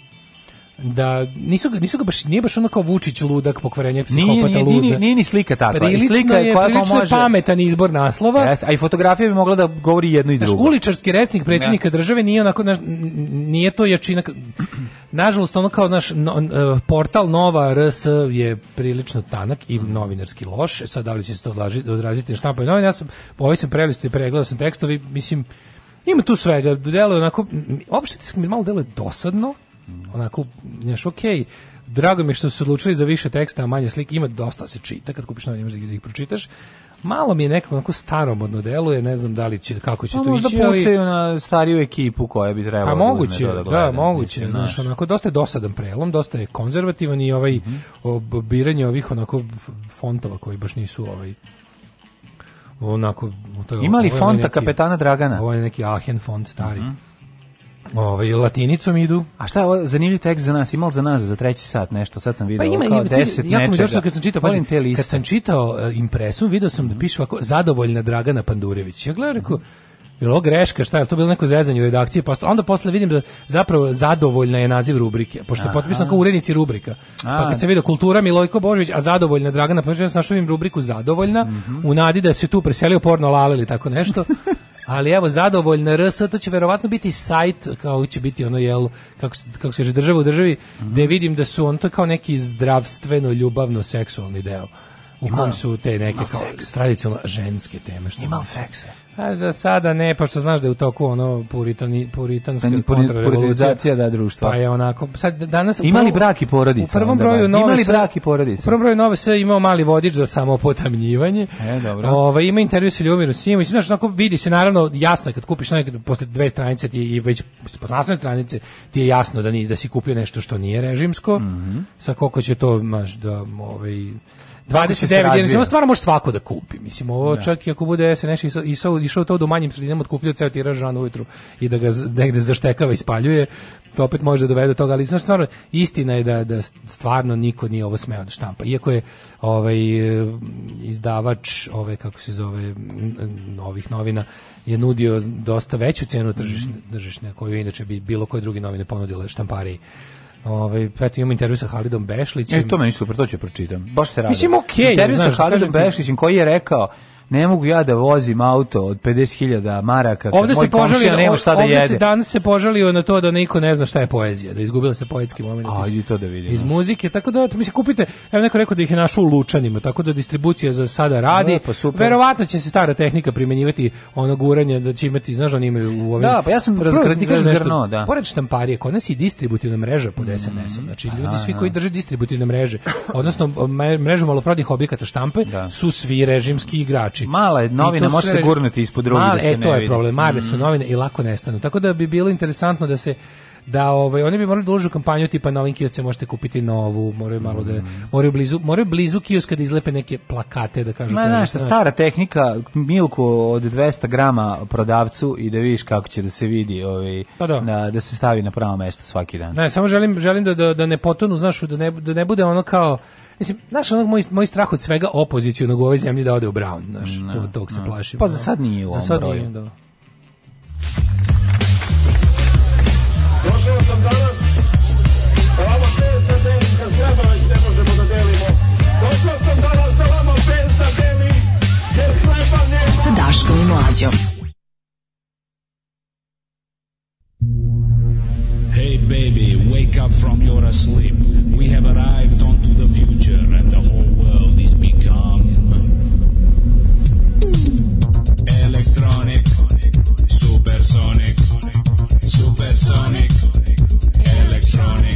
da nisu, nisu ga baš nije baš ono kao Vučić ludak pokvarenje psihopata nije, nije, nije, nije, ni slika takva prilično slika je, koja prilično može... je pametan izbor naslova Jeste, a i fotografija bi mogla da govori jedno i drugo znaš, uličarski resnik predsjednika ja. države nije onako naš, nije to jačina nažalost ono kao naš no, e, portal Nova RS je prilično tanak i novinarski loš e, sad da li će se to odraziti na štampu novine ja sam ovaj sam prelistio i pregledao sam tekstovi mislim ima tu svega deluje onako opšte malo delo je dosadno Mm. Onako, znaš, okej, okay, drago mi je što su se odlučili za više teksta, a manje slike, ima dosta da se čita, kad kupiš novi, nemaš da, da ih pročitaš, malo mi je nekako onako staromodno deluje, ne znam da li će kako će no, pa to možda ići, ali možda na stariju ekipu koja bi trebala. A da moguće, da, da, moguće, mislim, znaš, onako dosta je dosadan prelom, dosta je konzervativan i ovaj mm -hmm. biranje ovih onako fontova koji baš nisu ovaj onako to je, Ima li fonta kapetana Dragana? Ovo je neki Ahen font stari. Mm -hmm ovaj, latinicom idu. A šta je zanimljiv tekst za nas? Imal za nas za treći sat nešto? Sad sam vidio pa ima, kao ima, deset jako nečega. Jako mi kad sam čitao, pažim, te liste. kad sam čitao uh, e, impresum, video sam da mhm. piše ovako, zadovoljna Dragana Pandurević. Ja gledam, rekao, Jel ovo greška, šta je, to bilo neko zezanje u redakciji, pa onda posle vidim da zapravo zadovoljna je naziv rubrike, pošto je potpisano kao urednici rubrika. A, pa kad se vidio kultura Milojko Božović, a zadovoljna Dragana, Pandurević, ja našao im rubriku zadovoljna, mm -hmm. u nadi da se tu preselio porno lale ili tako nešto. Ali evo, zadovoljna RS, to će verovatno biti sajt, kao će biti ono, jel, kako, se kako se kaže, država u državi, mm -hmm. gde vidim da su on to kao neki zdravstveno, ljubavno, seksualni deo u kom su te neke kao tradicionalne ženske teme što imal seksa a za sada ne pa što znaš da je u toku ono puritani puritanska da, revolucija da društva pa je onako sad danas imali brak i porodica u prvom broju nove imali brak i porodica u prvom broju nove se imao mali vodič za samopotamnjivanje e dobro ovaj ima intervju sa Ljubirom Simićem znači onako vidi se naravno jasno kad kupiš nekad posle dve stranice ti i već poznasne stranice ti je jasno da ni da si kupio nešto što nije režimsko mm -hmm. sa koliko će to baš da ovaj 29 dinara. Samo stvarno može svako da kupi. Mislim, ovo da. čak i ako bude SNS išao, išao, išao to do manjim sredinama, otkupljio ceo tiraž rano ujutru i da ga negde zaštekava i spaljuje, to opet može da dovede do toga. Ali, znaš, stvarno, istina je da, da stvarno niko nije ovo smeo da štampa. Iako je ovaj, izdavač, ove, kako se zove, novih novina, je nudio dosta veću cenu tržišne, mhm. tržišne koju inače bi bilo koje drugi novine ponudile štampariji. Ovaj peti imam intervju sa Halidom Bešlićem. E to meni super, to ću pročitam. Baš se radi. Mislim okej, okay, intervju sa da Halidom Bešlićem koji je rekao ne mogu ja da vozim auto od 50.000 maraka. Ovde se požalio, nema šta da jede. Se danas se požalio na to da niko ne zna šta je poezija, da izgubila se poetski momenat. A to da vidim. Iz muzike, tako da mislim kupite, evo neko rekao da ih je našao u Lučanima, tako da distribucija za sada radi. No, da, pa super. Verovatno će se stara tehnika primenjivati ono guranje da će imati, znaš, oni imaju u ovim Da, pa ja sam razgrno, da. Pored štamparije, kod nas je distributivna mreža pod mm, SNS-om. Znači ljudi svi koji drže distributivne mreže, odnosno mrežu maloprodajnih objekata štampe, da. su svi režimski igrači trči. Znači, Mala je novina, može se gurnuti ispod drugih da se ne e, ne to je vidi. problem, male su mm. novine i lako nestanu. Tako da bi bilo interesantno da se da ovaj oni bi morali dužu da kampanju tipa na ovim kioscima možete kupiti novu, moraju malo da mm. moraju blizu moraju blizu kioska da izlepe neke plakate da kažu. Ma znaš, da- stara tehnika milku od 200 g prodavcu i da vidiš kako će da se vidi ovaj pa da. da. da se stavi na pravo mesto svaki dan. Ne, samo želim želim da da, da ne potonu, znaš, da ne da ne bude ono kao Mislim, znaš, onog moj, moj strah od svega opoziciju u ovoj zemlji da ode u Brown, znaš, no, to, tog se no. plašim. Pa da. za sad nije u Za sad broju. nije, da. Došao sam danas, sa pet da delim, kad možemo da delimo. Došao sam danas, sa pet da delim, jer hleba nema. Sa Daškom i Mlađom. baby, wake up from your sleep. We have arrived onto the future and the whole world is become electronic, supersonic, supersonic, electronic.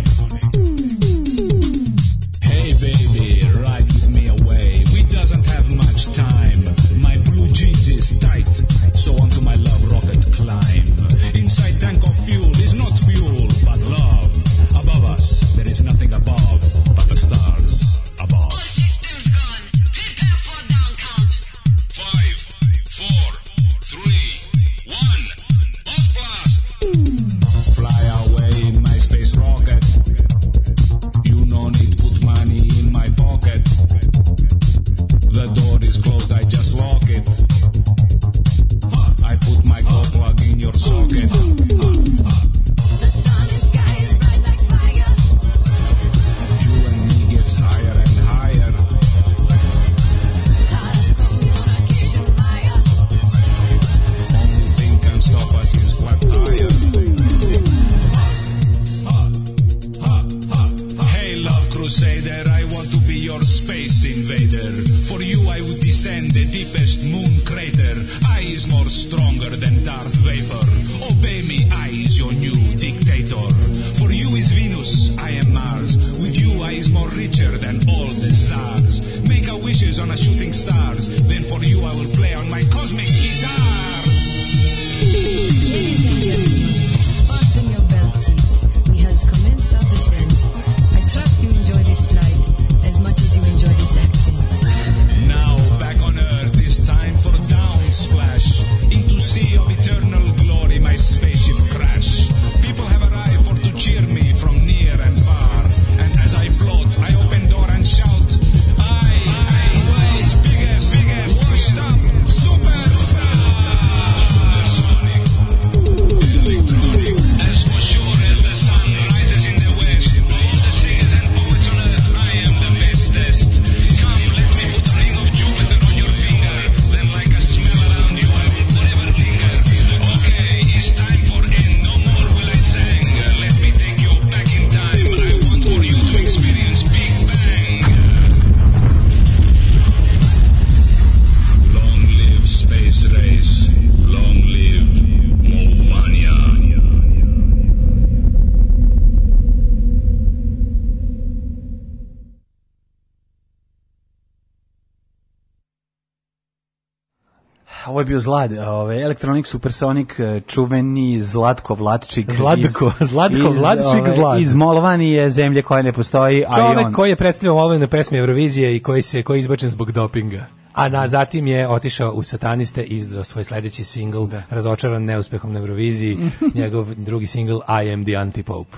Zlad, ovaj Electronic Supersonic, eh, čuveni Zlatko Vladčić. Zlatko, Zlatko Vladčić Vlatčik Zlad. Iz ovaj, Molvani je zemlje koja ne postoji, a on. Čovek koji je predstavljao na pesmi Evrovizije i koji se koji je izbačen zbog dopinga. A na, zatim je otišao u sataniste i izdao svoj sledeći singl, da. razočaran neuspehom na Euroviziji, njegov drugi singl I am the antipope.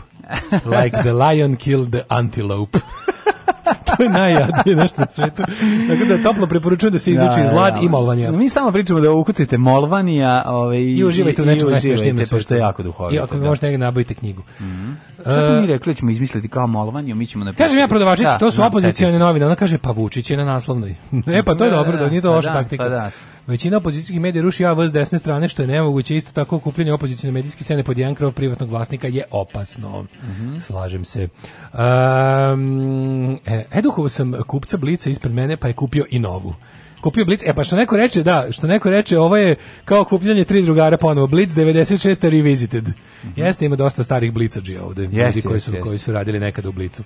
Like the lion killed the antelope. to je najjadnije nešto na svetu. Tako da toplo preporučujem da se izuči iz da, lad da, i da. molvanja. Mi stalno pričamo da ukucite molvanija ovaj, i i uživajte u nečemu najsmešnije pošto je jako duhovito. I ako da. možete negdje nabavite knjigu. Mm -hmm. Što smo mi rekli, ćemo izmisliti kao molvanje, mi ćemo napisati. Kažem ja prodavačici, to su opozicione novine. Ona kaže, pa Vučić je na naslovnoj. e, pa to je dobro, da nije to pa loša taktika. Pa da, Većina opozicijskih medija ruši AVS s desne strane, što je nemoguće. Isto tako kupljenje opozicijne medijske cene pod jedan krov privatnog vlasnika je opasno. Mm -hmm. Slažem se. Um, E, sam kupca Blica ispred mene, pa je kupio i novu kupio Blic, E pa što neko reče, da, što neko reče, ovo je kao kupljanje tri drugara ponovo. Blic 96 revisited. Mm -hmm. Jeste, ima dosta starih Blitzađija ovde, yes, ljudi koji su yes, koji su radili nekada u Blicu.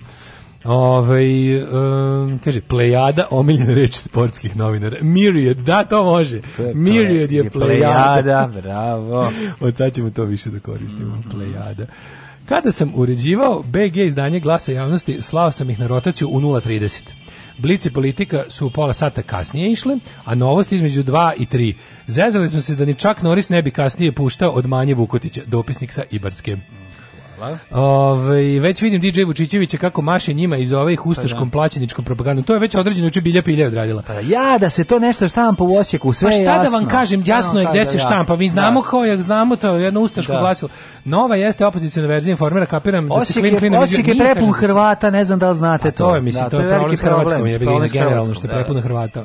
Ove, ovaj, um, kaže, plejada, omiljena reč sportskih novinara. Myriad, da, to može. To je Myriad je, je plejada. plejada. bravo. Od sad ćemo to više da koristimo, mm -hmm. plejada. Kada sam uređivao BG izdanje glasa javnosti, slao sam ih na rotaciju u 0.30. Blice politika su u pola sata kasnije išle, a novosti između 2 i 3. Zezali smo se da ni čak Noris ne bi kasnije puštao od manje Vukotića, dopisnik sa Ibarske. Ove, već vidim DJ Vučićevića kako maše njima iz ove ih pa da. ustaškom plaćeničkom propagandom. To je već određeno juče znači bilja pilja odradila. Pa ja da se to nešto štampa u Osijeku, pa sve pa šta jasno. da vam kažem, da jasno je gde se da. štampa. Vi znamo da. kao jak znamo to jedno ustaško da. glasilo. Nova jeste opoziciona verzija informera, kapiram Osijek da se klin klin. Osijek je prepun Hrvata, ne znam da li znate to. To je mislim, da, to, to je problem s Hrvatskom, je bilo generalno što je prepun Hrvata.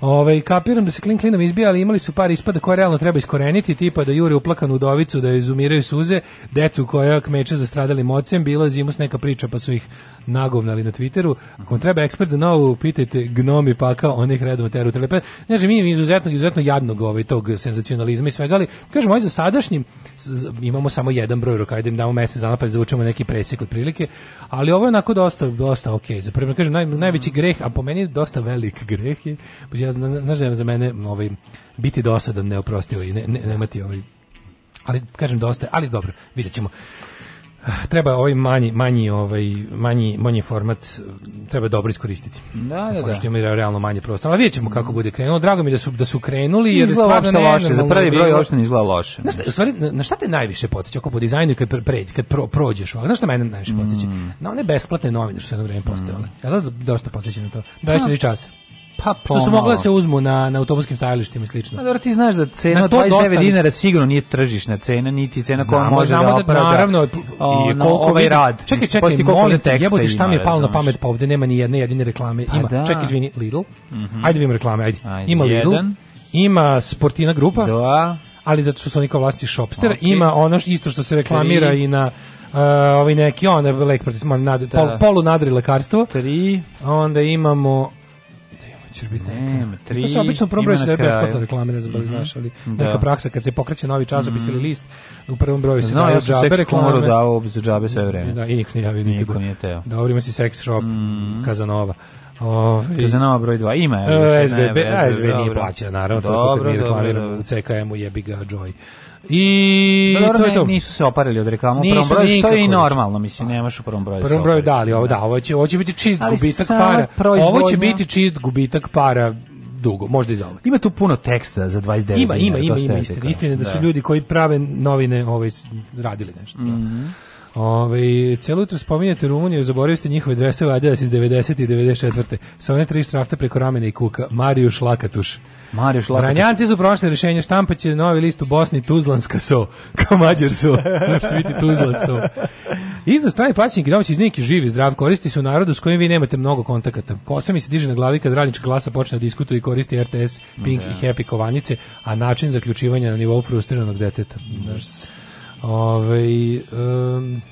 Ovaj kapiram da se klin klinom izbija, ali imali su par ispada koje realno treba iskoreniti, tipa da jure uplakanu udovicu, da izumiraju suze, decu koja kmeče sa zastradalim ocem, bila zimus neka priča, pa su ih nagovnali na Twitteru. Ako vam treba ekspert za novu, pitajte gnomi paka onih redom teru telepe. Ne znam, mi izuzetno, izuzetno jadnog ovaj, tog senzacionalizma i svega, ali kažem, ovaj za sadašnjim imamo samo jedan broj roka, ajde im damo mesec dana pa da zavučemo neki presjek od prilike, ali ovo je onako dosta, dosta ok. Za prvo, kažem, naj, najveći greh, a po meni dosta velik greh je, pa ja, znaš da je za mene ovaj, biti dosadan neoprostivo ovaj, i ne, ne, nemati ovaj ali kažem dosta, ali dobro, vidjet ćemo treba ovaj manji manji ovaj manji manji format treba dobro iskoristiti. Da, da, da. Što imaju realno manje prostora. Ali vidjet kako bude krenulo. Drago mi da su da su krenuli jer izgleda stvarno ne, loše. Za prvi broj uopšte ne izgleda loše. Na šta, stvari, na šta te najviše podseća kako po dizajnu kad pređe, kad pro, prođeš ovako. Na šta mene najviše podseća? Mm. Na one besplatne novine što su jedno vreme postojale. Mm. Ja da dosta podsećam na to. Da 24 časa. Pa pomalo. Što su mogla da se uzmu na, na autobuskim stajalištima i slično. Pa dobro, ti znaš da cena 29 dinara sigurno nije tržišna cena, niti cena koja može da znamo da Naravno, o, i koliko ovaj rad. Čekaj, čekaj, molim te, jebodi šta mi je palo na pamet pa ovde nema ni jedne jedine reklame. Pa da. čekaj, izvini, Lidl. Mm -hmm. Ajde da vidimo reklame, ajde. ajde ima Lidl, jedan. ima Sportina grupa, Dva. ali zato što su oni kao vlasti Shopstera, okay. ima ono isto što se reklamira Tri. i na Uh, ovi neki, on je lek protiv, pol, polu nadri lekarstvo. Tri. Onda imamo ćeš biti nema, tri. To se obično prvom broju sve besplatne reklame, ne znam da li znaš, ali da. neka praksa kad se pokreće novi časopis mhm. ili list, u prvom broju se daju džabe reklame. Znao, ja sam dao za džabe sve vreme. Da, i niko nije javio nikada. Niko nije teo. Dobro, ima si sex shop, mhm. Kazanova. Ove, ovaj. Kazanova broj 2, ima je. SBB, SBB, SBB nije plaćena, naravno, toliko kad mi reklamiramo u CKM-u jebi ga Joy. I Dobro, to je to. Nisu se oparili od reklama u prvom broju, što je i normalno, mislim, nemaš u prvom broju. Prvom broju da, ali ovo da, ovo će, ovo će biti čist ali gubitak para. Proizvodnja... Ovo će biti čist gubitak para dugo, možda i za ovaj. Ima tu puno teksta za 29 Ima, ima, ima, ima, istina, istina da su da. ljudi koji prave novine ovaj, radili nešto. Mm -hmm. Ove, celo jutro spominjate Rumuniju, zaboravili ste njihove dresove Adidas iz 90. i 94. Sa one tri štrafte preko ramena i kuka. Mariju Šlakatuš. Mariju Šlakatuš. Ranjanci su prošli rješenje, štampat novi list u Bosni Tuzlanska so. Kao Mađar so. Znači biti Tuzla so. Iza strani plaćenik i domaći iz neki živi zdrav koristi se u narodu s kojim vi nemate mnogo kontakata. Kosa mi se diže na glavi kad radnička glasa počne da diskutuje i koristi RTS, Pink okay. i da. Happy kovanice, a način zaključivanja na nivou frustriranog deteta. Mm. Ove, ovaj, um,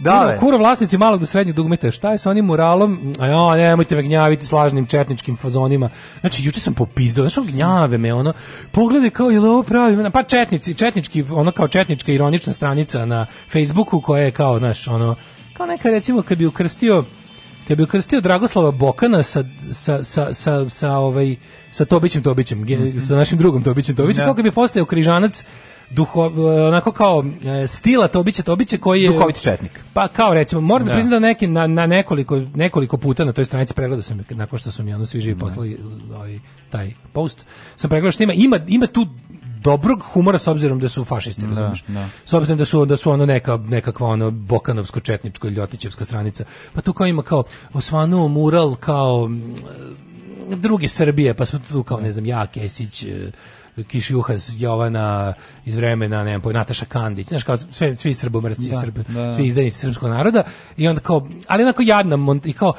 Dale. Kuro vlasnici malog do srednjeg dugmeta, šta je sa onim muralom? A jo, nemojte me gnjaviti s lažnim četničkim fazonima. Znači, juče sam popizdao, znači, gnjave me, ono, poglede kao, je li ovo pravi? Pa četnici, četnički, ono kao četnička ironična stranica na Facebooku koja je kao, znaš, ono, kao neka recimo kad bi ukrstio kad bi ukrstio Dragoslava Bokana sa, sa, sa, sa, sa, ovaj, sa Tobićem Tobićem, mm -hmm. sa našim drugom Tobićem Tobićem, da. kao kad bi postao križanac duho, eh, onako kao eh, stila to običe, to običe koji je duhovit četnik. Pa kao recimo, moram da, da. priznam da neki na, na nekoliko nekoliko puta na toj stranici pregledao sam nakon što su mi ono svi živi da. poslali ovaj taj post. Sam pregledao što ima ima ima tu dobrog humora s obzirom da su fašisti, da, razumiješ? S obzirom da su da su ono neka nekakva ono bokanovsko četničko ili ljotićevska stranica. Pa tu kao ima kao osvanuo mural kao eh, drugi Srbije, pa smo tu kao ne znam ja Kesić Kišjuhas Jovana iz vremena, ne znam, Nataša Kandić, znaš kao sve svi srbomrsci, da, Srbi, da, da. svi izdajnici srpskog naroda i onda kao ali onako jadna i kao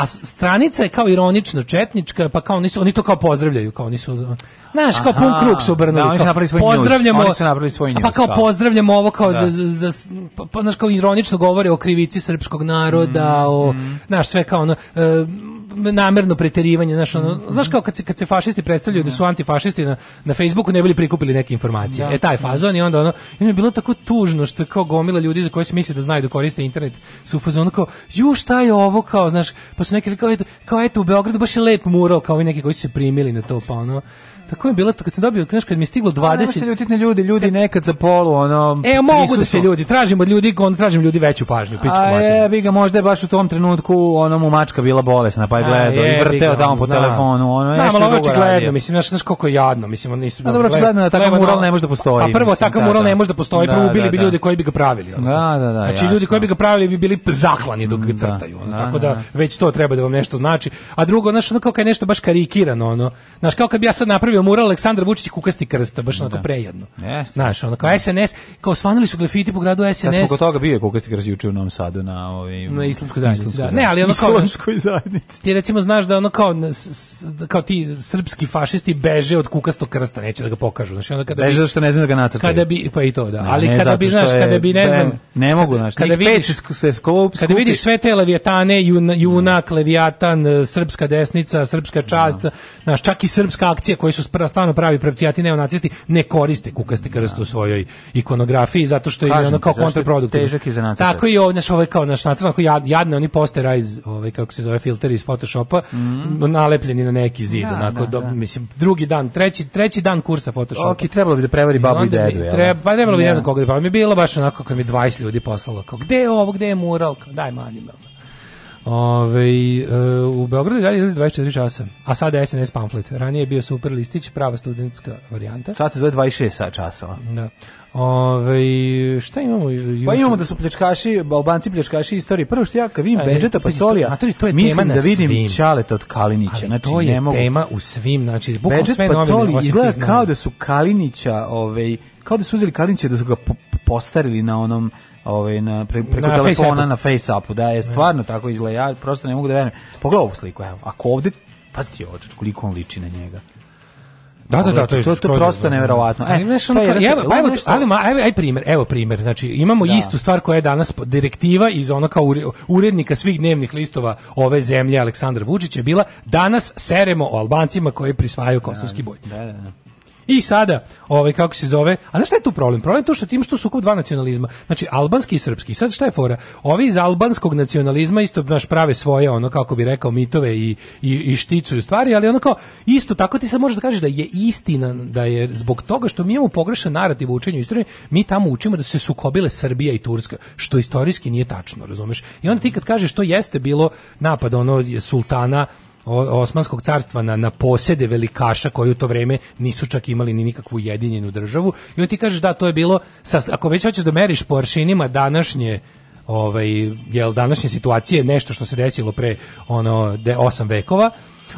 a stranica je kao ironično četnička, pa kao nisu, oni to kao pozdravljaju, kao nisu... Znaš, kao pun krug su obrnuli. Da, oni su napravili svoj pozdravljamo, Oni su napravili svoj pa news. Pa kao, da. pozdravljamo ovo kao da. za, za, pa, pa, znaš, kao ironično govore o krivici srpskog naroda, mm, o, mm. znaš, sve kao ono... Uh, namerno preterivanje, znaš, ono, mm, znaš kao mhm. kad se, kad se fašisti predstavljaju da, da. su antifašisti na, na Facebooku ne bili prikupili neke informacije. Da, e taj fazon i onda ono, i je bilo tako tužno što je kao gomila ljudi za koje se misli da znaju da koriste internet su u fazonu kao, ju šta je ovo kao, znaš, pa su neki kao eto, kao eto u Beogradu baš je lep mural, kao i neki koji su se primili na to, pa ono Tako pa je bilo, kad sam dobio, znaš, kad mi je stiglo 20... Pa, ne se ljutiti ljudi, ljudi kad... nekad za polu, ono... E, mogu da se ljudi, tražimo ljudi, onda tražim ljudi veću pažnju, pičku A E, bi ga možda je baš u tom trenutku, ono mu mačka bila bolesna, pa je gledao i vrteo tamo po telefonu, ono, nešto drugo radio. Gledno, mislim, znaš, znaš koliko je jadno, mislim, oni nisu... A dobro, očigledno da takav mural ne može da postoji. A prvo, takav da, mural da. ne može da postoji, da, prvo bili bi ljude koji bi ga pravili. Da, da, da. Znači, ljudi koji bi ga pravili bi bili zahlani dok ga crtaju, tako da već to treba da vam nešto znači. A drugo, znaš, ono je nešto baš karikirano, ono, znaš, kako kad bi ja sad napravio napravio mural Aleksandar Vučić i kukasti krsta, baš onako da. prejedno. Jeste. Znaš, ono kao da. SNS, kao svanili su grafiti po gradu SNS. Sad smo toga bio je kukasti krst juče u Novom Sadu na ovim... Na islamskoj zajednici, da. islamskoj da. Ne, ali ono kao... Islamskoj zajednici. Ti recimo znaš da ono kao, kao ti srpski fašisti beže od kukastog krsta, neće da ga pokažu. Znaš, onda kada beže bi, zato što ne znam da ga nacrtaju. Kada bi, pa i to, da. Ne, ali ne kada bi, znaš, kada bi, ne znam... Ne mogu, znaš, kada vidiš, se sklop, kada vidiš sve te leviatane, junak, leviatan, srpska desnica, srpska čast, znaš, čak i srpska akcija koji su stvarno pravi pravcijati neonacisti ne koriste kukasti da. krst u svojoj ikonografiji zato što je Kažem, ono kao kontraprodukt. Težak i za Tako i ovo, naš, ovaj kao naš nacrta, jad, jadne oni postera iz, ovaj, kako se zove, filter iz Photoshopa, mm. nalepljeni na neki zid, da, onako, da, do, da. mislim, drugi dan, treći, treći dan kursa Photoshopa. Ok, trebalo bi da prevari babu i, i dedu, jel? Da? Treba, pa trebalo bi ne znam koga da pa prevari. Mi je bilo baš onako kad mi 20 ljudi poslalo, kao, gde je ovo, gde je mural, kao, daj manima. Ove, eh, u Beogradu dalje izlazi 24 časa, a sada je SNS pamflet. Ranije je bio super listić, prava studentska varijanta. Sad se zove 26 časova. Da. Ove, šta imamo? Juče? Pa imamo da su pljačkaši, albanci pljačkaši istorije. Prvo što ja kad vidim e, Benđeta Pasolija, to, to je mislim da vidim svim. Čaleta od Kalinića. Ali znači, to je mogu. tema u svim, znači, bukvalno sve Pasolij izgleda kao da su Kalinića, ovaj, kao da su uzeli Kalinića da su ga postarili na onom ovaj na pre, preko na telefona face na FaceAppu, da je da. stvarno tako izgleda. Ja prosto ne mogu da verujem. Pogledaj ovu sliku, evo. Ako ovde pazite ovo, koliko on liči na njega. Da, da, da, to je to, to prosto da. neverovatno. E, znaš, evo, ajmo, ali ma, aj, aj primer, evo primer. Znači, imamo da. istu stvar koja je danas direktiva iz ona kao urednika svih dnevnih listova ove zemlje Aleksandar Vučić je bila danas seremo o Albancima koji prisvajaju kosovski da, boj. Da, da, da. I sada, ovaj kako se zove, a znaš šta je tu problem? Problem je to što tim što sukob dva nacionalizma, znači albanski i srpski. Sad šta je fora? Ovi iz albanskog nacionalizma isto naš prave svoje ono kako bi rekao mitove i i, i šticuju stvari, ali ono kao isto tako ti se možeš da kažeš da je istina da je zbog toga što mi imamo pogrešan narativ u učenju istorije, mi tamo učimo da se sukobile Srbija i Turska, što istorijski nije tačno, razumeš? I onda ti kad kažeš to jeste bilo napad ono sultana Osmanskog carstva na, na posede velikaša koji u to vreme nisu čak imali ni nikakvu jedinjenu državu. I on ti kažeš da to je bilo, sa, ako već hoćeš da meriš po aršinima današnje ovaj, jel, današnje situacije, nešto što se desilo pre ono, de, osam vekova,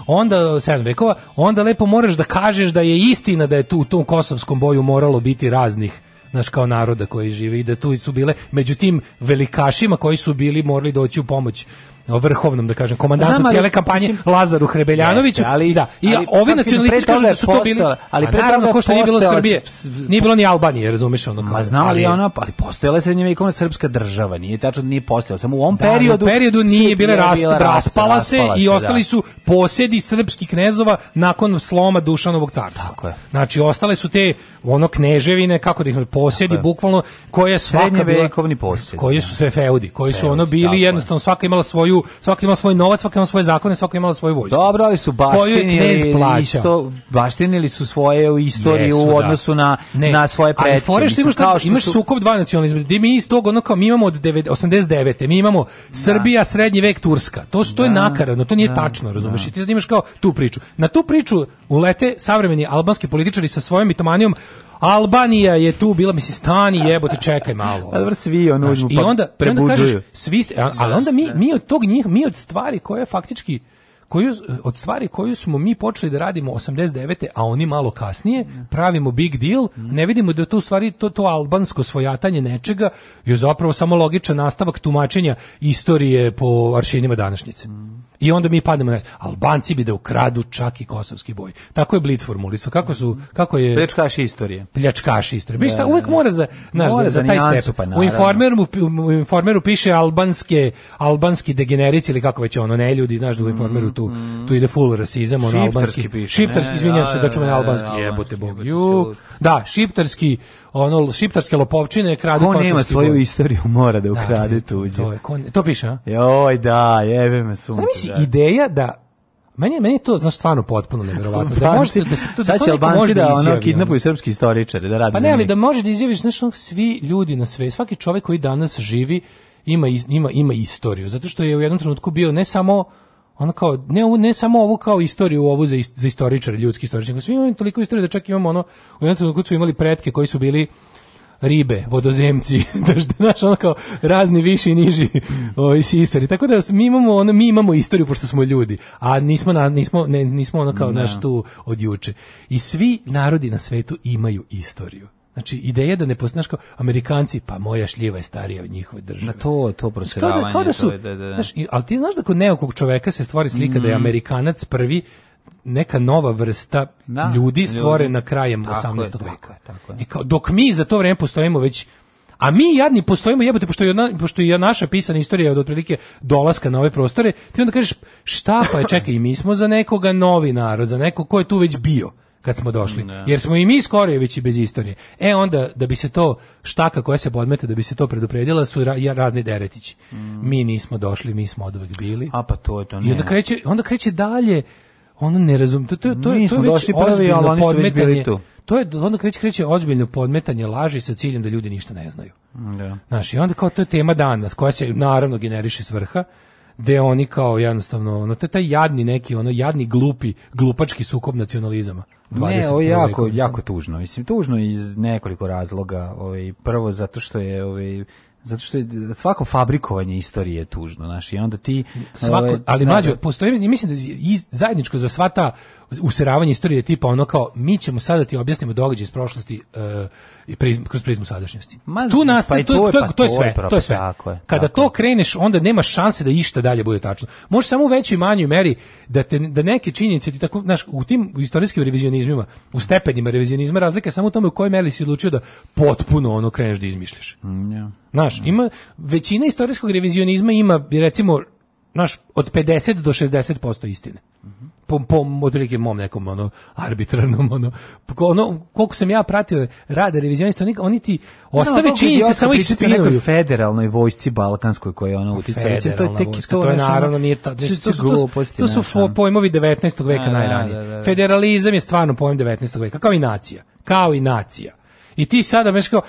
onda sedam vekova, onda lepo moraš da kažeš da je istina da je tu u tom kosovskom boju moralo biti raznih naš kao naroda koji žive i da tu su bile među tim velikašima koji su bili morali doći u pomoć vrhovnom da kažem komandantu cijele kampanje mislim, Lazaru Hrebeljanoviću ali, da i ali, ovi nacionalisti kažu da su to bili ali pre naravno ko što nije bilo Srbije nije bilo ni Albanije razumeš ono ma znam ali ona pa, ali postojala je srednjevekovna srpska država nije tačno da nije postojala samo u ovom da, periodu u periodu nije bila rast, raspala se i da. ostali su posjedi srpskih knezova nakon sloma Dušanovog carstva tako je znači ostale su te ono kneževine kako da ih posedi bukvalno koje je svaka bila posjed, koji da. su sve feudi koji feudi, su ono bili tako, jednostavno svaka imala svoju svaka imala svoj novac svaka imala svoje zakone svaka imala svoju vojsku dobro ali su baštinili isto baštinili su svoje u istoriju Jesu, u da. odnosu da. na ne. na svoje pretke ali fore što imaš, kao što imaš su... sukob dva nacionalizma mi iz tog ono kao mi imamo od 89 mi imamo da. Srbija srednji vek Turska to su to je da. nakaradno to nije da. tačno razumeš ti zanimaš kao tu priču na tu priču ulete savremeni albanski političari sa svojom mitomanijom Albanija je tu bila, mislim, stani jebote, čekaj malo. A dobro, svi ono uzmu, I pa onda, prebuđuju. I onda kažeš, svi, ste, ali onda mi, mi od tog njih, mi od stvari koje faktički koju, od stvari koju smo mi počeli da radimo 89. a oni malo kasnije, pravimo big deal, ne vidimo da to u stvari to, to albansko svojatanje nečega je zapravo samo logičan nastavak tumačenja istorije po aršinima današnjice. I onda mi padnemo na Albanci bi da ukradu čak i kosovski boj. Tako je Blitz formulisao. Kako su kako je pljačkaši istorije. Pljačkaši istorije. Mi Bišta, da, da, uvek da. mora za naš mora za, za, taj step. Pa, u informeru u informeru piše albanske albanski degenerici ili kako već ono ne ljudi, znaš, da u informeru mm tu, mm. tu ide full rasizam, on albanski, piše. šiptarski, izvinjam se da čujem albanski, jebote bog, ju, da, šiptarski, ono, šiptarske lopovčine, krade Ko nema svoju istoriju, mora da, da ukrade da, tuđe. To, je, kon, to piše, a? Joj, da, jebe me sunce. Znam si, da. ideja da Meni, meni je to znači, stvarno potpuno neverovatno. Da pa možete da se to da to može da, da ono kidnapuju srpski istoričari da radi. Pa ne, ali da možeš da izjaviš znaš ono, svi ljudi na sve, svaki čovjek koji danas živi ima ima ima istoriju, zato što je u jednom trenutku bio ne samo ono kao ne ovu, ne samo ovu kao istoriju ovu za za istoričare ljudski istoričari svi imamo toliko istorije da čak imamo ono u jednom trenutku su imali pretke koji su bili ribe, vodozemci, znaš, ono kao razni viši i niži ovaj, sisari. Tako da mi imamo, ono, mi imamo istoriju pošto smo ljudi, a nismo, na, nismo, ne, nismo ono kao ne. Da. naš tu od juče. I svi narodi na svetu imaju istoriju. Znači, ideja da ne postoji, kao, Amerikanci, pa moja šljiva je starija od njihove države. Na to, to proseravanje. Znači, da, da su, to je, da, da. da. Znaš, ali ti znaš da kod nekog čoveka se stvori slika mm. da je mm. Amerikanac prvi neka nova vrsta da, ljudi stvorena ljudi. krajem 18. Je, veka. Tako I e kao, dok mi za to vrijeme postojimo već a mi jadni postojimo jebote pošto je pošto je naša pisana istorija od otprilike dolaska na ove prostore, ti onda kažeš šta pa je čekaj, mi smo za nekoga novi narod, za nekog ko je tu već bio kad smo došli. Ne. Jer smo i mi skorojevići bez istorije. E onda, da bi se to štaka koja se podmete, da bi se to predupredila, su ra razni deretići. Mm. Mi nismo došli, mi smo odvek bili. A pa to je to, ne. I onda kreće, onda kreće dalje, ono ne razum, to, to, to, to je već došli prvi, ali oni su već bili tu. To je onda kreće kreće ozbiljno podmetanje laži sa ciljem da ljudi ništa ne znaju. Da. Znaš, i onda kao to je tema dana, koja se naravno generiše s vrha gde oni kao jednostavno ono taj jadni neki ono jadni glupi glupački sukob nacionalizama. 20 ne, ovo je jako, jako tužno. Mislim, tužno iz nekoliko razloga. Ovaj, prvo, zato što je ovaj, zato što je svako fabrikovanje istorije je tužno, znaš, i onda ti... Svako, ovaj, ali da, mlađo, da. postoji, mislim da je zajedničko za sva ta useravanje istorije tipa ono kao mi ćemo sada da ti objasnimo događaje iz prošlosti e, i uh, prizm, kroz prizmu sadašnjosti. tu nas pa to, je, to, je, to je sve, pa to je sve. Tako je, Kada tako. to kreneš onda nema šanse da išta dalje bude tačno. Može samo u većoj i manjoj meri da te da neke činjenice ti tako znaš u tim istorijskim revizionizmima, u stepenima revizionizma razlika je samo u tome u kojoj meri si odlučio da potpuno ono kreneš da izmišljaš. Mm, yeah. Znaš, mm. ima većina istorijskog revizionizma ima recimo naš od 50 do 60% istine. Mm pom pom otprilike mom nekom ono arbitrarnom ono ono koliko sam ja pratio rade revizionista oni, oni ti ostave no, činjenice samo ih spinuju federalnoj vojsci balkanskoj koja je ona utiče to je tek vojska, to, to je naravno nije ta to, to, to, to su fo, pojmovi 19. veka da, da, najranije da, federalizam je stvarno pojam 19. veka kao i nacija kao i nacija I ti sada baš kao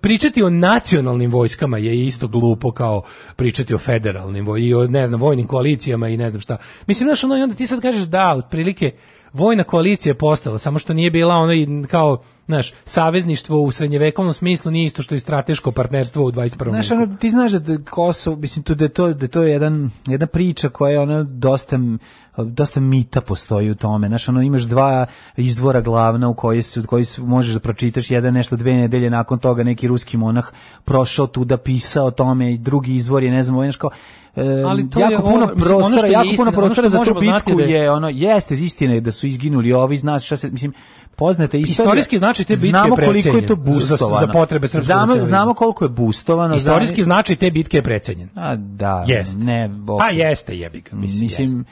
pričati o nacionalnim vojskama je isto glupo kao pričati o federalnim voj i o ne znam vojnim koalicijama i ne znam šta. Mislim znaš ono i onda ti sad kažeš da otprilike vojna koalicija je postala samo što nije bila ono i kao znaš, savezništvo u srednjevekovnom smislu nije isto što i strateško partnerstvo u 21. veku. Znaš, ono, ti znaš da, da Kosovo, mislim, tu da je to, da to je jedan, jedna priča koja je ono dosta dosta mita postoji u tome. Znaš, ono, imaš dva izdvora glavna u koji, se, koji možeš da pročitaš, jedan nešto dve nedelje nakon toga neki ruski monah prošao tu da pisao o tome i drugi izvor je, ne znam, ovaj kao, ali to jako je puno ovo, prostora, ono što jako istina, puno prostora za tu bitku da je, je ono jeste istina je da su izginuli ovi iz nas, šta se mislim poznate istorije. Istorijski značaj te bitke znamo koliko je to bustovano Za, za potrebe znamo, znamo koliko je bustovano Istorijski značaj te bitke je precenjen. A da, yes. ne, bo... Pa jeste jebi ga, mislim. Mislim jest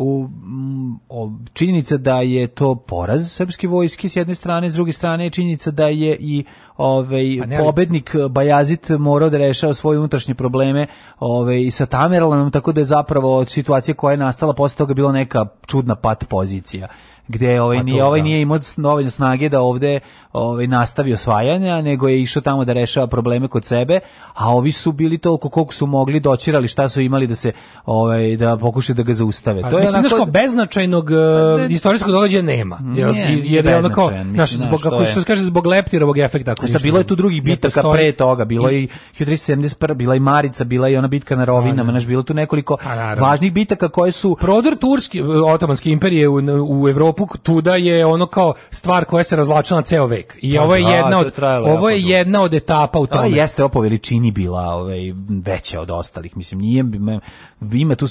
u činjenica da je to poraz srpske vojske s jedne strane, s druge strane je činjenica da je i ovaj pa pobednik eh, Bajazit morao da rešava svoje unutrašnje probleme ovaj i sa Tamerlanom tako da je zapravo od situacije koja je nastala posle toga bila neka čudna pat pozicija gde ovaj pa ni ovaj da. nije imao dovoljno snage da ovde ovaj nastavi osvajanja, nego je išao tamo da rešava probleme kod sebe, a ovi su bili toliko koliko su mogli doćirali šta su imali da se ovaj da pokušaju da ga zaustave. A, pa to je mislim onako beznačajnog uh, istorijskog događaja nema. nije, jer, jer je onako naš zbog kako što se kaže zbog leptirovog efekta ako šta, bilo je tu drugih bitaka pre toga, bilo i... je 1371, bila i Marica, bila je ona bitka na Rovinama, da. znaš, bilo tu nekoliko A, pa, važnih bitaka koje su... Prodor Turski, e, Otomanske imperije u, u Evropu, tuda je ono kao stvar koja se razvlačila ceo vek. I pa ovo je da, jedna od, ovo je jedna od etapa u tome. To jeste ovo veličini bila ovaj, veća od ostalih, mislim, nije ima tu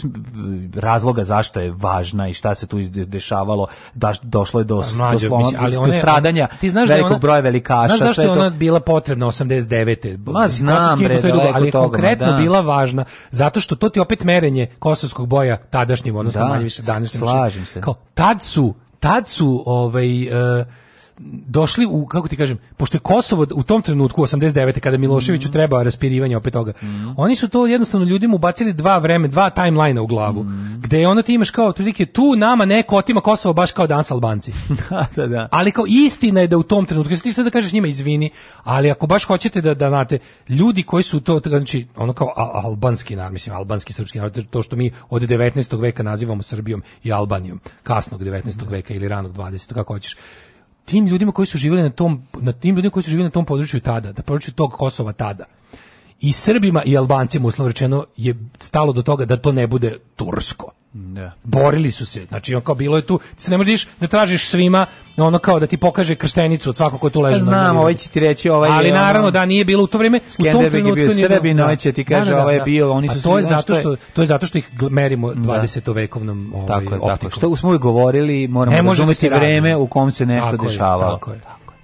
razloga zašto je važna i šta se tu dešavalo, da došlo je do, pa Mlađo, do, sloma, ali one, stradanja ti znaš da velikog da ona, broja velikaša. Znaš zašto je ona bila potrebna 89. Ma znam, bre, dugo, ali je toga, konkretno da. bila važna, zato što to ti opet merenje kosovskog boja tadašnjim, odnosno da, manje više današnjim. Znači slažem se. Kao, tad su, tad su, ovaj, uh, došli u kako ti kažem, pošto je Kosovo u tom trenutku 89. kada Miloševiću mm -hmm. treba raspirivanje opet toga. Mm -hmm. Oni su to jednostavno ljudima ubacili dva vreme, dva timelina u glavu, mm -hmm. gde ono ti imaš kao otprilike tu nama neko otima Kosovo baš kao danas Albanci. da, da, da. Ali kao istina je da u tom trenutku ti sad da kažeš njima izvini, ali ako baš hoćete da da znate ljudi koji su to znači ono kao albanski narod, mislim albanski srpski narod, to što mi od 19. veka nazivamo Srbijom i Albanijom, kasnog 19. Da. veka ili ranog 20. kako hoćeš tim ljudima koji su živeli na tom na tim ljudima koji su živeli na tom području tada, da području tog Kosova tada. I Srbima i Albancima uslovno je stalo do toga da to ne bude tursko. Da. Borili su se. Znači, on kao bilo je tu, se ne možeš da tražiš svima ono kao da ti pokaže krštenicu od svakog ko tu leži. Pa znam, ovaj će ti reći ovaj Ali naravno da nije bilo u to vrijeme, u tom trenutku bio nije Srbin, da, ovaj će ti da, kaže da, da, ovaj je da. bio, oni su to je zato što to je zato što ih merimo 20. Da. vekovnom ovaj tako je, tako. Što smo govorili, moramo ne razumeti vrijeme u kom se nešto tako dešavalo. tako je. Tako je.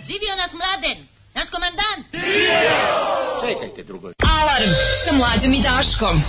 Živio nas mladen, naš komandant. Živio! Čekajte drugo. Alarm sa mlađim i Daškom.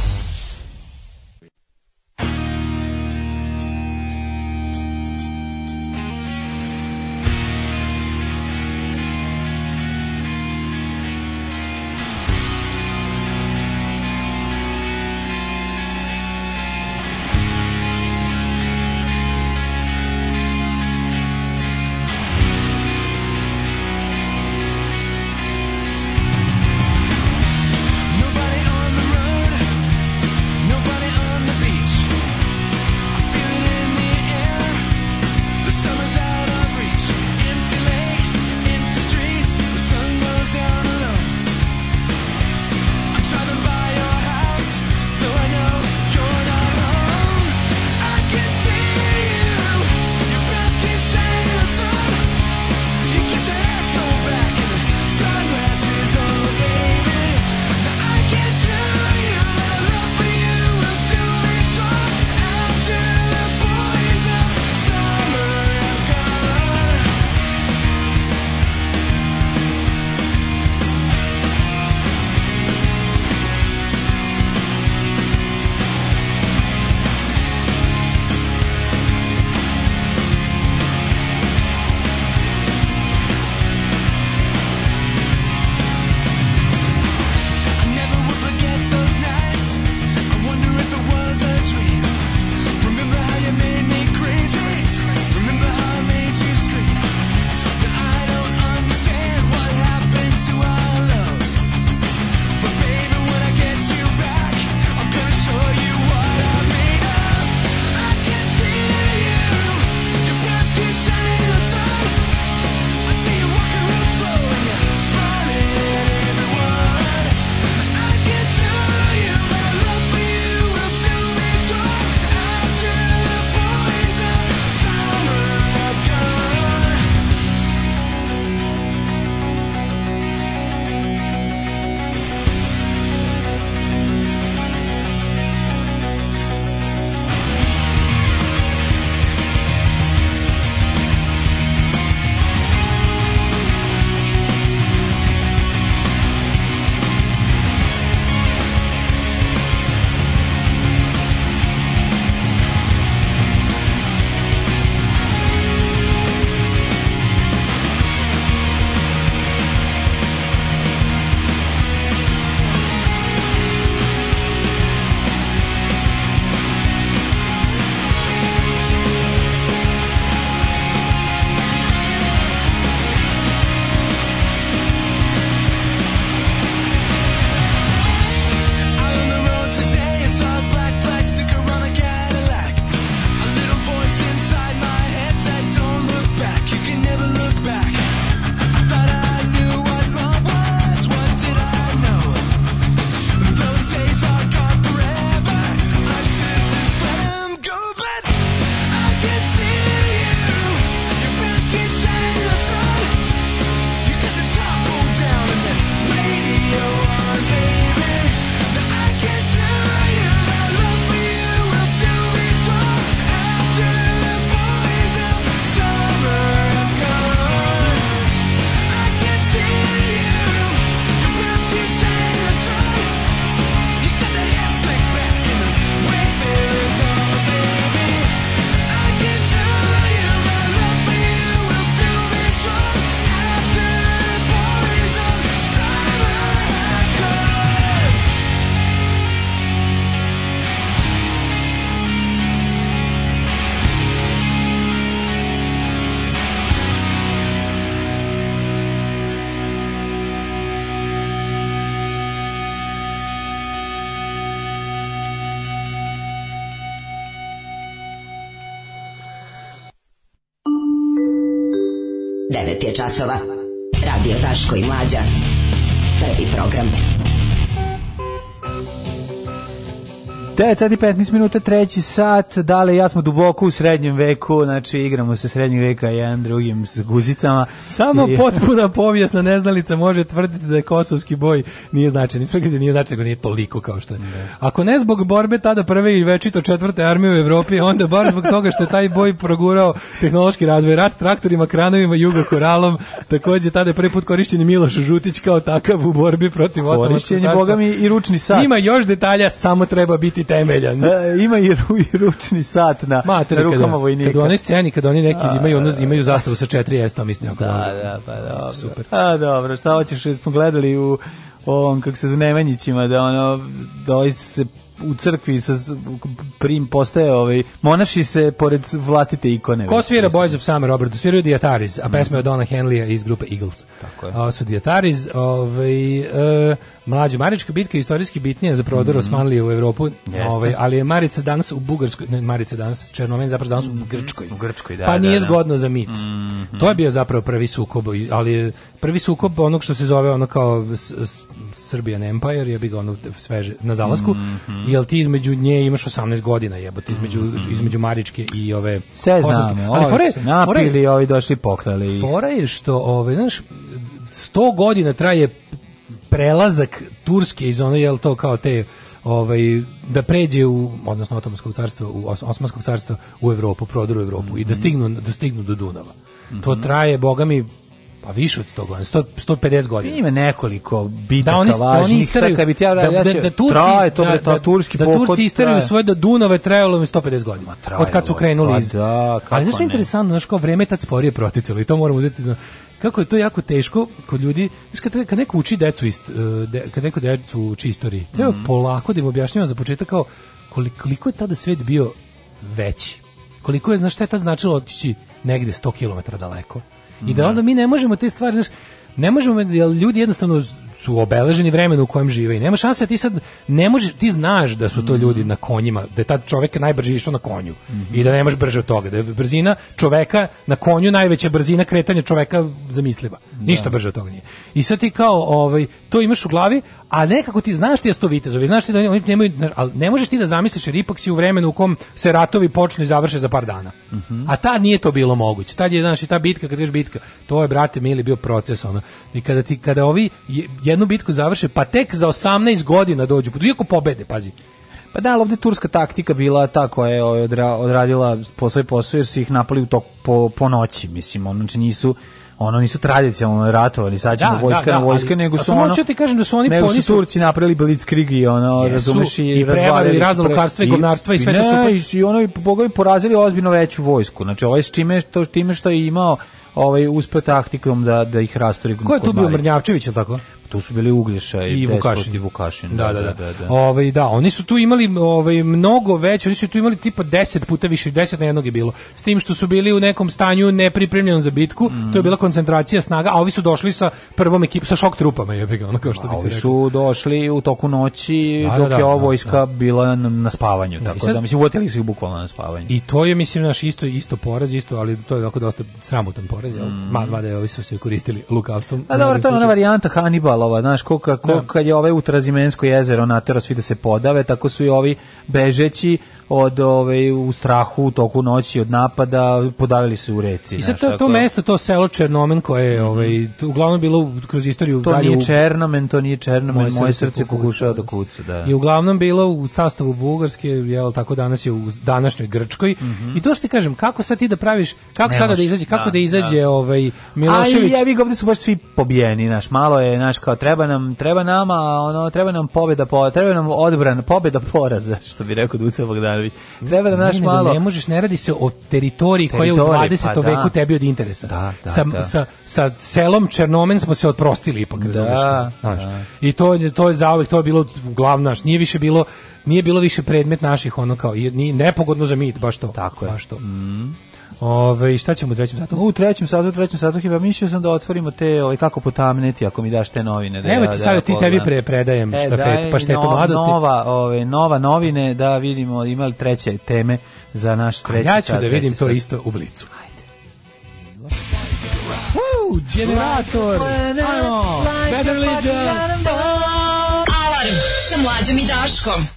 časova. 9 sati 15 minuta, treći sat, dale ja smo duboko u srednjem veku, znači igramo se srednjeg veka jedan drugim s guzicama. Samo I... potpuna povijesna neznalica može tvrditi da je kosovski boj nije značajan, ispekati nije značajan, nije toliko kao što je. Da. Ako ne zbog borbe tada prve i večito četvrte armije u Evropi, onda bar zbog toga što je taj boj progurao tehnološki razvoj, rat traktorima, kranovima, jugo koralom, takođe tada je prvi put korišćen Miloš Žutić kao takav u borbi protiv Otomanskog carstva. Korišćen je, boga mi, i ručni sat. Ima još detalja, samo treba biti te temeljan. E, ima i, ru, i ručni sat na, Mater, na rukama kada, vojnika. Kada one sceni, kada oni neki imaju, ono, da, da, imaju zastavu sa 4S, to mislim. Da, da, pa dobro. Super. A, dobro, šta hoćeš, smo gledali u ovom, kako se zove, Nemanjićima, da ono, doista se u crkvi sa prim postaje ovaj monaši se pored vlastite ikone. Ko svira Boys of Summer Robert? Sviraju Diataris, a pesma mhm. je Dona Henleya iz grupe Eagles. Tako je. O, su Diataris, ovaj e, mlađa Marička bitka istorijski bitnija za prodor mm -hmm. Osmanlije u Evropu, ovaj, ali je Marica danas u Bugarskoj, ne, Marica danas, Černomen zapravo danas u mhm. Grčkoj. U Grčkoj, da. Pa da, nije da, da. zgodno za mit. Mm -hmm. To je bio zapravo prvi sukob, ali prvi sukob onog što se zove ono kao Serbian Empire, je bi ga ono sveže na zalasku mm -hmm. Mhm. Jel ti između nje imaš 18 godina, jebote, između mhm. između Maričke i ove Sve znamo, ali fore, napili, fore, ovi došli pokrali. Fora je što, ove, znaš, 100 godina traje prelazak Turske iz ono, jel to kao te ovaj da pređe u odnosno Otomanskog carstva u Osmanskog carstva u Evropu, prodoru Evropu mm -hmm. i da mhm. stignu da stignu do Dunava. Mm -hmm. To traje bogami Pa više od 100 godina, 100, 150 godina. Ima nekoliko da bitaka da, oni, da oni bi ti ja, da, da, da Turci, to da, da, turski da, da Turci isteraju svoje da Dunave trajalo mi 150 godina. Trajalo, od kad su krenuli pa iz... Da, Ali znaš što je interesantno, znaš kao vreme tad sporije proticalo i to moramo uzeti kako je to jako teško kod ljudi, kad, kad neko uči decu, ist, e, de, kad neko decu uči istoriji, treba mm. polako da im objašnjava za početak kao koliko, koliko je tada svet bio veći. Koliko je, znaš šta je tad značilo otići negde 100 km daleko I da onda mi ne možemo te stvari, znaš, ne možemo, jer ljudi jednostavno su obeleženi vremenu u kojem žive i nema šanse da ti sad ne možeš ti znaš da su to mhm. ljudi na konjima da je tad čovjek najbrže išao na konju mm -hmm. i da nemaš brže od toga da je brzina čoveka na konju najveća brzina kretanja čoveka zamisliva da. ništa brže od toga nije i sad ti kao ovaj to imaš u glavi a nekako ti znaš ti da sto vitezovi znaš ti da oni nemaju al ne možeš ti da zamisliš jer ipak si u vremenu u kom se ratovi počnu i završe za par dana mm -hmm. a ta nije to bilo moguće tad je znači ta bitka kad je bitka to je brate mili bio proces ono i kada ti kada ovi je, jednu bitku završe, pa tek za 18 godina dođu, pa iako pobede, pazi. Pa da, ali ovde turska taktika bila ta koja je odradila po svoj posao, jer su ih napali u tok po, po noći, mislim, ono, znači nisu ono nisu tradicionalno ratovali, sad ćemo da, vojska da, da, na vojska, ali, nego su ono... ti kažem da su oni nego su Turci napravili Blitzkrieg i ono, jesu, razumeš, i, i razvalili... I razdalokarstva i, i govnarstva i sve ne, to super. I, i ono, i bogovi porazili ozbiljno veću vojsku. Znači, ovaj s čime, to, time što je imao ovaj uspeo taktikom da da ih rastori. Ko je tu bio Mrnjavčević ili tako? To su bili Uglješa i, i Vukašin. I Vukašin. Da, da, da. da, da. da. Ove, ovaj, da, oni su tu imali ove, ovaj, mnogo veće, oni su tu imali tipa 10 puta više, 10 na jednog je bilo. S tim što su bili u nekom stanju nepripremljenom za bitku, mm. to je bila koncentracija snaga, a ovi su došli sa prvom ekipom, sa šok trupama, je ono kao što bi se rekao. Ovi su došli u toku noći da, da dok da, je ova da, vojska bila na, spavanju, tako sad, da, mislim, uotili su ih bukvalno na spavanju. I to je, mislim, naš isto, isto poraz, isto, ali to je jako dosta sramutan poraz, mm. mada je ovi su se koristili lukavstvom. A dobro, to je ona varijanta Hannibal rivalova, znaš, ko, ko, da. kad je ovaj u Trazimensko jezero natero svi da se podave, tako su i ovi bežeći od ove u strahu u toku noći od napada podavili se u reci. znači to, to, mesto, to selo Černomen koje je ovaj uglavnom bilo kroz istoriju to dalje. Nije Černomen, to nije Černomen, moje, moje srce pokušava da. da kuca, da. I uglavnom bilo u sastavu Bugarske, jel tako danas je u današnjoj Grčkoj. Mm -hmm. I to što ti kažem, kako sad ti da praviš, kako Nemoš, sada da izađe, kako da, da izađe da. ovaj Milošević. Aj, jevi ovde su baš svi pobijeni, naš malo je naš kao treba nam, treba nama, ono treba nam pobeda, po, treba nam odbrana, pobeda poraza, što bi rekao Duca Bogdan Stefanović. Treba da naš malo... Ne možeš, ne radi se o teritoriji koja je u 20. Pa, da. veku da. tebi od interesa. Da, da, sa, da. Sa, sa selom Černomen smo se odprostili ipak, da, razumiješ? Da, znaš. da. I to, to je zauvek, to je bilo uglavnom, naš, nije više bilo nije bilo više predmet naših ono kao nije nepogodno za mit baš to tako je baš to Mhm. Ove, šta ćemo u trećem satu? U trećem satu, u trećem satu hiba mislio sam da otvorimo te, ovaj, kako potamniti ako mi daš te novine. Da, Evo ti da sad, da, ti tebi pre, predajem e, štafet, pa je to mladosti. Nova, ove, nova novine da vidimo ima li treće teme za naš treći sat. ja ću sad, da vidim to sad. isto u blicu. Hajde. Uh, generator! Ajmo! Better Legion! Alarm sa mlađom i Daškom!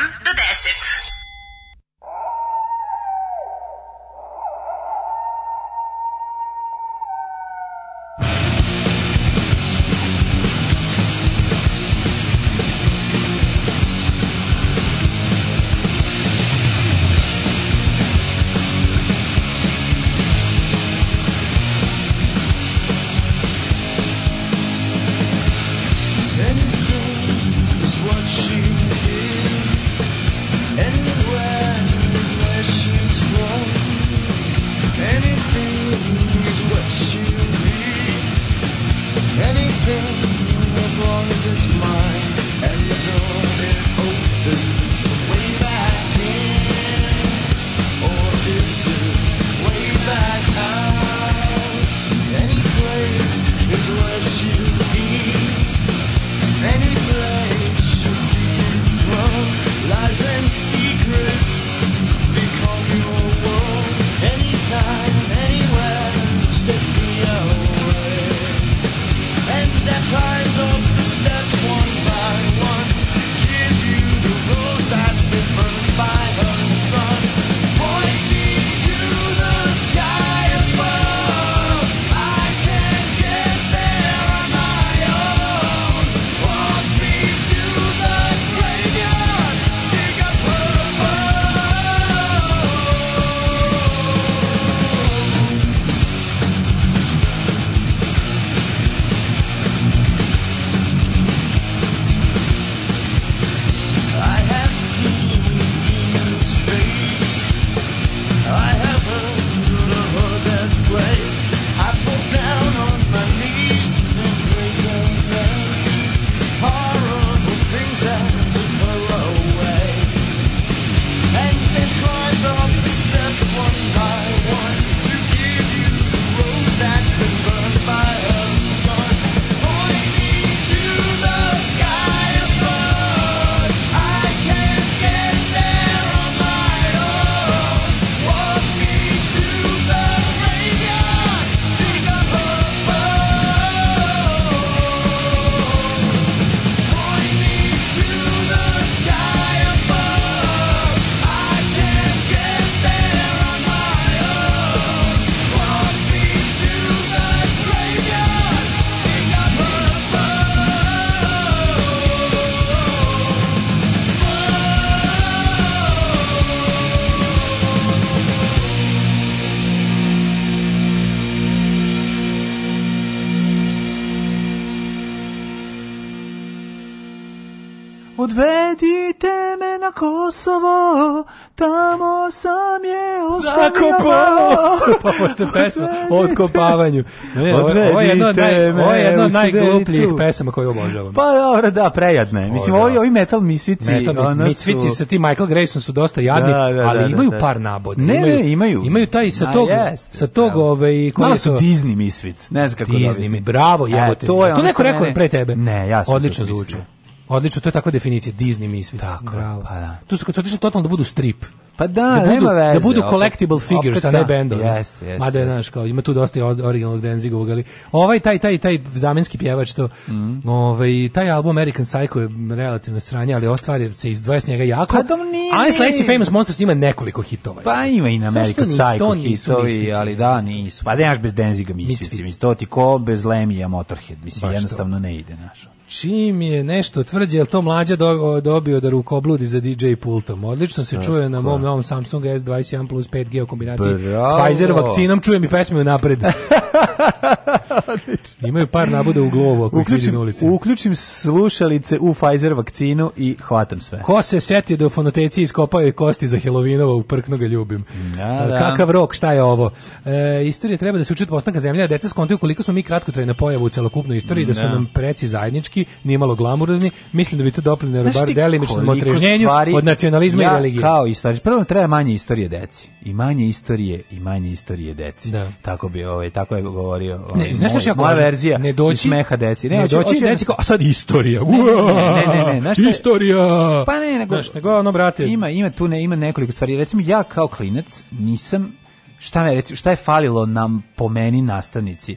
Otkopavao! Pa pošto pesma o otkopavanju. Ne, ovo, ovo je jedno od, naj, ovo je jedno od najglupljih pesama koju obožavam. Pa dobro, da, prejadne. Mislim, da. ovi, ovi metal misvici... Metal misvici sa ti Michael Grayson su dosta jadni, da, da, ali imaju par naboda. Ne, ne, imaju. Imaju taj sa tog... Sa tog, ovaj... Malo su Disney misvic, ne znam kako Disney, bravo, e, jebote. To je neko rekao pre tebe. Ne, ja sam Odlično zvuči. Odlično, to je takva definicija Disney misvic. Tako, bravo. Pa da. Tu su kad su otišli totalno da budu strip. Pa da, da budu, da veze, da budu collectible opet, figures, a da, ne bendovi. Jeste, jeste. Mada, znaš, kao, ima tu dosta originalnog Denzigovog, ali ovaj, taj, taj, taj zamenski pjevač, to, mm. ovaj, taj album American Psycho je relativno sranje, ali ostvari se izdvaja s njega jako. Pa dom nije. Ali sledeći Famous Monsters ima nekoliko hitova. Pa ima i na American Psycho hitovi, ali da, nisu. Pa da, bez Denziga mislici, mi to ti ko bez Lemija Motorhead, mislim, jednostavno ne ide, znaš čim je nešto tvrđe, je to mlađa dobio da rukobludi za DJ pultom? Odlično se Tako. čuje na mom novom Samsung S21 plus 5G u kombinaciji Bravo. s Pfizer vakcinom, čujem i pesme u napred. Imaju par nabuda u glovu ako uključim, ih vidim ulici. Uključim slušalice u Pfizer vakcinu i hvatam sve. Ko se seti da u fonoteci iskopaju kosti za Helovinova, uprkno ga ljubim. Ja, da. da. E, kakav rok, šta je ovo? E, istorija treba da se uči od postanka zemlja, a deca skontaju koliko smo mi kratkotrajna pojava u celokupnoj istoriji, da, da su nam preci zajednički, politički, nimalo glamurozni. Mislim da bi to doprinelo bar delimično motrežnjenju od nacionalizma ja, i religije. Kao istorije. Prvo treba manje istorije deci. I manje istorije i manje istorije deci. Da. Tako bi ovaj tako je govorio. Ovaj, ne, znaš šta moja verzija ne doći, smeha deci. Ne, ne doći, oči, deci kao, a sad istorija. Ne, ne, ne, ne, ne šta, istorija. Pa ne, nego, znaš, nego ono brate. Ima ima tu ne ima nekoliko stvari. Recimo ja kao klinac nisam šta me reci, šta je falilo nam po meni nastavnici?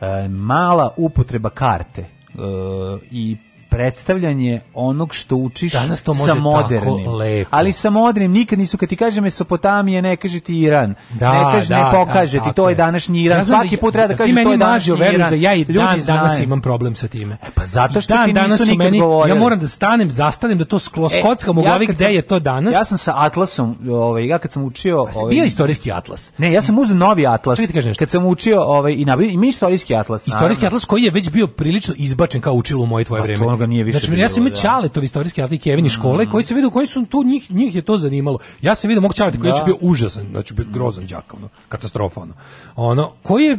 E, mala upotreba karte 呃一。predstavljanje onog što učiš Danas to može sa modernim. Tako lepo. Ali sa modernim nikad nisu, kad ti kaže Mesopotamije, ne kaže ti Iran. Da, ne kaže, da, ne pokaže da, ti, to je današnji Iran. Ja da Svaki da, put treba da, da kaže to je današnji Iran. Veriš da ja i dan danas znaje. imam problem sa time. E, pa zato što dan, ti danas nisu nikad meni, govorili. Ja moram da stanem, zastanem, da to sklo, e, skockam u glavi ja gde sam, je to danas. Ja sam sa Atlasom, ovaj, ja kad sam učio... Pa ovaj, bio istorijski Atlas. Ne, ja sam uzeo novi Atlas. Kad sam učio ovaj, i nabavio, ima istorijski Atlas. Istorijski Atlas koji je već bio prilično izbačen kao učilo u moje tvoje pa vreme ga nije više znači, bilo, ja sam imao da. to istorijski atlik Kevin škole, mm. koji se vidio, koji su tu, njih, njih je to zanimalo. Ja sam vidio mog Čaleta koji je da. bio užasan, znači bio grozan đak, ono, katastrofa, ono. ono koji je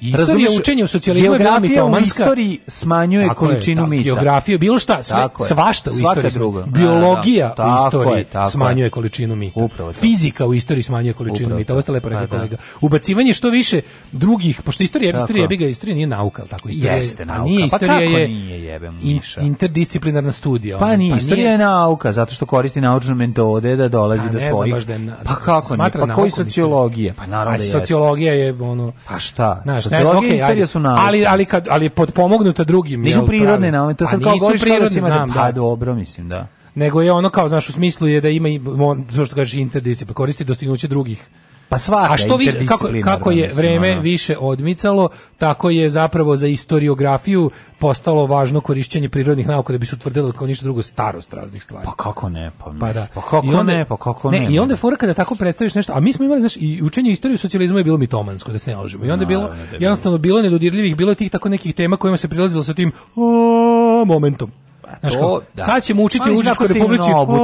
Istorija učenje u socijalizmu je bila mitomanska. u istoriji smanjuje tako količinu je, mita. Geografija, bilo šta, sve, tako svašta u istoriji. Druga. Biologija da, da, da. u istoriji tako smanjuje količinu mita. Upravo to. Fizika u istoriji smanjuje količinu Upravo mita. Ovo ste lepo rekao kolega. Ubacivanje što više drugih, pošto istorija je istorija, jebi ga, istorija nije nauka, al tako istorija Jeste pa nauka. A nije pa istorija kako je nije jebem miša. interdisciplinarna studija. Pa nije, pa istorija je nauka, zato što koristi naučne metode da dolazi pa do svojih. Da pa kako ne? Pa koji sociologija? Pa naravno da je. Sociologija je ono Pa šta? sociologija ne, okay, istorija su nauke. Ali ali kad ali podpomognuta drugim. Nisu jel, prirodne nauke, to sad kao govoriš što da znam, da, da. dobro, mislim, da nego je ono kao znaš u smislu je da ima on, što kaže interdisciplinar koristi dostignuće drugih Pa svaka A što vi, kako, kako je vreme više odmicalo, tako je zapravo za istoriografiju postalo važno korišćenje prirodnih nauka da bi se utvrdilo kao ništa drugo starost raznih stvari. Pa kako ne, pa, pa da. pa kako onda, ne, pa kako ne. ne I onda fora kada tako predstaviš nešto, a mi smo imali znaš i učenje istorije socijalizma je bilo mitomansko da se ne ložimo. I onda da je bilo jednostavno bilo nedodirljivih, bilo je tih tako nekih tema kojima se prilazilo sa tim o, momentom. Znaš, to, da. Sad ćemo učiti pa, u Užičkoj republici. Obu,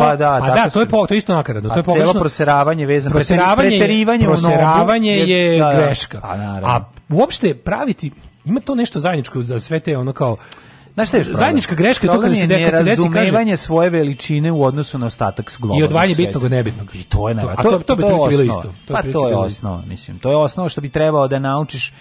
pa da, pa da, to je, po, to isto nakaradno. to je pa pogrešno. Celo proseravanje vezano, proseravanje, preterivanje proseravanje je, je da, da. greška. A, pa, a uopšte praviti, ima to nešto zajedničko za sve te ono kao, Znaš šta je Zajednička greška je to kada se deka, kad se kaže svoje veličine u odnosu na ostatak globalnog I odvajanje bitnog od nebitnog. I to je nema. To, to, to, bi to bilo isto. To pa to je osnova, mislim. To je osnova što bi trebao da naučiš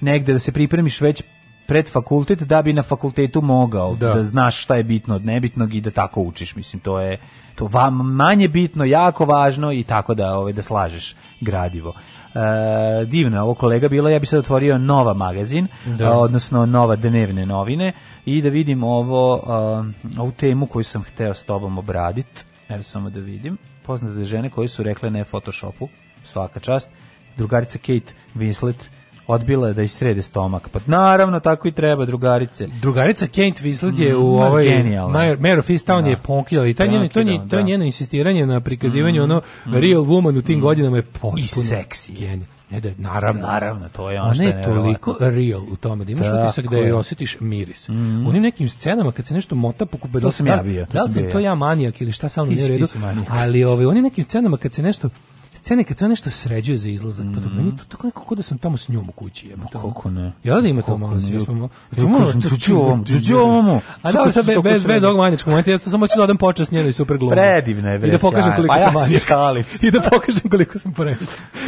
negde da se pripremiš već pred fakultet da bi na fakultetu mogao da. da znaš šta je bitno od nebitnog i da tako učiš mislim to je to vam manje bitno jako važno i tako da ovaj da slažeš gradivo e, divna ovo kolega bila, ja bi sad otvorio nova magazin, da. a, odnosno nova dnevne novine i da vidim ovo, a, ovu temu koju sam hteo s tobom obraditi, evo samo da vidim, poznate žene koje su rekle ne Photoshopu, svaka čast, drugarica Kate Winslet, odbila je da isrede stomak. Pa naravno, tako i treba, drugarice. Drugarica Kate Winslet je u mm, ovoj... Major, Mayor of Easttown da. je ponkila i ta njeno, to, njeno, to da. njeno insistiranje na prikazivanju mm, ono mm. real woman u tim mm. godinama je potpuno... I seksi. Genijal. Ne da, naravno. Naravno, to je ono što je ne, toliko real u tome da imaš utisak da je osjetiš miris. Mm -hmm. U onim nekim scenama kad se nešto mota pokupe, da sam ja da- bio. Da li sam to ja manijak ili šta sa mnom nije redu, ali ovaj, u onim nekim scenama kad se nešto scene kad sve nešto sređuje za izlazak, pa mm pa to meni to tako neko nekako da sam tamo s njom u kući, jebote. No, kako ne? Ja da ima to malo, sve smo. Čumo, čučuovom, čučuovom. A da sad bez bez ovog manjačkog momenta, ja to samo hoću da odam počast njenoj super glumi. Predivna je, bre. I da pokažem koliko pa sam manjak. I da pokažem koliko sam poremeć.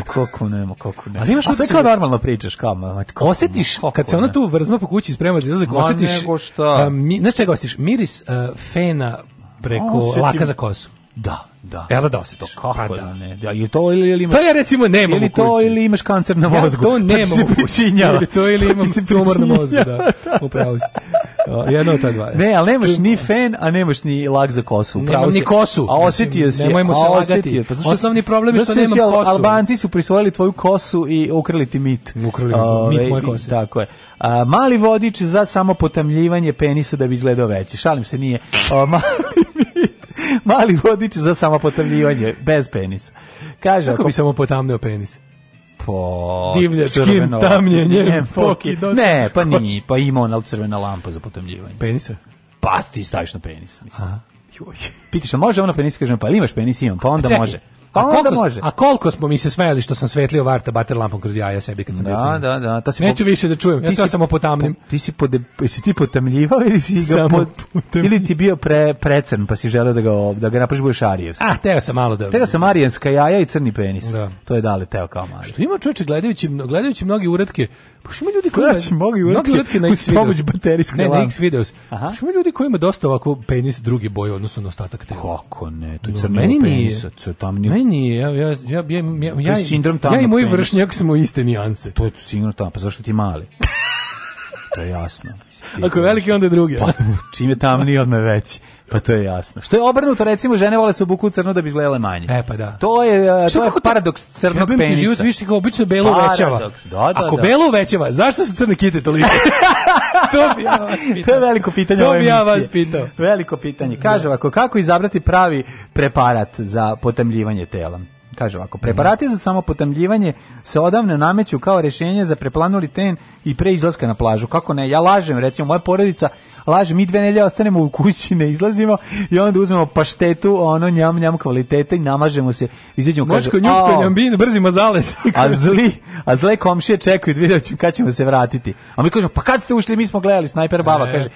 Kako ne, kako ne. Ali imaš sve kao normalno pričaš, kao, osetiš kad se ona tu vrzma po kući sprema za izlazak, osetiš. Znaš čega osetiš? Miris fena preko laka za kosu. Da. Da. Jel da osjetiš? To kako pa da. da. Ne. Da, je to ili, ili imaš... To ja recimo nemam ili u kući. to ili imaš kancer na mozgu. Ja to nemam pa u kući. Ili to ili pa imam tumor na mozgu, da. Upravo si. Jedno od ta dva. Ne, ali nemaš ni fen, a nemaš ni lag za kosu. Upravo nemam si. ni kosu. A osjetio si. Nemojmo se lagati. Pa zašto, Osnovni problem je što nemam kosu. Albanci su prisvojili tvoju kosu i ukrili ti mit. Ukrili mi mit moje kose. Tako je. A, mali vodič za samo potamljivanje penisa da bi izgledao veći. Šalim se, nije. O, mali Mali vodič za samopotamljivanje, bez penisa. Kaže, Kako ako... bi samo potamnio penis? po divljačkim tamljenjem pokidosa. Ne, pa ni, pa ima ona crvena lampa za potamljivanje. Penisa? Pa ti staviš na penis, mislim. Aha. Joj. Pitaš, može ona penis, kažem, pa imaš penis, imam, pa onda Čekaj. može. Pa a koliko, može. A koliko smo mi se smejali što sam svetlio varta bater lampom kroz jaja sebi kad sam da, bio. Da, da, da. Si Neću po... više da čujem, ja to samo potamnim. Po, ti si, pode, si ti potamljivao ili si ga pod, ili ti bio pre, precrn pa si želeo da ga, da ga napraviš da budeš arijevski. Ah, teo sam malo da... Teo sam arijenska jaja i crni penis. Da. To je dale teo kao mali. Što ima čovječe gledajući, gledajući mnogi uretke Pa što ima ljudi koji znači, mogu mnogi uretke na X videos. baterijske ne, na X videos. Što ima ljudi koji ima dosta ovako penis drugi boje odnosno na ostatak tela. Kako ne? To je crni no, meni penis, to tam nije. Meni ja ja ja ja ja, ja, ja i moj vršnjak smo iste nijanse. To je sindrom tamo, pa zašto ti mali? to je jasno. Mislim, Ako je veliki, onda je drugi. Pa, čim je tamniji, odme veći. Pa to je jasno. Što je obrnuto, recimo, žene vole se obuku u crno da bi izgledale manje. E, pa da. To je, uh, to je paradoks crnog penisa. Jebim ti život više kao obično belo paradoks. većava. Da, da, Ako da. belo većava, zašto su crne kite toliko? to bi ja vas pitao. To je veliko pitanje To bi ja vas pitao. Veliko pitanje. Da. Kaže ovako, kako izabrati pravi preparat za potemljivanje telom? kaže ovako, preparati za samopotamljivanje se odavno nameću kao rešenje za preplanuli ten i pre izlaska na plažu. Kako ne, ja lažem, recimo moja porodica laže, mi dve nelje ostanemo u kući, ne izlazimo i onda uzmemo paštetu, ono njam njam kvalitete i namažemo se, izađemo kaže, njupka, njambin, brzimo zales. a zli, a zle komšije čekaju, da vidjet ćemo kad ćemo se vratiti. A mi kažemo, pa kad ste ušli, mi smo gledali, snajper baba, e. kaže,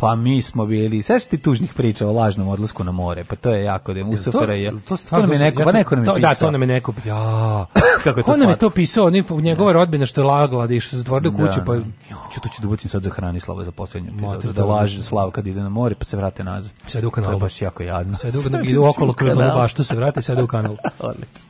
Pa mi smo bili, sećaš ti tužnih priča o lažnom odlasku na more, pa to je jako da mu sufera je. To, to to nam je neko, pa to, pa neko nam je to, pisao. Da, to nam je neko, ja. Kako je to? On nam je to pisao, on njegova da. rodbina što je lagala da išla zatvorila kuću, da. pa ja to ću da ubacim sad za hrani slava za poslednju epizodu, da, da laže Slava kad ide na more, pa se vrate nazad. Sve u kanalu. To je baš jako jadno. Sve u kanalu, ide okolo kroz ovu baštu, se vrati, sve u kanalu. Odlično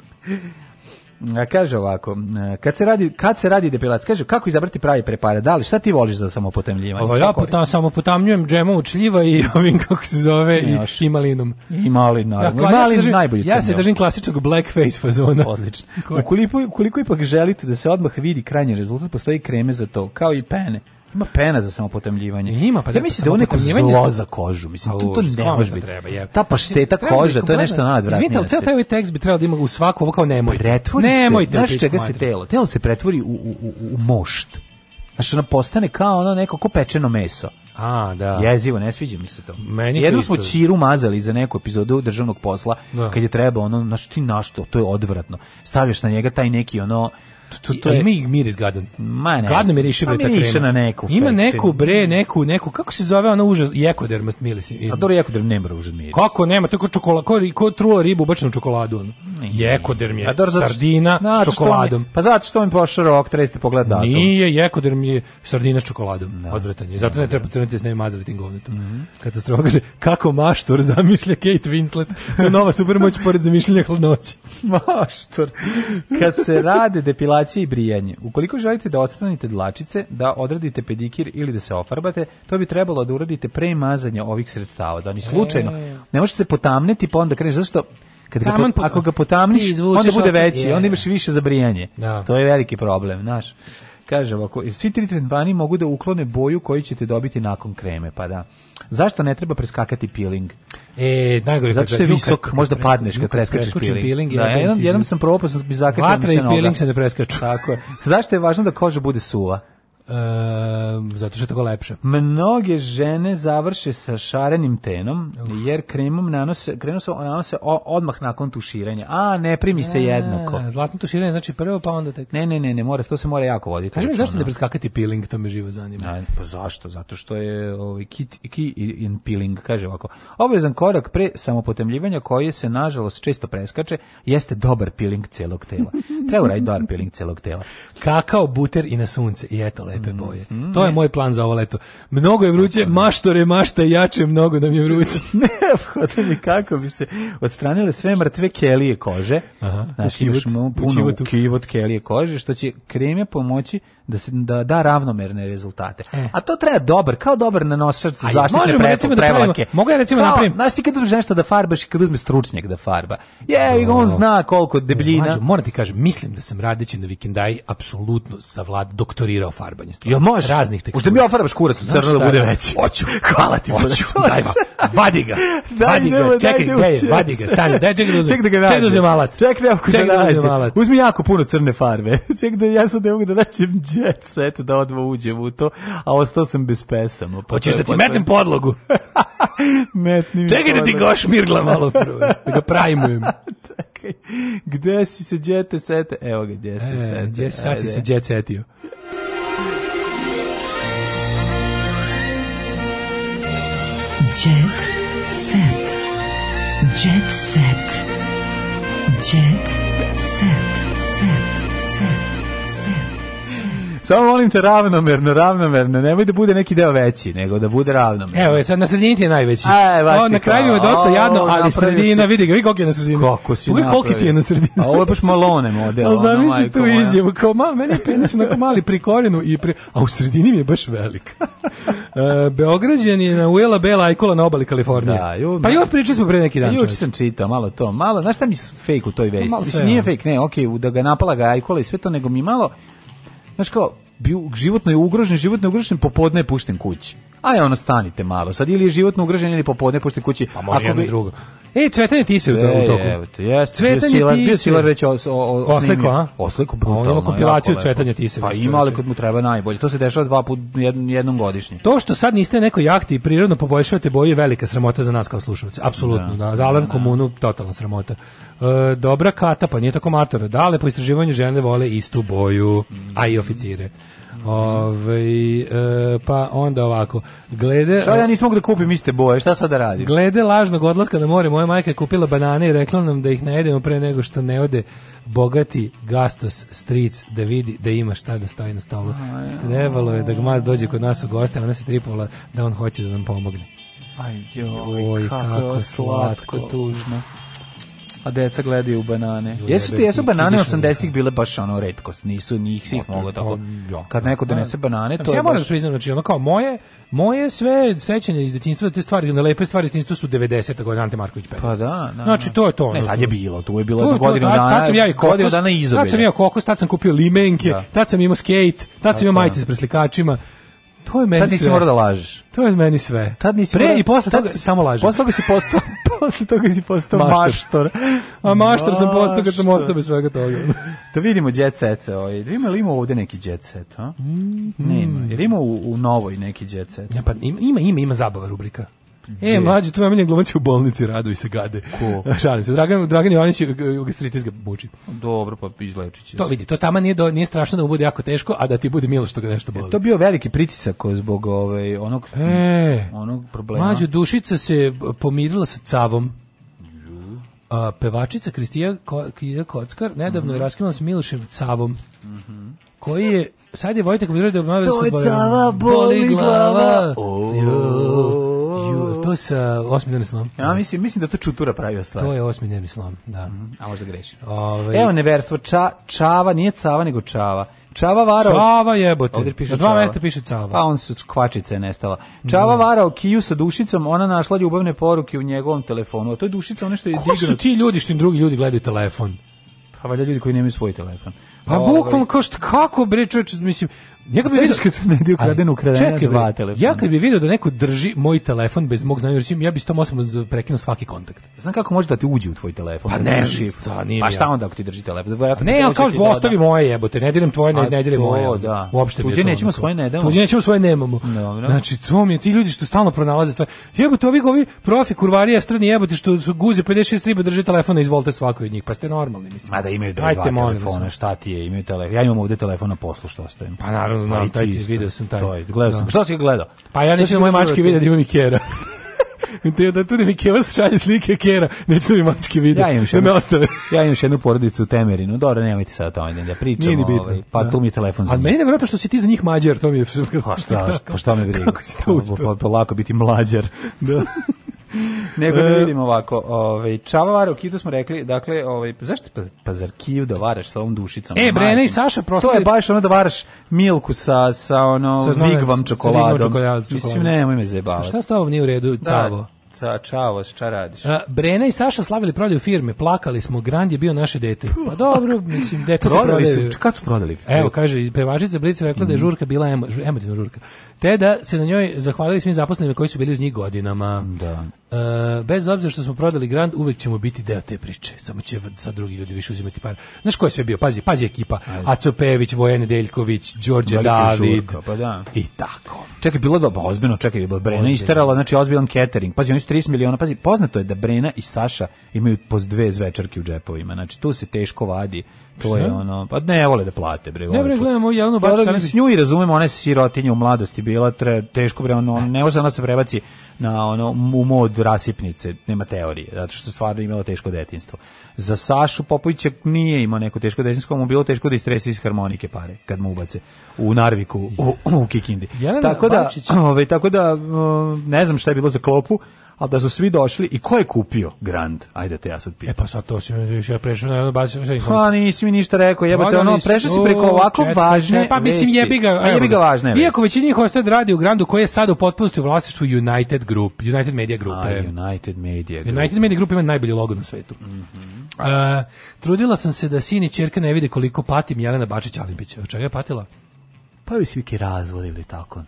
kaže ovako, e, kad se radi kad se radi depilacija, kaže kako izabrati pravi preparat? Da li šta ti voliš za samopotamljivanje? Ovo ja potam, samopotamljujem potamljujem džemom od šljiva i ovim kako se zove i, i malinom. I malin, naravno. Dakle, malin ja držim, najbolji. Ja se držim klasičnog black face fazona. Odlično. Ukoliko, ukoliko ipak želite da se odmah vidi krajnji rezultat, postoji kreme za to, kao i pene. Ima pena za samopotamljivanje. Ima, pa ja mislim da ono neko zlo za kožu. Mislim, tu to ne može da biti. Treba, je. Ta pašteta treba koža, to je nešto nadvratnije. Izvinite, ali da cijel taj ovaj tekst bi trebalo da ima u svaku ovo kao nemoj. Pretvori Nemojte, se, znaš čega se telo? Telo se pretvori u, u, u, u mošt. Znaš, ona postane kao ono neko ko pečeno meso. A, da. Jezivo, ne sviđa mi se to. Meni Jednom smo Čiru mazali za neku epizodu državnog posla, da. kad je treba ono, znaš ti našto, to je odvratno. Stavljaš na njega taj neki ono to, to je... Ima i miris gadan. Ma ne. Gadno miriše bre pa ta krema. na neku. Ima neku bre, neku, neku, kako se zove ona užas, jekodermast miris. A pa dobro jekoderm nema užas miris. Kako nema, to je kao čokolada, ko, ko truo ribu bačeno čokoladu. Ono. Jekoderm je, A dobro, zato, sardina s znači, čokoladom. Mi, pa zato što mi pošao rok, treba ste pogledati. Nije, jekoderm je sardina s čokoladom. Da. Odvratan Zato da, ne, ne da, treba trenuti da. s ne mazali govnetom. Mm -hmm. Katastrofa kaže, kako maštor zamišlja Kate Winslet nova supermoć pored zamišljenja hladnoće. maštor. Kad se rade depilacije i brijanje, ukoliko želite da odstranite dlačice, da odradite pedikir ili da se ofarbate, to bi trebalo da uradite pre mazanja ovih sredstava. Da ni slučajno. E. Ne može se potamniti pa onda kreneš. Zašto? Kad ga pot, ako ga potamniš, onda bude veći, je. onda imaš više zabrijanje. Da. To je veliki problem, znaš. Kaže ako svi tri tretmani mogu da uklone boju koju ćete dobiti nakon kreme, pa da. Zašto ne treba preskakati peeling? E, najgore Zato što je visok, možda padneš kad preskačeš peeling. peeling da, jedan, jedan sam probao, sam bi zakačio mi se noga. Vatra i peeling se ne preskaču. Tako je. Zašto je važno da koža bude suva? Um, zato što je tako lepše. Mnoge žene završe sa šarenim tenom, Uf. jer kremom nanose, krenu se, nanose odmah nakon tuširanja. A, ne primi se e, jednako. Zlatno tuširanje znači prvo, pa onda tek... Ne, ne, ne, ne mora, to se mora jako voditi. Kaži mi zašto ne preskakati peeling, to me živo zanima. Ne, pa zašto? Zato što je ovaj, kit, key in peeling, kaže ovako. Obavezan korak pre samopotemljivanja koji se, nažalost, često preskače, jeste dobar peeling celog tela. Treba uraditi dobar peeling celog tela. Kakao, buter i na sunce, i eto lepo lepe mm-hmm. boje. Mm, to je moj plan za ovo leto. Mnogo je vruće, maštore, mašta jače, mnogo nam da je vruće. Neophodno je kako bi se odstranile sve mrtve kelije kože. Aha, znači, kivot, puno kivot kelije kože, što će kreme pomoći da se da da ravnomerne rezultate. E. A to treba dobar, kao dobar nanosač za zaštitne možemo, recimo, da prevlake. Da pravimo, mogu ja recimo da napravim. Znaš ti kad uzmeš nešto da farbaš i kad uzmeš stručnjak da farba. Je, on zna koliko debljina. Mađo, moram ti kažem, mislim da sam radeći na vikendaji apsolutno sa vlad doktorirao farbanje. Stvari. Jel može? Raznih tekstura. Možda mi ofarbaš kurac u crno da bude da- veći. Hoću. Hvala ti. Hoću. Daj ma. Vadi ga. Vadi ga. Čekaj, gde Vadi ga. Stani, daj čekaj da uzmem. Čekaj da ga nađem. Čekaj da uzmem alat. Čekaj da uzmem alat. Uzmi jako puno crne farbe. Čekaj da ja sad ne mogu da nađem jet set da odmah uđem u to, a ostao sam bez pesama. Pa Hoćeš da ti metem podlogu? Metni mi Čekaj podlogu. da ti goš mirgla malo prvo, da ga prajmujem. Čekaj, gde si se jet sete? Evo ga, jet set. E, jet, sad si se jet setio. Jet set. Jet set. Jet Samo molim te ravnomerno, ravnomerno, nemoj da bude neki deo veći, nego da bude ravnomerno. Evo, sad na sredini ti je najveći. Aj, e, baš o, na kraju je dosta jadno, ali sredina, vidi ga, vidi koliko je na sredini. Kako si Pogledaj koliki ti je na sredini. A ovo je baš malone model. Ali zamisli tu izjavu, kao malo, meni je penis onako mali pri korenu, i pri, a u sredini mi je baš velik. Uh, e, Beograđan je na Uela Bela Ajkula na obali Kalifornije. Da, ju, pa još pričali smo pre neki dan. Pa juče sam čitao malo to, malo, znaš šta mi fake u toj pa vesti? Mislim, nije fake, ne, okej, okay, da ga napala ga Ajkula i sve to, nego mi malo, znaš kao, bio životno je ugrožen, životno je ugrožen, popodne je pušten kući. Aj ono stanite malo. Sad ili je životno ugrožen ili popodne pušten kući. Pa može ako bi, drugo. E, Cvetanje Tise se u toku. Jevite, jeste. Cvetanje silar, ti bio silar već os, o, o, Osleku, a? Osleku brutalno. On ima kompilaciju Cvetanja ti Pa ima, ali znači. kad mu treba najbolje. To se dešava dva put jednom, jednom godišnje. To što sad niste neko jahti i prirodno poboljšavate boju je velika sramota za nas kao slušalce. Apsolutno. Da, da, za Alarm da, da. komunu totalna sramota. E, dobra kata, pa nije tako matora. Dale, po istraživanju žene vole istu boju, mm. a i oficire. Ove, ovaj, e, pa onda ovako. Glede, šta ja nisam mogu da kupim iste boje, šta sad da radim? Glede lažnog odlaska na more, moja majka je kupila banane i rekla nam da ih ne jedemo pre nego što ne ode bogati gastos stric da vidi da ima šta da stoji na stolu. Trebalo je da gmaz dođe kod nas u goste, ona se tripovala da on hoće da nam pomogne. Aj joj, Oj, kako, kako slatko, slatko tužno a deca gledaju banane. Jesu ti, jesu banane 80-ih bile baš ono redkost, nisu njih svih moglo pa, tako. Kad neko pa, donese banane, znači, to je Ja moram da priznam, znači ono kao moje, moje sve sećanje iz detinjstva, te stvari, na lepe stvari iz detinjstva su 90. godina Ante Marković Peta. Pa da, da. Znači da. to je to. Ne, tad je bilo, tu je bilo godinu godinu dana. Tad sam ja i kokos, tad sam ja kokos, tad sam kupio limenke, da. tad sam imao skate, tad sam imao pa. majice s preslikačima. To je meni Tad nisi sve. morao da lažeš. To je meni sve. Tad nisi Pre i posle toga si, samo lažeš. Posle toga si postao, posle toga si postao maštor. maštor. A maštor, maštor sam postao kad sam ostao bez svega toga. da vidimo jet set. Ovaj. Da ima li ima ovde neki jet set? Mm, ne ima. Jer ima u, u novoj neki jet set. Ja, pa ima, ima, ima, ima zabava rubrika. E, Gde? mlađi, tvoj omenjen glumac je u bolnici, radovi se gade. Ko? Šalim se. Dragan, Dragan Jovanić e, e, gastritis ga buči. Dobro, pa izlečit će To vidi, to tamo nije, do, nije strašno da mu bude jako teško, a da ti bude milo što ga nešto e, boli. E, to bio veliki pritisak zbog ovaj, onog, e, onog problema. Mlađo, dušica se pomirila sa cavom. Mhm. A, pevačica Kristija Kockar nedavno mm -hmm. je mhm. raskinula sa Milošem Cavom. Mm -hmm koji je sad je Vojtek Mitrović da obnavlja To je cava boli glava. Oh to sa osmi dnevni slom. Ja mislim, mislim da to Čutura pravio stvar. To je osmi dnevni slom, da. Mm, a možda grešim. Ove... Ovaj- Evo neverstvo, ča, čava, nije cava, nego čava. Čava varao. Cava jebote. Ovdje piše dva mesta piše Cava. Pa on su kvačica je nestala. Čava mm. varao Kiju sa dušicom, ona našla ljubavne poruke u njegovom telefonu. A to je dušica, ono što je digno. Ko su ti ljudi što im drugi ljudi gledaju telefon? Pa valjda ljudi koji nemaju svoj telefon. Pa ovaj- bukvalno kao što kako bre čoveče mislim Ja kad bih vidio kad su negdje ukraden ukradena dva telefona. Ja kad bi video da neko drži moj telefon bez mog znanja, recimo ja bi s tom osobom prekinuo svaki kontakt. Znam kako može da ti uđe u tvoj telefon. Pa da ne, to da, nije. Pa šta onda ako ti drži telefon? Vjerojatno. Ne, al kažeš da ostavi moje jebote, ne delim tvoje, ne, ne delim moje. Da. Uopšte tuđe nećemo svoje ne damo. Tuđe nećemo svoje nemamo. Znači, to mi je ti ljudi što stalno pronalaze sve. Jebote, ovi govi profi kurvarija strani jebote što su guze 56 riba drže telefon i izvolite svakoj od njih. Pa ste normalni, mislim. Ma da imaju dva telefona, šta ti je, imaju telefon. Ja imam ovde telefon na poslu što ostavim. Pa naravno znam, pa taj ti video sam taj. je, gledao sam. Da. Što si ga gledao? Pa ja neću moje mačke vide da imam i kjera. Te da tu da mi keva šalje slike kera, neću da mi mačke vide. Ja imam še, me ostave. ja imam še jednu porodicu u Temerinu. Dobro, nemojte sad o tome da pričamo. Nije ni bitno. Ovaj, pa da. tu mi je telefon za. A meni je nevjerojatno što si ti za njih mađar, to mi je. Pa šta, pa šta me briga. Kako si to uspeo? Pa, pa, lako biti mlađar. Da. Nego da e. vidimo ovako, ovaj Čava vara, Kitu smo rekli, dakle, ovaj zašto pa, pa zar Kiv da varaš sa ovom dušicom? E, Brena i Saša prosto To je baš ono da varaš Milku sa sa ono sa vigvam čokoladom. Sa Mislim Mislim nemoj me zajebavati. Šta stao nije u redu, Cavo? Da. Ca, čavo, šta radiš? A, e, Brena i Saša slavili prodaju firme, plakali smo, Grand je bio naše dete. Pa dobro, mislim, deca se prodali. Su, kad su prodali? Evo, kaže, prevažica Blic rekla mm da je mhm. žurka bila emo, emotivna žurka te da se na njoj zahvalili svim zaposlenima koji su bili uz njih godinama. Da. E, bez obzira što smo prodali Grand, uvek ćemo biti deo te priče. Samo će sad drugi ljudi više uzimati par. Znaš ko je sve bio? Pazi, pazi ekipa. Ajde. Aco Pević, Vojen Deljković, Đorđe Veliki David. Žurka, pa da. I tako. Čekaj, bilo je ba, ozbiljno, čekaj, bilo Brena Ozbiljno. isterala, znači ozbiljan catering. Pazi, oni su 30 miliona. Pazi, poznato je da Brena i Saša imaju po dve zvečarke u džepovima. Znači, tu se teško vadi To je ono, pa ne vole da plate bre. Ne bre, gledamo Jelenu Bačić, ali s nju i razumemo, ona je sirotinja u mladosti bila, tre, teško bre, ono, ne može ona se prebaci na ono u mod rasipnice, nema teorije, zato što stvarno imala teško detinjstvo. Za Sašu Popovića nije imao neko teško detinjstvo, mu bilo teško da istresi iz harmonike pare kad mu ubace u Narviku u, u Kikindi. Jelena tako da, Bačić. Ove, ovaj, tako da ne znam šta je bilo za klopu, ali da su svi došli i ko je kupio Grand? Ajde te ja sad pitam. E pa sad to si mi više prešao na jedno bazično sve Pa nisi mi ništa rekao, jebate ono, prešao si preko ovako četko, važne Pa mislim jebi ga, pa jebi ga važne Iako većina njih ostaje da radi u Grandu koji je sad u potpunosti u vlasništvu United Group, United Media Group. A, United Media Group. United Media Group ima najbolji logo na svetu. Mm -hmm. uh, trudila sam se da sin i čerka ne vide koliko patim Jelena Bačić Alimpić. Od čega je patila? Pa bi svi razvod ili tako.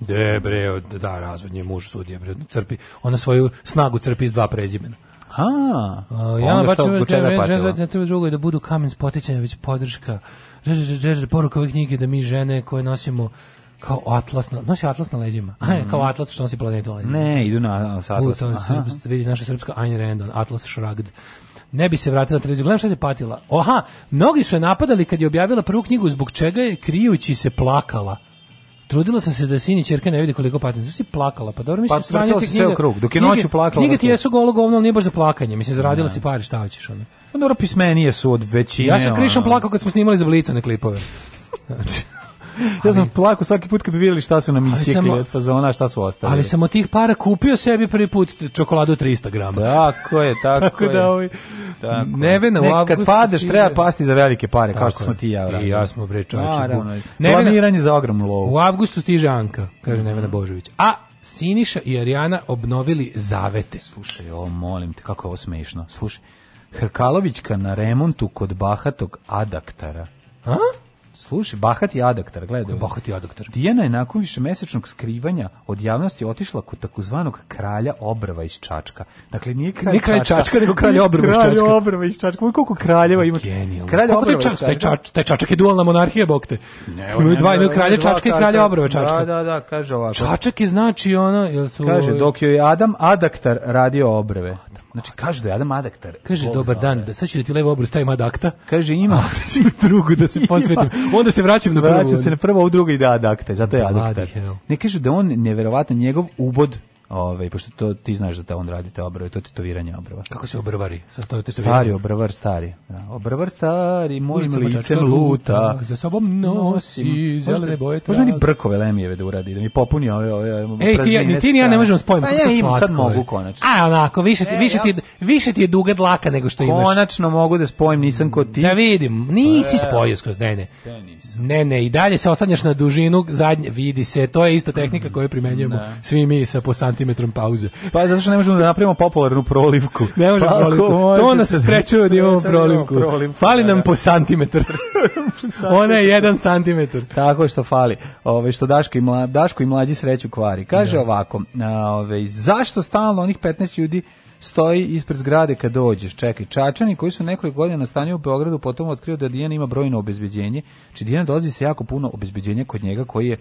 De bre, da, razvodnje muž sudije, bre, crpi, ona svoju snagu crpi iz dva prezimena. A, uh, ja baš ne treba drugo je da budu kamen spoticanja, već podrška. Žeže, žeže, poruka ove knjige da mi žene koje nosimo kao atlas na, nosi atlas na leđima. A, mm. kao atlas što nosi planetu na leđima. Ne, idu na, sa atlasom. vidi naša srpska Ayn Rand, atlas shrugged ne bi se vratila televiziju. Gledam šta se patila. Oha, mnogi su je napadali kad je objavila prvu knjigu zbog čega je krijući se plakala. Trudila sam se da sini ćerka ne vidi koliko patim. Zašto si plakala? Pa dobro mi se sranjate knjiga. Pa sve u krug, dok je noću plakala. Knjige ti jesu golo govno, nije baš za plakanje. Mislim, da. zaradila si pari, šta hoćeš ono. Pa dobro, pismenije su od većine. Ja sam krišom plakao kad smo snimali za blicu na klipove. ja sam plako svaki put kad bi videli šta su nam isjekli od fazona, šta su ostali. Ali sam od tih para kupio sebi prvi put čokoladu 300 grama. Tako je, tako, tako je. Da ovaj, tako nevena ne, u Kad padeš, stiže. treba pasti za velike pare, tako kao je. smo ti ja. Vratili. I ja smo bre znači, Planiranje za ogromnu lovu. U avgustu stiže Anka, kaže Nevena Božović. A Siniša i Arijana obnovili zavete. Slušaj, ovo molim te, kako je ovo smešno. Slušaj, Hrkalovićka na remontu kod bahatog adaktara. A? Slušaj, bahati adaktar, gledaj. Bahati adaktar. Dijana je nakon više mesečnog skrivanja od javnosti otišla kod takozvanog kralja obrva iz Čačka. Dakle, nije kralj, nije kralj Čačka, čačka nego kralj obrva iz Čačka. Kralj obrva iz Čačka. Moj koliko kraljeva ima. Genijalno. Kralj obrva iz Čačka. Taj, čač, taj Čačak je dualna monarhija, bog te. Ne, imaju dva, imaju kralja Čačka i kralja obrva Čačka. Da, da, da, kaže ovako. Čačak je znači ono, jel su... Kaže, dok joj je Adam adaktar radio obrve. Znači, kaže da je Adam Adaktar. Kaže, dobar dan, da, sad ću da ti levo obrus stavim Adakta. Kaže, ima. drugu da se posvetim. Onda se vraćam na prvu. Vraćam se na prvu, u drugu i Adakta, zato je Adaktar. Ne kaže da on, neverovatno, njegov ubod Ove, ovaj, pošto to ti znaš da te on radi te obrve, to je tetoviranje obrva. Kako se obrvari? to tetoviranje. Stari obrvar stari. Ja. Da. Obrvar stari, mojim licem luta, Za sobom nosi zelene boje. Možda meni brkove Lemijeve da uradi, da mi popuni ove, ove Ej, ti, ni ti ni ja ne možemo spojiti. Pa ja im sad mogu konačno. A, onako, više ti, e, više, ti, više ti je duga dlaka nego što konačno imaš. Konačno mogu da spojim, nisam kod ti. Da vidim, nisi e, spojio skroz, ne, ne. Ne, ne, i dalje se osanjaš na dužinu zadnje, vidi se, to je ista tehnika koju primenjujemo da. svi mi sa posan centimetrom pauze. Pa zato što ne možemo da napravimo popularnu prolivku. Ne možemo pa, prolivku. To nas da da sprečava da imamo prolivku. Fali nam da, po santimetar. Ona je jedan santimetar. Tako što fali. Ove, što Daško i, mla, Daško i mlađi sreću kvari. Kaže da. ovako, ove, zašto stalno onih 15 ljudi stoji ispred zgrade kad dođeš. Čekaj, Čačani koji su nekoliko godina stanio u Beogradu potom otkrio da Dijana ima brojno obezbeđenje. Či znači, Dijana dolazi se jako puno obezbeđenja kod njega koji je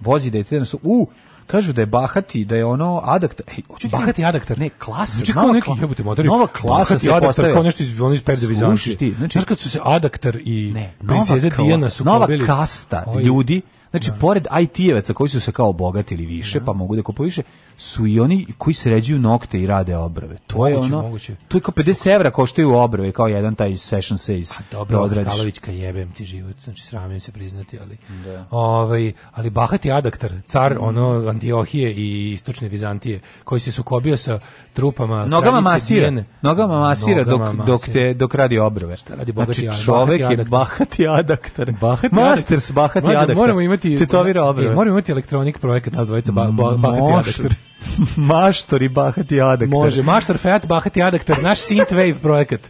vozi dete da su u Kažu da je bahati, da je ono adaktar. Ej, hoću bahati adaktar. Ne, klasa. Znači kao neki jebote moderi. Nova klasa se adaktar, kao nešto iz, ono iz Perde Vizantije. Ti, znači, znači kad su se adaktar i ne, princeze Dijana su nova pobili. Nova kasta ljudi, znači da. pored IT-evaca koji su se kao obogatili više, da. pa mogu da kupuju više, su i oni koji sređuju nokte i rade obrave. To moguće, je ono, moguće. to je kao 50 evra koštaju obrave, kao jedan taj session says. A pa da dobro, da Kalovićka jebem ti život, znači sramim se priznati, ali da. ovaj, ali bahati adaktar, car ono Antiohije i istočne Vizantije, koji se sukobio sa trupama nogama masira, dijene. nogama masira dok, masira. dok, te, dok radi obrove. Šta radi bogati znači, čovek je bahati adaktar. Bahati Masters bahati adaktar. Moramo imati, tetoviran obrave. E, moramo imati elektronik projekat, nazvajica ba, ba, bahati adaktar. maštor i bahati adaktar. Može, maštor, fat, bahati adaktar, naš synthwave projekat.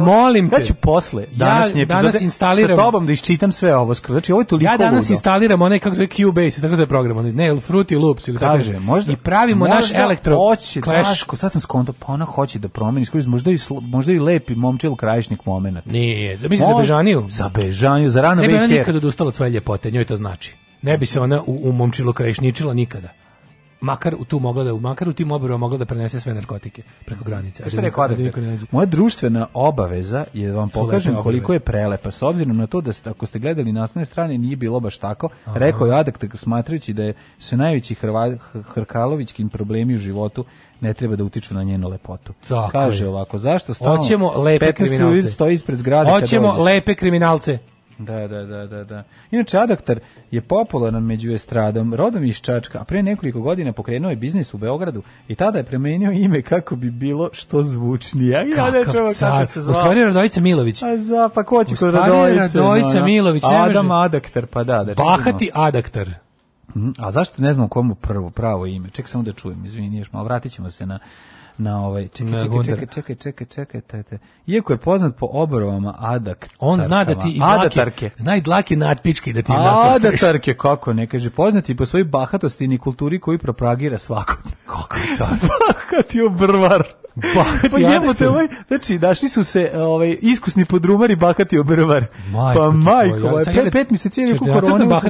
Molim te. Ja ću posle današnje ja danas epizode instaliram, sa tobom da iščitam sve ovo. Znači, ovo je toliko Ja danas ludo. instaliram onaj, kako zove, Cubase, tako zove program, onaj, ne, Fruity Loops ili Kaže, tako možda, I pravimo možda naš elektro hoće, clash. Daško, sad sam skonto, pa ona hoće da promeni, skoro, možda i, možda i lepi momčil krajišnik momenat. Nije, da misli za Bežaniju? Za Bežaniju, za rano Ne bi ona nikada odustala od svoje ljepote, njoj to znači. Ne bi se ona u, u momčilu krajišničila nikada makar u tu mogla da makar u tim oborima mogla da prenese sve narkotike preko granice. Šta da rekao da Moja društvena obaveza je da vam pokažem koliko je prelepa s obzirom na to da ste, ako ste gledali naslovne strane nije bilo baš tako. Aha. Rekao je Adak smatrajući da je se najveći Hrva, Hrkalovićkin problemi u životu ne treba da utiču na njenu lepotu. Tako Kaže je. ovako, zašto stalno? Hoćemo lepe kriminalce. Stoji ispred zgrade Hoćemo lepe kriminalce. Da, da, da, da, da. Inače, Adaktar je popularan među estradom, rodom iz Čačka, a pre nekoliko godina pokrenuo je biznis u Beogradu i tada je premenio ime kako bi bilo što zvučnije. Ja Kakav čovjek, car. Kako se zvao. U stvari Radojica Milović. A za, pa ko će kod da Radojice? U stvari je no, Milović. Ne Adam ne Adaktar, pa da. da Bahati Adaktar. Mhm, a zašto ne znam komu prvo pravo ime? Ček samo da čujem, izvini, još malo, vratit ćemo se na na ovaj čekaj čekaj, čekaj čekaj čekaj čekaj čekaj Iako je poznat po oborovama adak. On zna da ti i dlake, zna i dlake na pički da ti na Adatarke kako ne kaže poznati po svojoj bahatosti i kulturi koju propagira svako. Kako je car. Bahat je obrvar. Bahati pa jebote, ovaj, znači, našli su se ovaj, iskusni podrumari bahati obrvar. Majko, pa majko, ovaj, pre pet mjeseci je neku koronu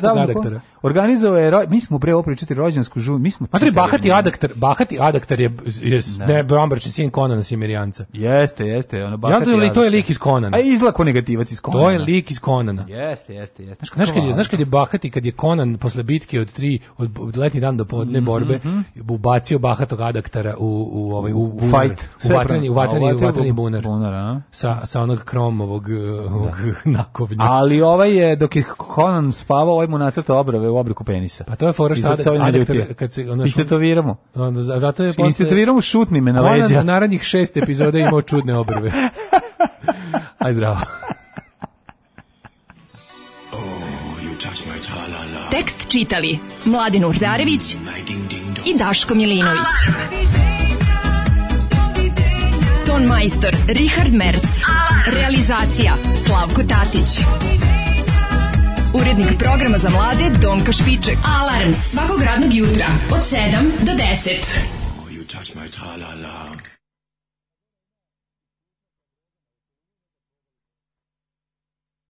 se je, mi smo pre četiri rođensku žu, mi smo... Matri, bahati adaktar, bahati adaktar je, je Br da Bromberč, sin Konana Simirjanca. Jeste, jeste. Ono ja, to, je, to je lik iz Konana. A izlako negativac iz Konana. To je lik iz Konana. Jeste, jeste, jeste. Znaš, kad je, znaš kad je bahati, kad je Konan posle bitke od tri, od, letni dan do podne mm -hmm. borbe, mhm. ubacio bahatog adaktara u, u, ovaj, u, u, bunar, Fight. u vatreni, u vatreni, u vatreni bunar. bunar Sa, sa onog kromovog eh, ovog da. nakovnja. Ali ovaj je, dok je Konan spavao, ovaj mu nacrta obrave u obliku penisa. Pa to je fora šta adaktar, kad se... Ono, Istetoviramo. Zato je posle... Istetoviramo šutnim me na leđa. Conan u šest epizoda imao čudne obrve. Aj zdravo. Oh, Tekst čitali Mladin Urdarević i Daško Milinović. Ton majstor Richard Merc. Realizacija Slavko Tatić. Urednik programa za mlade Donka Špiček. Alarms svakog radnog jutra od 7 do 10.